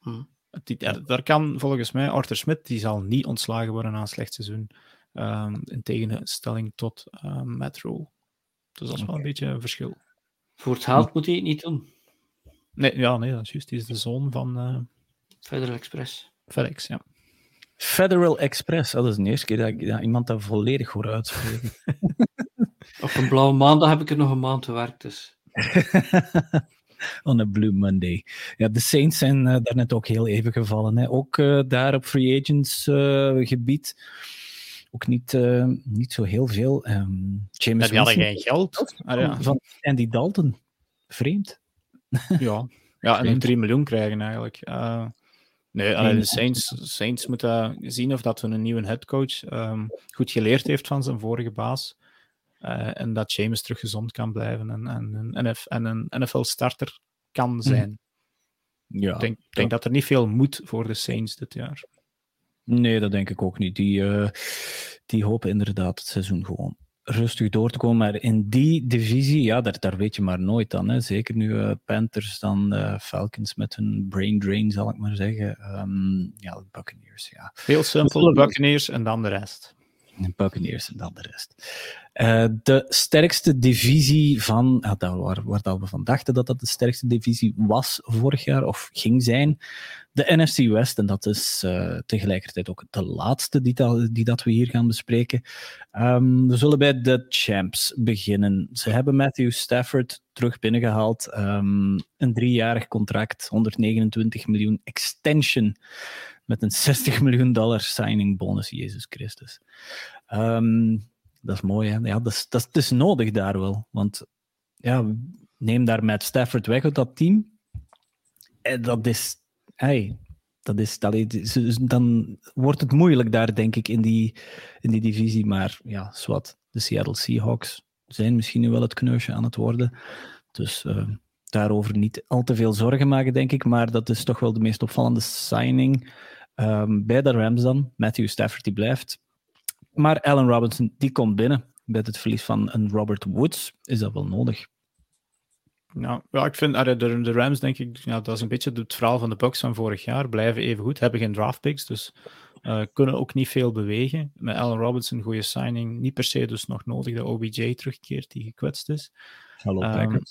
Speaker 3: Mm. Die, daar kan volgens mij Arthur Smith, die zal niet ontslagen worden na een slecht seizoen. Um, in tegenstelling tot um, Matt. Dus dat is wel een beetje een verschil.
Speaker 1: Voor het geld moet hij het niet doen.
Speaker 3: Nee, ja, nee, dat is juist. Die is de zoon van... Uh...
Speaker 1: Federal Express.
Speaker 3: FedEx, ja.
Speaker 2: Federal Express, dat is de eerste keer dat, ik, dat iemand dat volledig hoor uitspreken.
Speaker 1: Op een blauwe maandag heb ik er nog een maand gewerkt, dus...
Speaker 2: On a Blue Monday. Ja, de Saints zijn uh, daarnet ook heel even gevallen. Hè. Ook uh, daar op free agents uh, gebied. Ook niet, niet zo heel veel. Um,
Speaker 3: James die hadden geen geld.
Speaker 2: Ah, ja. Van Andy Dalton. Vreemd.
Speaker 3: ja. ja, en 3 miljoen krijgen eigenlijk. Nee, alleen de Saints, Saints moeten zien of dat hun nieuwe headcoach um, goed geleerd heeft van zijn vorige baas. Uh, en dat James terug gezond kan blijven en, en, en, en een NFL-starter kan mhm. zijn. Ja, ik denk, denk dat er niet veel moet voor de Saints dit jaar.
Speaker 2: Nee, dat denk ik ook niet. Die, uh, die hopen inderdaad het seizoen gewoon rustig door te komen. Maar in die divisie, ja, daar, daar weet je maar nooit dan. Hè. Zeker nu uh, Panthers, dan uh, Falcons met hun brain drain, zal ik maar zeggen. Um, ja, de Buccaneers, ja.
Speaker 3: Heel simpel, Buccaneers en dan de rest.
Speaker 2: Buccaneers en dan de rest. Uh, de sterkste divisie van, ja, waar, waar we van dachten dat dat de sterkste divisie was vorig jaar, of ging zijn, de NFC West. En dat is uh, tegelijkertijd ook de laatste die, dat, die dat we hier gaan bespreken. Um, we zullen bij de champs beginnen. Ze hebben Matthew Stafford terug binnengehaald. Um, een driejarig contract, 129 miljoen extension met een 60 miljoen dollar signing bonus, Jezus Christus. Um, dat is mooi, hè? Ja, dat is, dat, is, nodig daar wel. Want ja, neem daar met Stafford weg uit dat team. En dat is... Hey, dat is, dan wordt het moeilijk daar, denk ik, in die, in die divisie. Maar ja, zwart. De Seattle Seahawks zijn misschien nu wel het kneusje aan het worden. Dus uh, daarover niet al te veel zorgen maken, denk ik. Maar dat is toch wel de meest opvallende signing. Um, bij de Rams dan. Matthew Stafford die blijft. Maar Allen Robinson die komt binnen. Met het verlies van een Robert Woods is dat wel nodig.
Speaker 3: Nou, ja, ik vind de, de Rams, denk ik, ja, dat is een beetje het verhaal van de Bucks van vorig jaar. Blijven even goed, hebben geen draft picks, dus uh, kunnen ook niet veel bewegen. Met Allen Robinson, goede signing. Niet per se dus nog nodig dat OBJ terugkeert, die gekwetst is.
Speaker 2: Hallo, um,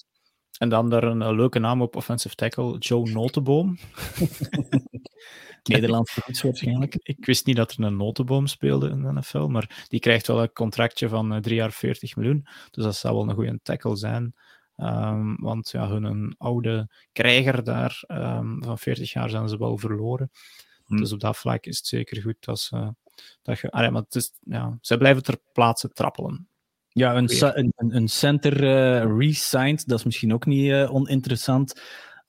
Speaker 3: En dan daar een, leuke naam op offensive tackle, Joe Notenboom.
Speaker 2: Nederlands iets waarschijnlijk.
Speaker 3: Ik, wist niet dat er een notenboom speelde in de NFL, maar die krijgt wel een contractje van eh, 3 jaar 40 miljoen. Dus dat zou wel een goede tackle zijn. Um, want ja, hun oude krijger daar um, van 40 jaar zijn ze wel verloren. Hm. Dus op dat vlak is het zeker goed dat ze. Dat je, ah ja, maar het is, ja, ze blijven ter plaatse trappelen.
Speaker 2: Ja, een, een, een center uh, re-signed, dat is misschien ook niet uh, oninteressant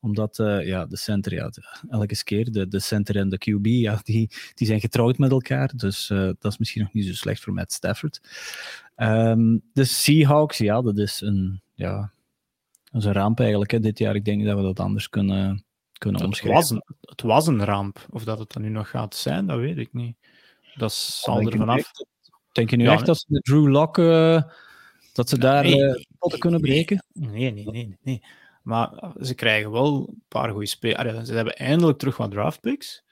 Speaker 2: omdat uh, ja, de center, ja, elke keer, de, de center en de QB, ja, die, die zijn getrouwd met elkaar. Dus uh, dat is misschien nog niet zo slecht voor Matt Stafford. Um, de Seahawks, ja, dat is een, ja, dat is een ramp eigenlijk hè, dit jaar. Ik denk dat we dat anders kunnen, kunnen omschrijven.
Speaker 3: Was een, het was een ramp. Of dat het dan nu nog gaat zijn, dat weet ik niet. Dat zal er vanaf...
Speaker 2: Denk je nu echt dat ze de Drew Lock... Uh, dat ze daar nee, potten kunnen breken?
Speaker 3: Nee, nee, nee, nee. Maar ze krijgen wel een paar goede spelers. Ze hebben eindelijk terug wat draftpicks.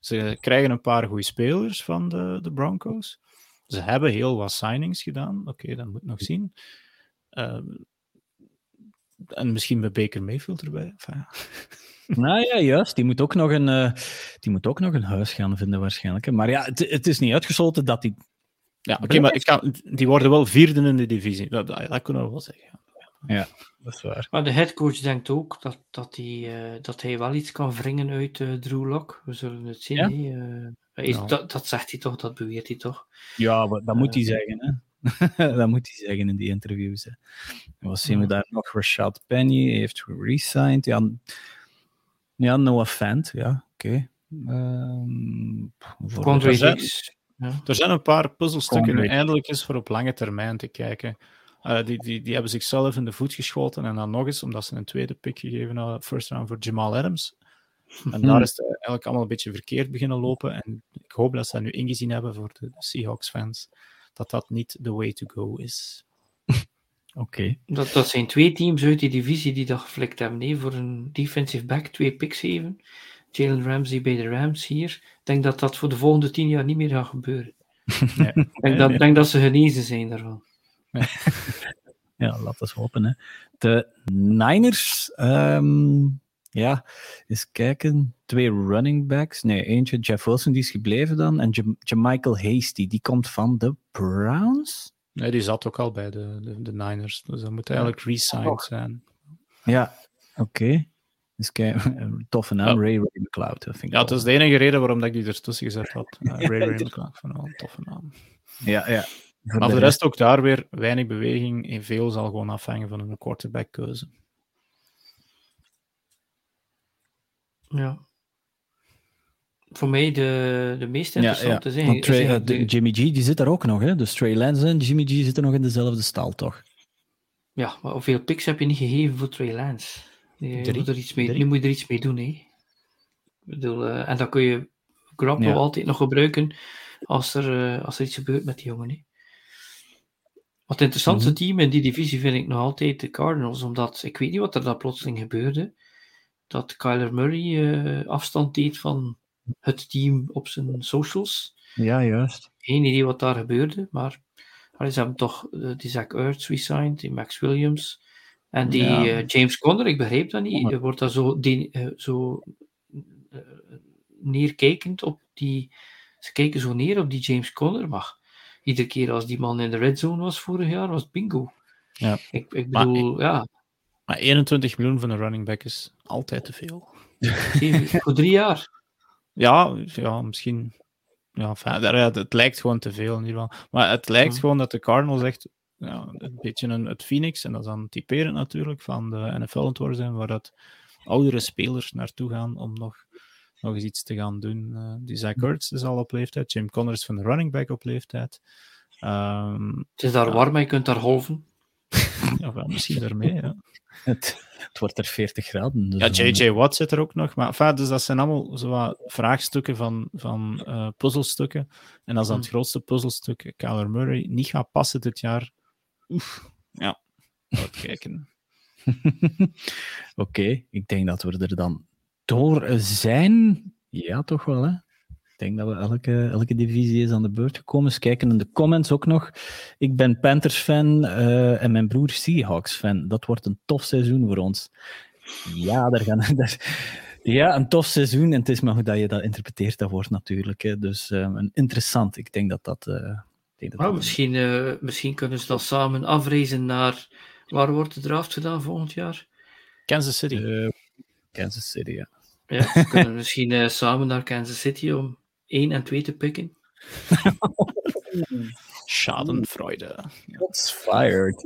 Speaker 3: Ze krijgen een paar goede spelers van de, de Broncos. Ze hebben heel wat signings gedaan. Oké, okay, dat moet nog zien. Uh, en misschien met Baker Mayfield erbij. Enfin,
Speaker 2: Nou ja, juist. Die moet ook nog een, uh, die moet ook nog een huis gaan vinden, waarschijnlijk. Maar ja, het, het is niet uitgesloten dat die.
Speaker 3: Ja, oké, okay, maar ik kan, die worden wel vierde in de divisie. Dat, dat, dat kunnen we wel zeggen.
Speaker 2: Ja, dat is waar.
Speaker 1: Maar de headcoach denkt ook dat, dat, hij, uh, dat hij wel iets kan wringen uit uh, Drew Lock. We zullen het zien. Ja? Uh, is, ja. dat, dat zegt hij toch, dat beweert hij toch?
Speaker 2: Ja, dat moet hij zeggen. Hè? dat moet hij zeggen in die interviews. Hè. Wat zien we daar nog? Rashad Penny heeft resigned. Ja, ja Noah Fant, ja, oké. Okay. Um,
Speaker 3: er, zijn, ja. er zijn een paar puzzelstukken nu eindelijk eens voor op lange termijn te kijken. Uh, die, die, die hebben zichzelf in de voet geschoten en dan nog eens, omdat ze een tweede pick gegeven hadden, first round voor Jamal Adams. En daar is het eigenlijk allemaal een beetje verkeerd beginnen lopen. En ik hoop dat ze dat nu ingezien hebben voor de Seahawks-fans, dat dat niet the way to go is.
Speaker 2: Oké. Okay.
Speaker 1: Dat, dat zijn twee teams uit die divisie die dat geflikt hebben. Nee, voor een defensive back twee picks geven. Jalen Ramsey bij de Rams hier. Ik denk dat dat voor de volgende tien jaar niet meer gaat gebeuren. Nee. Ik denk, dat, denk dat ze genezen zijn daarvan.
Speaker 2: Ja, laten we hopen. Hè. De Niners, um, ja, eens kijken. Twee running backs. Nee, eentje, Jeff Wilson, die is gebleven dan. En Michael Hasty, die komt van de Browns?
Speaker 3: Nee, die zat ook al bij de, de, de Niners. Dus dat moet eigenlijk ja. re-signed zijn.
Speaker 2: Ja, oké. Okay. Dus kijk, toffe naam, ja. Ray Ray McLeod. Vind ik
Speaker 3: ja, dat is de enige reden waarom ik die ertussen gezet had. Uh, Ray Ray McLeod, van een toffe naam.
Speaker 2: Ja, ja.
Speaker 3: Maar voor de rest ook daar weer weinig beweging. En veel zal gewoon afhangen van een quarterbackkeuze.
Speaker 1: Ja. voor mij de, de meest interessante
Speaker 2: ja, ja. Trey, uh, de, Jimmy G die zit daar ook nog, hè? Dus Trey Lance en Jimmy G zitten nog in dezelfde stal, toch?
Speaker 1: Ja, maar hoeveel picks heb je niet gegeven voor Trey Lance? Je moet er iets mee, nu moet je er iets mee doen, hè? Ik bedoel, uh, en dan kun je ja. altijd nog gebruiken als er, uh, als er iets gebeurt met die jongen. Hè? Wat het interessantste mm -hmm. team in die divisie vind ik nog altijd de Cardinals, omdat ik weet niet wat er daar plotseling gebeurde. Dat Kyler Murray uh, afstand deed van het team op zijn socials.
Speaker 2: Ja, juist.
Speaker 1: Geen idee wat daar gebeurde, maar allee, ze hebben toch uh, die Zach Ertz resigned, die Max Williams en die ja. uh, James Conner, ik begreep dat niet. Wordt daar zo, die, zo neerkijkend op die. Ze kijken zo neer op die James Conner, maar iedere keer als die man in de red zone was vorig jaar, was het bingo.
Speaker 3: Ja.
Speaker 1: Ik, ik bedoel, maar, ja.
Speaker 3: Maar 21 miljoen van een running back is altijd te veel.
Speaker 1: Voor drie jaar.
Speaker 3: Ja, ja misschien. Ja, ja, het lijkt gewoon te veel in ieder geval. Maar het lijkt ja. gewoon dat de Cardinals echt ja, een beetje een, het Phoenix, en dat is dan typerend natuurlijk, van de NFL ontworpen zijn, waar dat oudere spelers naartoe gaan om nog, nog eens iets te gaan doen. Uh, die Zach Ertz is al op leeftijd, Jim Connors van de running back op leeftijd. Um,
Speaker 1: het is daar warm, je kunt daar golven.
Speaker 3: ja, wel, misschien daarmee, ja.
Speaker 2: Het, het, wordt er 40 graden.
Speaker 3: Dus ja, J.J. Watt zit er ook nog. Maar enfin, dus dat zijn allemaal zo vraagstukken van, van uh, puzzelstukken. En als dan het grootste puzzelstuk, Kyler Murray, niet gaat passen dit jaar, oef, ja, kijken.
Speaker 2: Oké, okay, ik denk dat we er dan door zijn. Ja, toch wel, hè? Ik denk dat we elke, elke divisie is aan de beurt gekomen. Eens kijken in de comments ook nog. Ik ben Panthers-fan uh, en mijn broer Seahawks-fan. Dat wordt een tof seizoen voor ons. Ja, daar gaan, daar, ja, een tof seizoen. En het is maar hoe dat je dat interpreteert, dat wordt natuurlijk. Hè. Dus uh, een interessant. Ik denk dat dat... Uh, denk dat
Speaker 1: dat misschien, uh, misschien kunnen ze dan samen afreizen naar... Waar wordt de draft gedaan volgend jaar?
Speaker 3: Kansas City.
Speaker 2: Kansas City, ja.
Speaker 1: Ja, we kunnen misschien samen naar Kansas City om 1 en 2 te pikken.
Speaker 3: Schadenfreude.
Speaker 2: That's fired.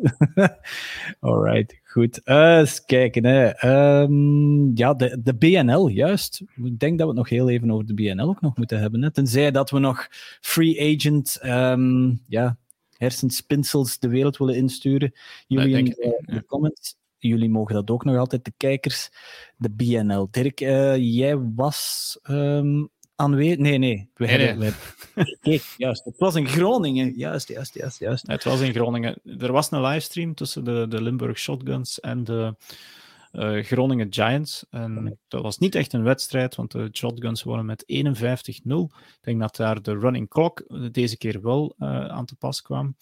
Speaker 2: Alright, goed. Uh, eens kijken. Hè. Um, ja, de, de BNL, juist. Ik denk dat we het nog heel even over de BNL ook nog moeten hebben. Hè. Tenzij dat we nog free agent um, ja, hersenspinsels de wereld willen insturen. Jullie in de, de comments jullie mogen dat ook nog altijd, de kijkers, de BNL. Dirk, uh, jij was um, aanwezig? Nee, nee. We
Speaker 3: nee,
Speaker 2: hebben, nee. We... Kijk, juist. Het was in Groningen. Juist, juist, juist. juist.
Speaker 3: Het was in Groningen. Er was een livestream tussen de, de Limburg Shotguns en de uh, Groningen Giants. En dat was niet echt een wedstrijd, want de Shotguns wonnen met 51-0. Ik denk dat daar de running clock deze keer wel uh, aan te pas kwam.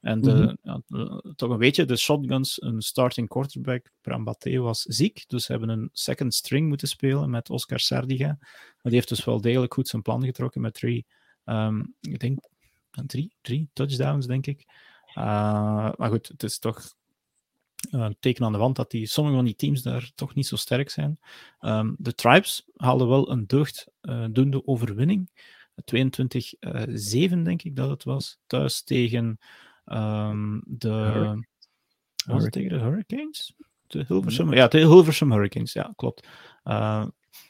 Speaker 3: En de, mm -hmm. ja, toch een beetje, de Shotguns, een starting quarterback, Brambaté, was ziek. Dus ze hebben een second string moeten spelen met Oscar Sardiga. Maar die heeft dus wel degelijk goed zijn plan getrokken met drie, um, ik denk, drie, drie touchdowns, denk ik. Uh, maar goed, het is toch een teken aan de wand dat die, sommige van die teams daar toch niet zo sterk zijn. Um, de Tribes haalden wel een deugddoende uh, overwinning. 22-7 denk ik dat het was. Thuis tegen um, de... Was het tegen de Hurricanes? De Hilversum, ja, de Hilversum Hurricanes, ja, klopt. Uh,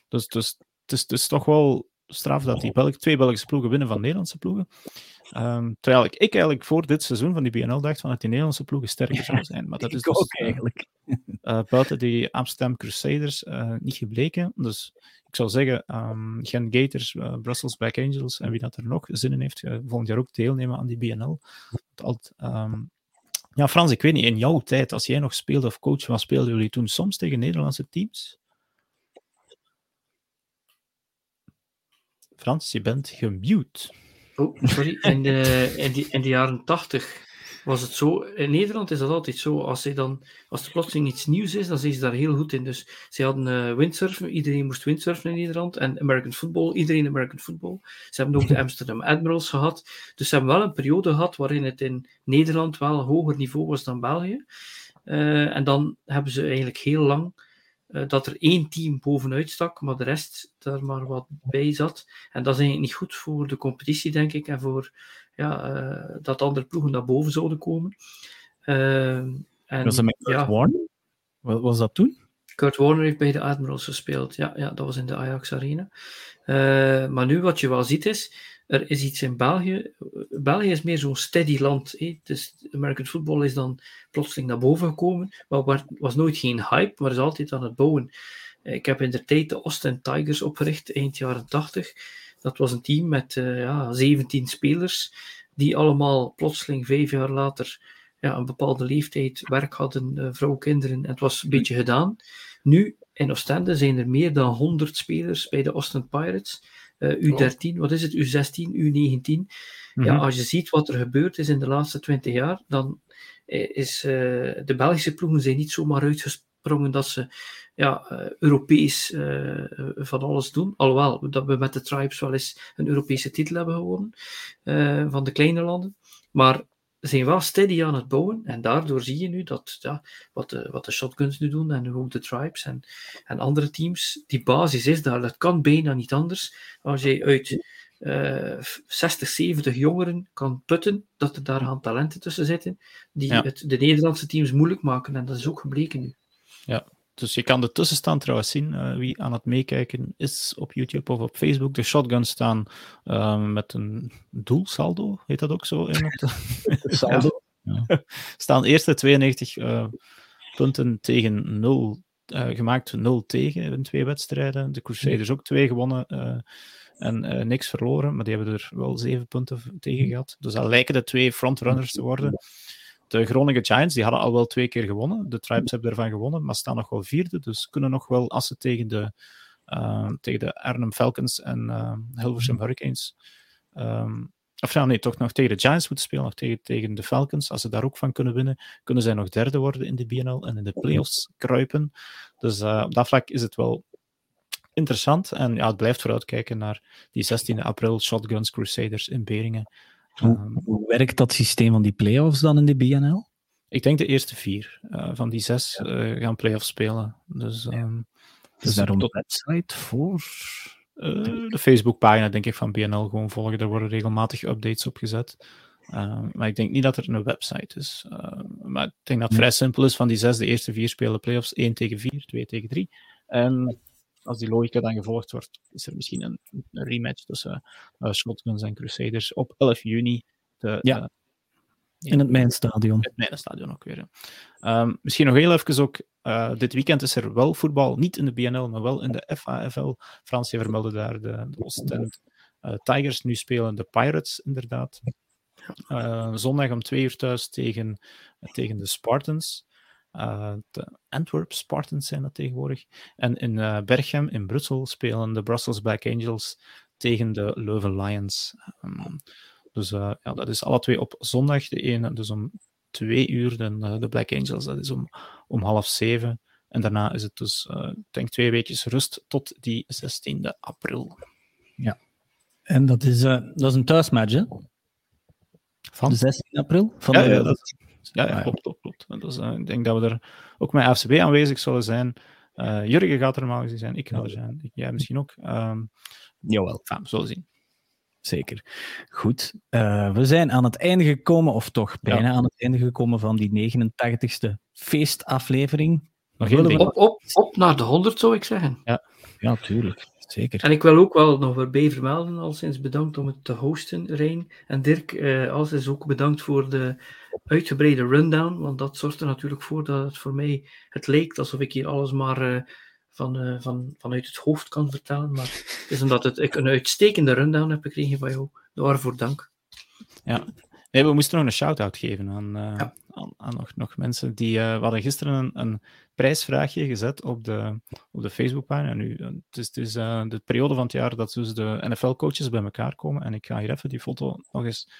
Speaker 3: dus, dus het is, het is toch wel straf dat die Belg, twee Belgische ploegen winnen van Nederlandse ploegen. Um, terwijl ik, ik eigenlijk voor dit seizoen van die BNL dacht van dat die Nederlandse ploegen sterker zouden zijn. Maar dat is dus,
Speaker 2: ook eigenlijk.
Speaker 3: Uh, buiten die Amsterdam Crusaders uh, niet gebleken. Dus ik zou zeggen, um, Gen Gators, uh, Brussels Back Angels en wie dat er nog zin in heeft, volgend jaar ook deelnemen aan die BNL. Alt, um, ja, Frans, ik weet niet, in jouw tijd, als jij nog speelde of coach was, speelden jullie toen soms tegen Nederlandse teams? Frans, je bent gemute.
Speaker 1: Oh, sorry. In de, in, die, in de jaren tachtig was het zo. In Nederland is dat altijd zo. Als, ze dan, als er plotseling iets nieuws is, dan zijn ze daar heel goed in. Dus ze hadden uh, windsurfen. Iedereen moest windsurfen in Nederland. En American football. Iedereen American football. Ze hebben ook de Amsterdam Admirals gehad. Dus ze hebben wel een periode gehad waarin het in Nederland wel een hoger niveau was dan België. Uh, en dan hebben ze eigenlijk heel lang uh, dat er één team bovenuit stak, maar de rest daar maar wat bij zat. En dat is eigenlijk niet goed voor de competitie, denk ik, en voor ja, uh, dat andere ploegen naar boven zouden komen. Uh,
Speaker 2: en, was dat met Kurt ja, Warner? Was dat toen?
Speaker 1: Kurt Warner heeft bij de Admirals gespeeld. Ja, ja dat was in de Ajax Arena. maar nu wat je wel ziet is, er is iets in België. België is meer zo'n steady land. Hè? Dus American football is dan plotseling naar boven gekomen. Maar was nooit geen hype, maar is altijd aan het bouwen. Ik heb in de tijd de Austin Tigers opgericht, eind jaren 80. Dat was een team met uh, ja, 17 spelers, die allemaal plotseling vijf jaar later ja, een bepaalde leeftijd werk hadden, uh, vrouw, kinderen. En het was een beetje gedaan. Nu, in Oostende zijn er meer dan 100 spelers bij de Austin Pirates. Uh, U13, wat is het? U16, U19. Ja, mhm. als je ziet wat er gebeurd is in de laatste 20 jaar, dan is de Belgische ploegen zijn niet zomaar uitgesprongen dat ze ja, Europees uh, van alles doen. Alhoewel dat we met de Tribes wel eens een Europese titel hebben gewonnen uh, van de kleine landen. Maar zijn wel steady aan het bouwen. En daardoor zie je nu dat ja, wat, de, wat de Shotguns nu doen en ook de Tribes en, en andere teams, die basis is daar. Dat kan bijna niet anders. Als je uit 60, 70 jongeren kan putten, dat er daar gaan talenten tussen zitten die het de Nederlandse teams moeilijk maken. En dat is ook gebleken nu.
Speaker 3: Ja, dus je kan de tussenstand trouwens zien, uh, wie aan het meekijken is op YouTube of op Facebook. De shotguns staan uh, met een doelsaldo, heet dat ook zo? In het, saldo. Ja. staan eerste 92 uh, punten tegen 0, gemaakt 0 tegen in twee wedstrijden. De Crusaders ook twee gewonnen en niks verloren, maar die hebben er wel zeven punten tegen gehad. Dus dat lijken de twee frontrunners te worden. De Groningen Giants die hadden al wel twee keer gewonnen. De Tribes hebben ervan gewonnen, maar staan nog wel vierde. Dus kunnen nog wel, als ze tegen de, uh, tegen de Arnhem Falcons en uh, Hilversum Hurricanes. Um, of ja, nee, toch nog tegen de Giants moeten spelen, nog tegen, tegen de Falcons. Als ze daar ook van kunnen winnen, kunnen zij nog derde worden in de BNL en in de playoffs kruipen. Dus uh, op dat vlak is het wel interessant. En ja, het blijft vooruitkijken naar die 16 april Shotguns Crusaders in Beringen.
Speaker 2: Ehm, hoe, werkt dat systeem van die play-offs dan in de BNL?
Speaker 3: Ik denk de eerste vier uh, van die zes uh, gaan play-offs spelen. Dus, um,
Speaker 2: is daar een website voor?
Speaker 3: Uh, de Facebookpagina, denk ik, van BNL gewoon volgen. Er worden regelmatig updates opgezet. Uh, maar ik denk niet dat er een website is. Maar ik denk dat het vrij simpel is. Van die zes, de eerste vier spelen playoffs 1 tegen 4, 2 tegen 3. En als die logica dan gevolgd wordt, is er misschien een, een rematch tussen uh, Shotguns en Crusaders op 11 juni. De,
Speaker 2: ja. Uh, in het Mijnstadion. In
Speaker 3: het Mijnstadion ook weer. Um, misschien nog heel even ook. Uh, dit weekend is er wel voetbal, niet in de BNL, maar wel in de FAFL. Frans, je vermeldde daar de, de Oostend uh, Tigers. Nu spelen de Pirates inderdaad. Zondag om twee uur thuis tegen, tegen de Spartans. Uh, de Antwerp Spartans zijn dat tegenwoordig. En in uh, Berchem in Brussel spelen de Brussels Black Angels tegen de Leuven Lions. Um, dus uh, ja, dat is alle twee op zondag. De ene dus om twee uur, de, de Black Angels, dat is om, om half zeven. En daarna is het dus, ik denk, twee weekjes rust tot die 16e april.
Speaker 2: Ja. En dat is, dat is een thuismatch, hè? Van? De 16 april? Van
Speaker 3: ja,
Speaker 2: de...
Speaker 3: ja, dat, ja, ja, klopt, klopt, klopt. Dus, uh, ik denk dat we er ook met FCB aanwezig zullen zijn. Uh, Jurgen gaat er normaal gezien zijn, ik ga er zijn, ik, jij misschien ook. Um,
Speaker 2: Jawel.
Speaker 3: Ja, we zullen zien.
Speaker 2: Zeker. Goed. Uh, we zijn aan het einde gekomen, of toch bijna ja. aan het einde gekomen van die 89ste feestaflevering.
Speaker 1: Nog één op, op, op naar de 100 zou ik zeggen.
Speaker 2: Ja, ja tuurlijk. Zeker.
Speaker 1: En ik wil ook wel nog erbij vermelden, al sinds bedankt om het te hosten, Rijn. En Dirk, uh, als is ook bedankt voor de uitgebreide rundown, want dat zorgt er natuurlijk voor dat het voor mij het leek alsof ik hier alles maar uh, van, uh, van, vanuit het hoofd kan vertellen. Maar het is omdat het, ik een uitstekende rundown heb gekregen van jou. Daarvoor dank.
Speaker 3: Ja, nee, we moesten nog een shout-out geven aan, ja. aan, aan, nog, nog mensen die... we hadden gisteren een, een prijsvraagje gezet op de, op de Facebookpagina. Nu, het is, het is uh, de periode van het jaar dat dus de NFL-coaches bij elkaar komen. En ik ga hier even die foto nog eens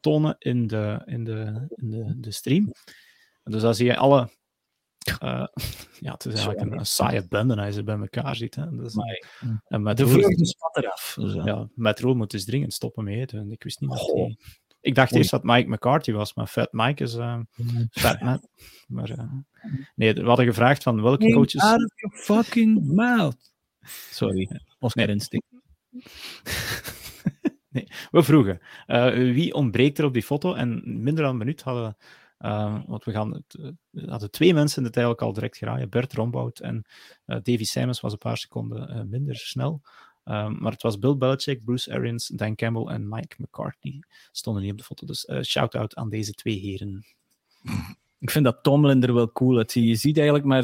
Speaker 3: tonen in de, in de, in de, de stream. Dus dan zie je alle. Uh, ja, het is eigenlijk een, een saaie bende als je bij elkaar ziet. Hè. Dus,
Speaker 2: en met de spat eraf.
Speaker 3: Dus, ja, met Roel moet dus dringend stoppen mee. Ik wist niet dat hij ik dacht eerst dat Mike McCarthy was, maar Fat Mike is uh, Fat Man. Maar, uh, nee, we hadden gevraagd van welke coaches...
Speaker 2: out of your fucking mouth. Sorry, Oscar nee. instinct.
Speaker 3: nee, we vroegen, uh, wie ontbreekt er op die foto? En minder dan een minuut hadden want we, gaan we hadden twee mensen het eigenlijk al direct geraaien. Bert Rombout en Davy Simons was een paar seconden minder snel. Um, maar het was Bill Belichick, Bruce Arians, Dan Campbell en Mike McCartney stonden niet op de foto. Dus uh, shout-out aan deze twee heren.
Speaker 2: Ik vind dat Tomlin er wel cool uit. Je ziet eigenlijk maar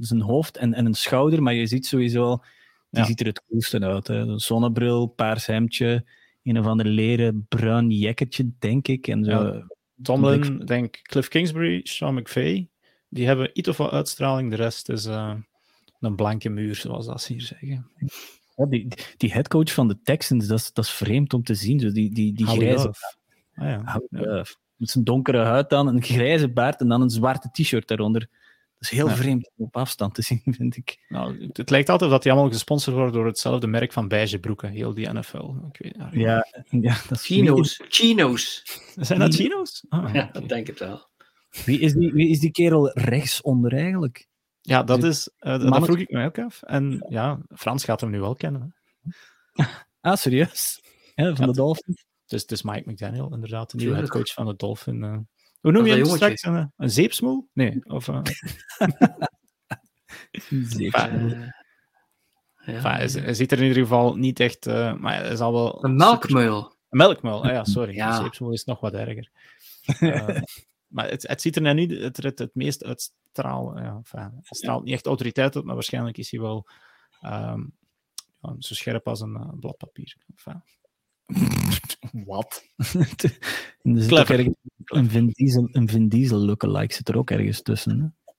Speaker 2: zijn hoofd en, en een schouder, maar je ziet sowieso, die ja. ziet er het coolste uit. Hè. Een zonnebril, paars hemdje, een of ander leren bruin jacketje, denk ik. En zo. Ja.
Speaker 3: Tomlin, denk Cliff Kingsbury, Sean McVay, die hebben iets of wat uitstraling. De rest is uh, een blanke muur, zoals dat ze hier zeggen.
Speaker 2: Ja, die, die headcoach van de Texans, dat is, dat is vreemd om te zien. Dus die, die, die grijze... Ah, ja. ja. Met zijn donkere huid dan, een grijze baard en dan een zwarte t-shirt daaronder. Dat is heel vreemd op afstand te zien, vind ik.
Speaker 3: Nou, het, lijkt altijd dat die allemaal gesponsord worden door hetzelfde merk van beige broeken, heel die NFL. Ik weet,
Speaker 2: ja, ja, dat is
Speaker 1: Chino's. Chino's.
Speaker 3: Zijn dat Chino's?
Speaker 1: Ah, ja, dat denk ik wel.
Speaker 2: Wie is die, wie is die kerel rechtsonder eigenlijk?
Speaker 3: Ja, dat, is, uh, dat vroeg ik mij ook af. En ja, Frans gaat hem nu wel kennen.
Speaker 2: Hè. Ah, serieus? Ja, van de Dolphins?
Speaker 3: Dus het is Mike McDaniel, inderdaad, de nieuwe headcoach van de Dolphins. Uh, hoe noem je hem straks? Een, een zeepsmoel? Nee, of... Uh...
Speaker 2: zeepsmoel.
Speaker 3: Ja. hij, ziet er in ieder geval niet echt... Maar hij is al wel...
Speaker 1: Een melkmuil.
Speaker 3: Een melkmuil, ah, ja, sorry. Ja. Een zeepsmoel is nog wat erger. Maar het, het ziet er net niet het, het, het meest uitstralen. Ja, enfin, het straalt niet echt autoriteit op, maar waarschijnlijk is hij wel um, ja, zo scherp als een uh, blad papier. Enfin.
Speaker 2: Wat? Clever. Een Vin Diesel, een Vin Diesel lookalike zit er ook ergens tussen. Hè?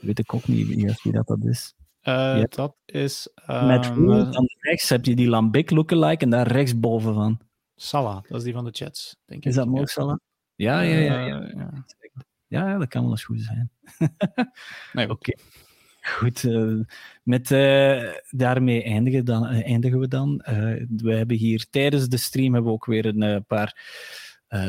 Speaker 2: Weet ik ook niet wie, dat, dat is.
Speaker 3: Uh, dat is...
Speaker 2: Um, Met dan rechts heb je die Lambic lookalike en daar rechtsboven van.
Speaker 3: Salah, dat is die van de Jets, denk
Speaker 2: ik. Is dat Mo Salah? Ja, ja, ja. Ja, ja. ja dat kan wel eens goed zijn. nee, Oké. Goed, uh, met, uh, daarmee eindigen, dan, uh, eindigen we dan. we hebben hier tijdens de stream hebben we ook weer een paar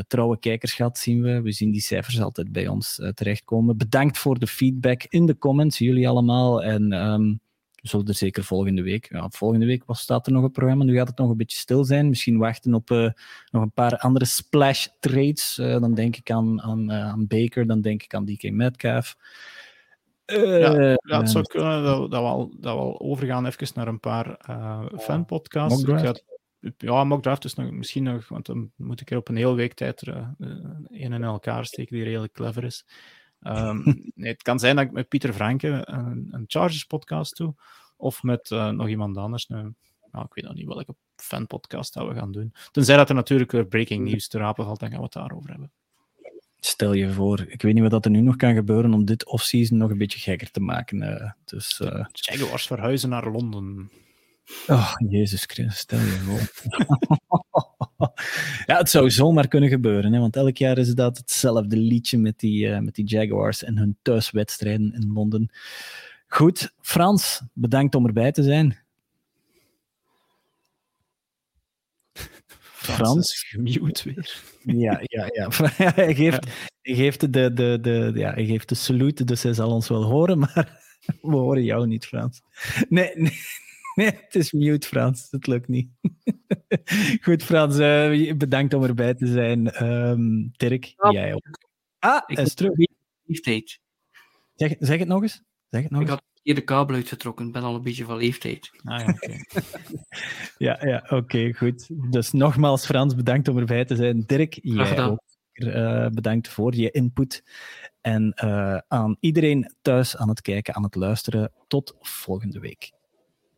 Speaker 2: trouwe kijkers gehad, zien we. We zien die cijfers altijd bij ons terechtkomen. Bedankt voor de feedback in de comments, jullie allemaal. En um, we zullen er zeker volgende week. Ja, volgende week was, staat er nog een programma. Nu gaat het nog een beetje stil zijn. Misschien wachten op uh, nog een paar andere splash trades. Uh, dan denk ik aan, aan, uh, aan Baker, dan denk ik aan DK Metcalf.
Speaker 3: ja, ja, het zou kunnen dat, dat, we al, dat we al overgaan even naar een paar fanpodcasts. Ja, mock draft is nog, misschien nog, want dan moet ik er op een hele week tijd een in elkaar steken die redelijk clever is. Um, nee, het kan zijn dat ik met Pieter Franke een, een Chargers podcast doe, of met uh, nog iemand anders. Nou, nou, ik weet nog niet welke fanpodcast dat we gaan doen. Tenzij dat er natuurlijk weer breaking news te rapen valt, dan gaan we het daarover hebben.
Speaker 2: Stel je voor, ik weet niet wat er nu nog kan gebeuren om dit offseason nog een beetje gekker te maken. Uh, dus, uh...
Speaker 3: Jaguars verhuizen naar Londen.
Speaker 2: Oh, Jezus Christus, stel je voor. ja, het zou zomaar kunnen gebeuren, hè, want elk jaar is dat hetzelfde liedje met die, uh, met die Jaguars en hun thuiswedstrijden in Londen. Goed, Frans, bedankt om erbij te zijn.
Speaker 3: Frans, gemute weer.
Speaker 2: Ja, ja, ja. hij, geeft, hij, geeft de, de, de, ja, hij geeft de salute, dus hij zal ons wel horen, maar we horen jou niet, Frans. Nee, nee. Nee, het is mute, Frans. Het lukt niet. Goed, Frans, uh, bedankt om erbij te zijn. Um, Dirk, jij ook. Ah, ik is terug.
Speaker 1: Leeftijd.
Speaker 2: Zeg, zeg het nog eens. Zeg het nog
Speaker 1: ik had hier de kabel uitgetrokken. ben al een beetje van leeftijd.
Speaker 3: Ah, ja, oké.
Speaker 2: ja, ja oké, goed. Dus nogmaals, Frans, bedankt om erbij te zijn. Dirk, jij ook. Uh, bedankt voor je input. En uh, aan iedereen thuis aan het kijken, aan het luisteren. Tot volgende week.